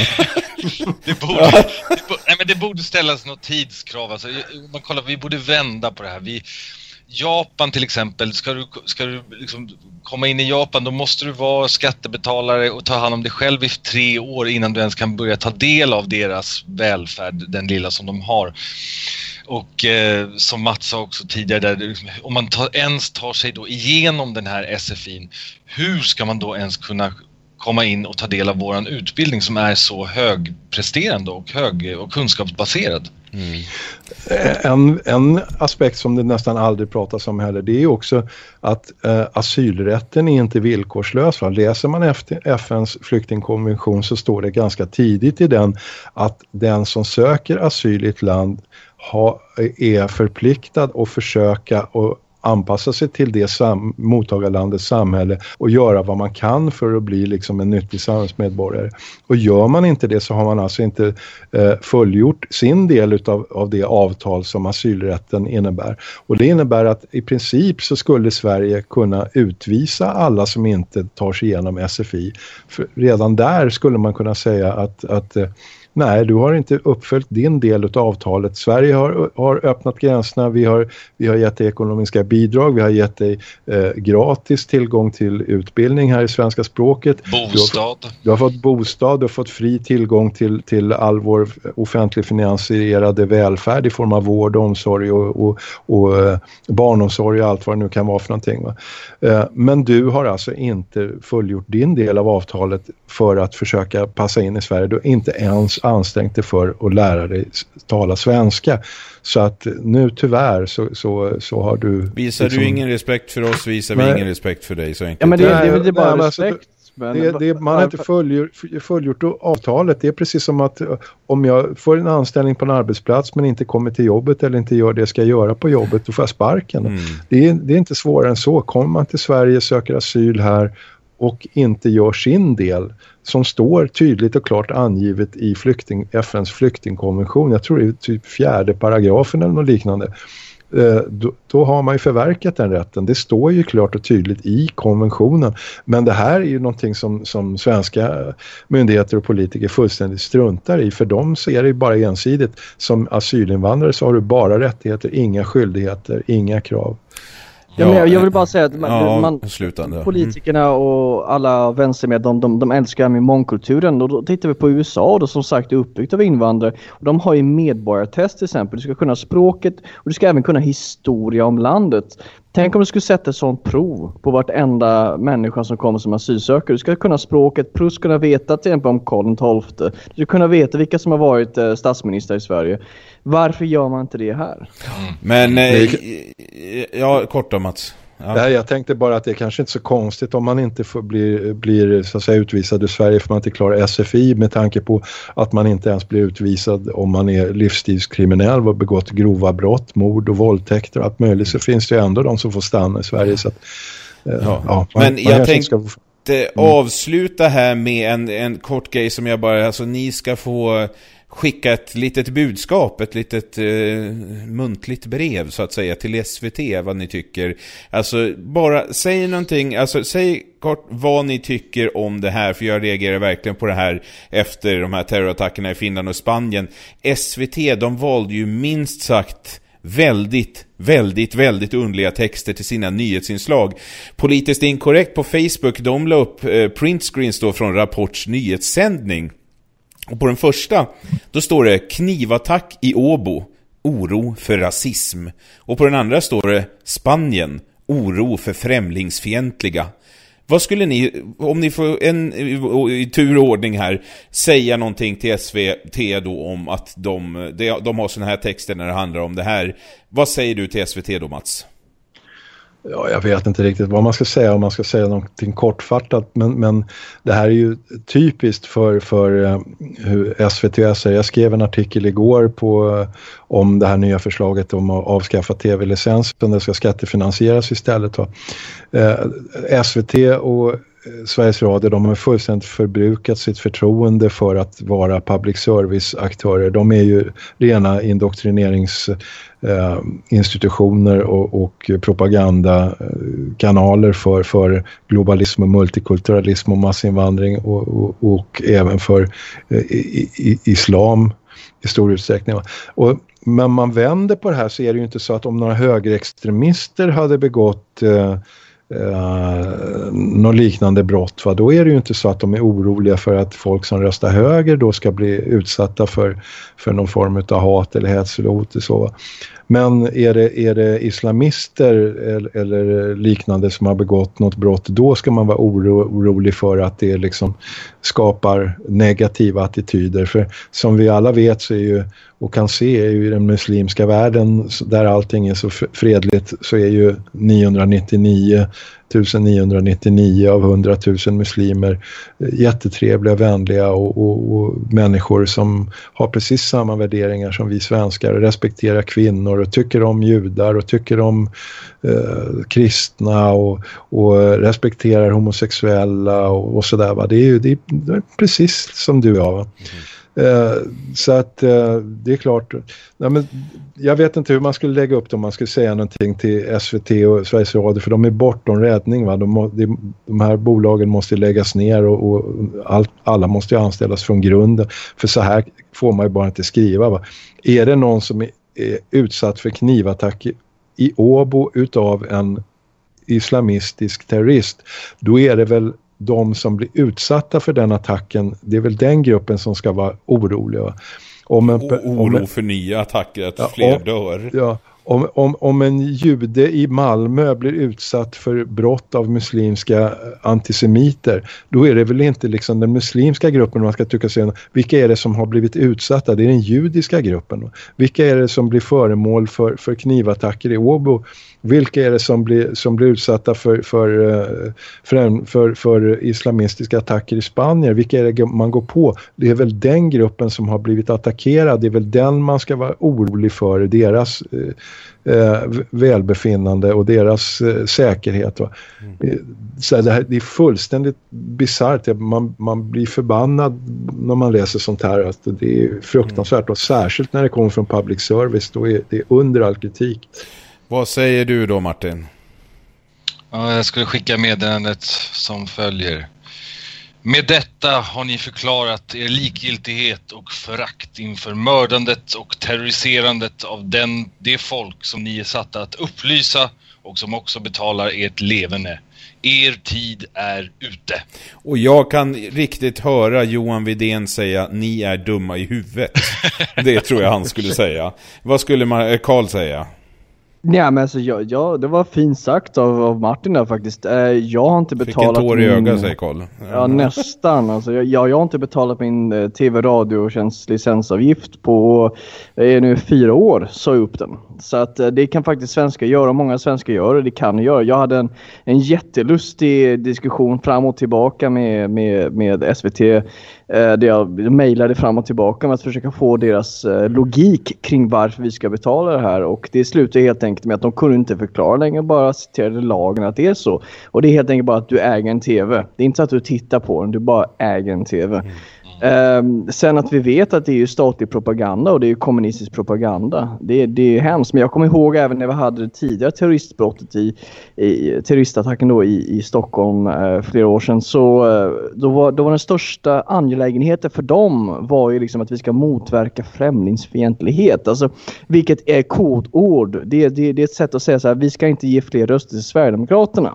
Speaker 5: det, borde, det, borde, nej, men det borde ställas något tidskrav. Alltså, man kollar, vi borde vända på det här. Vi, Japan till exempel, ska du, ska du liksom komma in i Japan då måste du vara skattebetalare och ta hand om dig själv i tre år innan du ens kan börja ta del av deras välfärd, den lilla som de har. Och eh, som Mats sa också tidigare, där, om man tar, ens tar sig då igenom den här SFIn, hur ska man då ens kunna komma in och ta del av våran utbildning som är så högpresterande och, hög, och kunskapsbaserad? Mm.
Speaker 6: En, en aspekt som det nästan aldrig pratas om heller det är också att eh, asylrätten är inte villkorslös. Va? Läser man efter FNs flyktingkonvention så står det ganska tidigt i den att den som söker asyl i ett land ha, är förpliktad att försöka och anpassa sig till det sam mottagarlandets samhälle och göra vad man kan för att bli liksom en nyttig samhällsmedborgare. Och gör man inte det så har man alltså inte eh, fullgjort sin del utav, av det avtal som asylrätten innebär. Och det innebär att i princip så skulle Sverige kunna utvisa alla som inte tar sig igenom SFI. För redan där skulle man kunna säga att, att eh, nej du har inte uppfyllt din del av avtalet. Sverige har, har öppnat gränserna, vi har, vi har gett dig ekonomiska bidrag, vi har gett dig eh, gratis tillgång till utbildning här i svenska språket.
Speaker 5: Bostad.
Speaker 6: Du har, du har, fått bostad, du har fått fri tillgång till, till all vår offentligt finansierade välfärd i form av vård, omsorg och, och, och eh, barnomsorg och allt vad det nu kan vara för någonting. Eh, men du har alltså inte fullgjort din del av avtalet för att försöka passa in i Sverige. Du har inte ens ansträngt dig för att lära dig tala svenska. Så att nu tyvärr så, så, så har du...
Speaker 2: Visar liksom... du ingen respekt för oss visar vi ingen respekt för dig. Så enkelt.
Speaker 3: Ja men det, det, det är bara nej, alltså, respekt.
Speaker 6: Det, det, man har inte fullgjort, fullgjort avtalet. Det är precis som att eh, om jag får en anställning på en arbetsplats men inte kommer till jobbet eller inte gör det jag ska göra på jobbet, då får jag sparken. Mm. Det, är, det är inte svårare än så. Kommer man till Sverige, söker asyl här och inte gör sin del som står tydligt och klart angivet i flykting, FNs flyktingkonvention. Jag tror det är typ fjärde paragrafen eller något liknande. Eh, då, då, har man ju förverkat den rätten. Det står ju klart och tydligt i konventionen. Men det här är ju någonting som, som svenska myndigheter och politiker fullständigt struntar i. För dem ser det bara ensidigt. Som asylinvandrare så har du bara rättigheter, inga skyldigheter, inga krav.
Speaker 3: Ja, men jag, jag vill bara säga att man, ja, man mm. politikerna och alla vänstermed, de, de, de älskar med mångkulturen och då tittar vi på USA då som sagt är uppbyggt av invandrare. Och de har ju medborgartest till exempel, du ska kunna språket och du ska även kunna historia om landet. Tänk om du skulle sätta ett sånt prov på vartenda människa som kommer som asylsökare. Du ska kunna språket plus kunna veta till exempel om Karl XII. Du ska kunna veta vilka som har varit eh, statsminister i Sverige. Varför gör man inte det här?
Speaker 2: Men, eh, ja, kort då Mats.
Speaker 6: Ja. Nej, jag tänkte bara att det är kanske inte är så konstigt om man inte får, blir, blir så att säga, utvisad ur Sverige för man inte klarar SFI med tanke på att man inte ens blir utvisad om man är livstidskriminell och begått grova brott, mord och våldtäkter och allt möjligt så finns det ändå de som får stanna i Sverige. Så att,
Speaker 2: eh, ja. ja man, Men jag tänkte ska... mm. avsluta här med en, en kort grej som jag bara, alltså ni ska få skicka ett litet budskap, ett litet eh, muntligt brev så att säga till SVT vad ni tycker. Alltså bara säg någonting, alltså säg kort vad ni tycker om det här för jag reagerar verkligen på det här efter de här terrorattackerna i Finland och Spanien. SVT, de valde ju minst sagt väldigt, väldigt, väldigt underliga texter till sina nyhetsinslag. Politiskt inkorrekt på Facebook, de la upp eh, printscreens då från Rapports nyhetssändning. Och på den första, då står det knivattack i Åbo, oro för rasism. Och på den andra står det Spanien, oro för främlingsfientliga. Vad skulle ni, om ni får en i tur och ordning här, säga någonting till SVT då om att de, de har sådana här texter när det handlar om det här. Vad säger du till SVT då Mats?
Speaker 6: Ja, jag vet inte riktigt vad man ska säga om man ska säga någonting kortfattat men, men det här är ju typiskt för, för eh, hur SVT säger. Jag skrev en artikel igår på, eh, om det här nya förslaget om att avskaffa tv-licensen. Det ska skattefinansieras istället. Eh, SVT och Eh, Sveriges Radio de har fullständigt förbrukat sitt förtroende för att vara public service-aktörer. De är ju rena indoktrineringsinstitutioner eh, och, och propagandakanaler för, för globalism och multikulturalism och massinvandring och, och, och även för eh, i, i, islam i stor utsträckning. Och, men man vänder på det här så är det ju inte så att om några högerextremister hade begått eh, eh, något liknande brott, va? då är det ju inte så att de är oroliga för att folk som röstar höger då ska bli utsatta för, för någon form av hat eller hets eller hot och så. Men är det, är det islamister eller, eller, liknande som har begått något brott, då ska man vara oro, orolig för att det liksom skapar negativa attityder. För som vi alla vet så är ju, och kan se är ju i den muslimska världen där allting är så fredligt så är ju 999 1999 av 100 000 muslimer eh, jättetrevliga, vänliga och, och, och, människor som har precis samma värderingar som vi svenskar, och respekterar kvinnor och tycker om judar och tycker om eh, kristna och, och, respekterar homosexuella och, och sådär. Det är ju det är, precis som du och jag. Mm. Mm-hmm. Eh, så att eh, det är klart. Nej, men jag vet inte hur man skulle lägga upp det om man skulle säga någonting till SVT och Sveriges Radio för de är bortom räddning. Va? De, de, de här bolagen måste läggas ner och, och all, alla måste anställas från grunden. För så här får man ju bara inte skriva. Va? Är det någon som är, är utsatt för knivattack i, i Åbo utav en islamistisk terrorist då är det väl de som blir utsatta för den attacken, det är väl den gruppen som ska vara oroliga.
Speaker 2: Om en, Oro om för nya attacker, att ja, fler om, dör.
Speaker 6: Ja, om, om, om en jude i Malmö blir utsatt för brott av muslimska antisemiter då är det väl inte liksom den muslimska gruppen man ska tycka sig vilka är det som har blivit utsatta? Det är den judiska gruppen. Vilka är det som blir föremål för, för knivattacker i Åbo? Vilka är det som blir, som blir utsatta för, för, eh, för, för, för islamistiska attacker i Spanien? Vilka är det man går på? Det är väl den gruppen som har blivit attackerad. Det är väl den man ska vara orolig för, deras eh, eh välbefinnande och deras eh, säkerhet. Mm. Eh, så det, här, det är fullständigt bisarrt. Man, man blir förbannad när man läser sånt här. Att det är fruktansvärt och särskilt när det kommer från public service. Då är det under all kritik.
Speaker 2: Vad säger du då Martin?
Speaker 5: Ja, jag skulle skicka meddelandet som följer. Med detta har ni förklarat er likgiltighet och förakt inför mördandet och terroriserandet av den, det folk som ni är satta att upplysa och som också betalar ert levande. Er tid är ute.
Speaker 2: Och jag kan riktigt höra Johan Vidén säga ni är dumma i huvudet. det tror jag han skulle säga. Vad skulle Karl säga?
Speaker 3: Nej men alltså jag, jag, det var fint sagt av, av Martin där faktiskt. Eh, jag har inte betalat
Speaker 2: Fick en tår i ögat säger Karl.
Speaker 3: Ja nästan. Alltså, jag, jag, har inte betalat min eh, tv-radiotjänst licensavgift på eh, nu fyra år, sa jag upp den. Så att eh, det kan faktiskt svenskar göra, många svenskar gör det, det kan göra. Jag hade en, en jättelustig diskussion fram och tillbaka med, med, med SVT Eh, där jag mejlade fram och tillbaka med att försöka få deras eh, logik kring varför vi ska betala det här och det slutade helt enkelt med att de kunde inte förklara längre, bara citerade lagen att det är så. Och det är helt enkelt bara att du äger en TV. Det är inte så att du tittar på den, du bara äger en TV. Mm. Um, sen att vi vet att det är ju statlig propaganda och det är ju kommunistisk propaganda. Det, det är hemskt. Men jag kommer ihåg även när vi hade det tidigare terroristbrottet i, i terroristattacken då i, i Stockholm uh, flera år sedan. Så uh, då, var, då var den största angelägenheten för dem var ju liksom att vi ska motverka främlingsfientlighet. Alltså, vilket är kodord. Det, det, det är ett sätt att säga så här, vi ska inte ge fler röster till Sverigedemokraterna.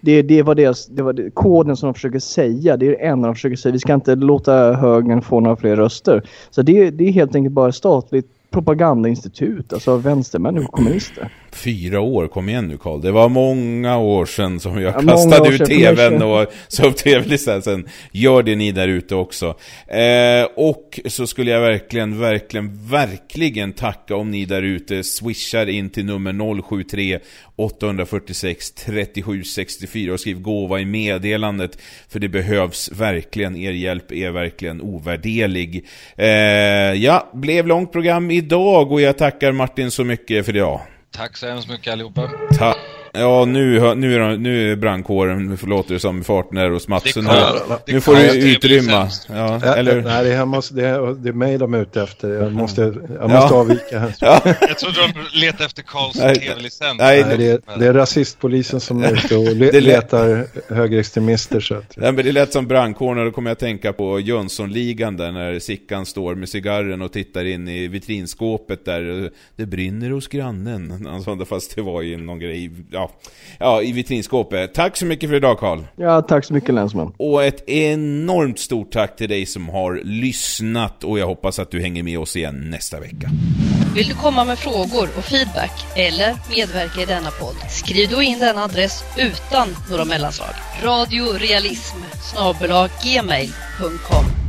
Speaker 3: Det, det var, deras, det var det, koden som de försöker säga. Det är det enda de försöker säga. Vi ska inte låta högern få några fler röster. Så det, det är helt enkelt bara statligt propagandainstitut, alltså vänstermän och kommunister.
Speaker 2: Fyra år, kom igen nu Karl. Det var många år sedan som jag ja, kastade ut tvn och sa upp tv-licensen. Gör det ni där ute också. Eh, och så skulle jag verkligen, verkligen, verkligen tacka om ni där ute swishar in till nummer 073 846 37 64 och skriv gåva i meddelandet. För det behövs verkligen, er hjälp är verkligen ovärderlig. Eh, ja, blev långt program idag och jag tackar Martin så mycket för det.
Speaker 5: Tack så hemskt mycket allihopa.
Speaker 2: Tack. Ja, nu, nu, är, nu är brandkåren, förlåter det som, farten här hos Mats. Nu, nu får du utrymma.
Speaker 6: Ja, eller? Nej, det är, hemma, det är, det är mig de är ute efter. Jag måste, jag måste ja. avvika här.
Speaker 5: Ja. Jag trodde de letade efter Karls tv-licens.
Speaker 6: Nej, nej det, är, det är rasistpolisen som är ute och le, letar högerextremister. Så att...
Speaker 2: Nej, men det lät som brandkåren och då kommer jag att tänka på Jönssonligan där när Sickan står med cigarren och tittar in i vitrinskåpet där. Det brinner hos grannen. Alltså, fast det var ju någon grej ja, ja, i vitrinskåpet. Tack så mycket för idag Karl.
Speaker 3: Ja, tack så mycket Länsman.
Speaker 2: Och ett enormt stort tack till dig som har lyssnat och jag hoppas att du hänger med oss igen nästa vecka.
Speaker 7: Vill du komma med frågor och feedback eller medverka i denna podd? Skriv då in denna adress utan några mellanslag. Radio Realism gmail.com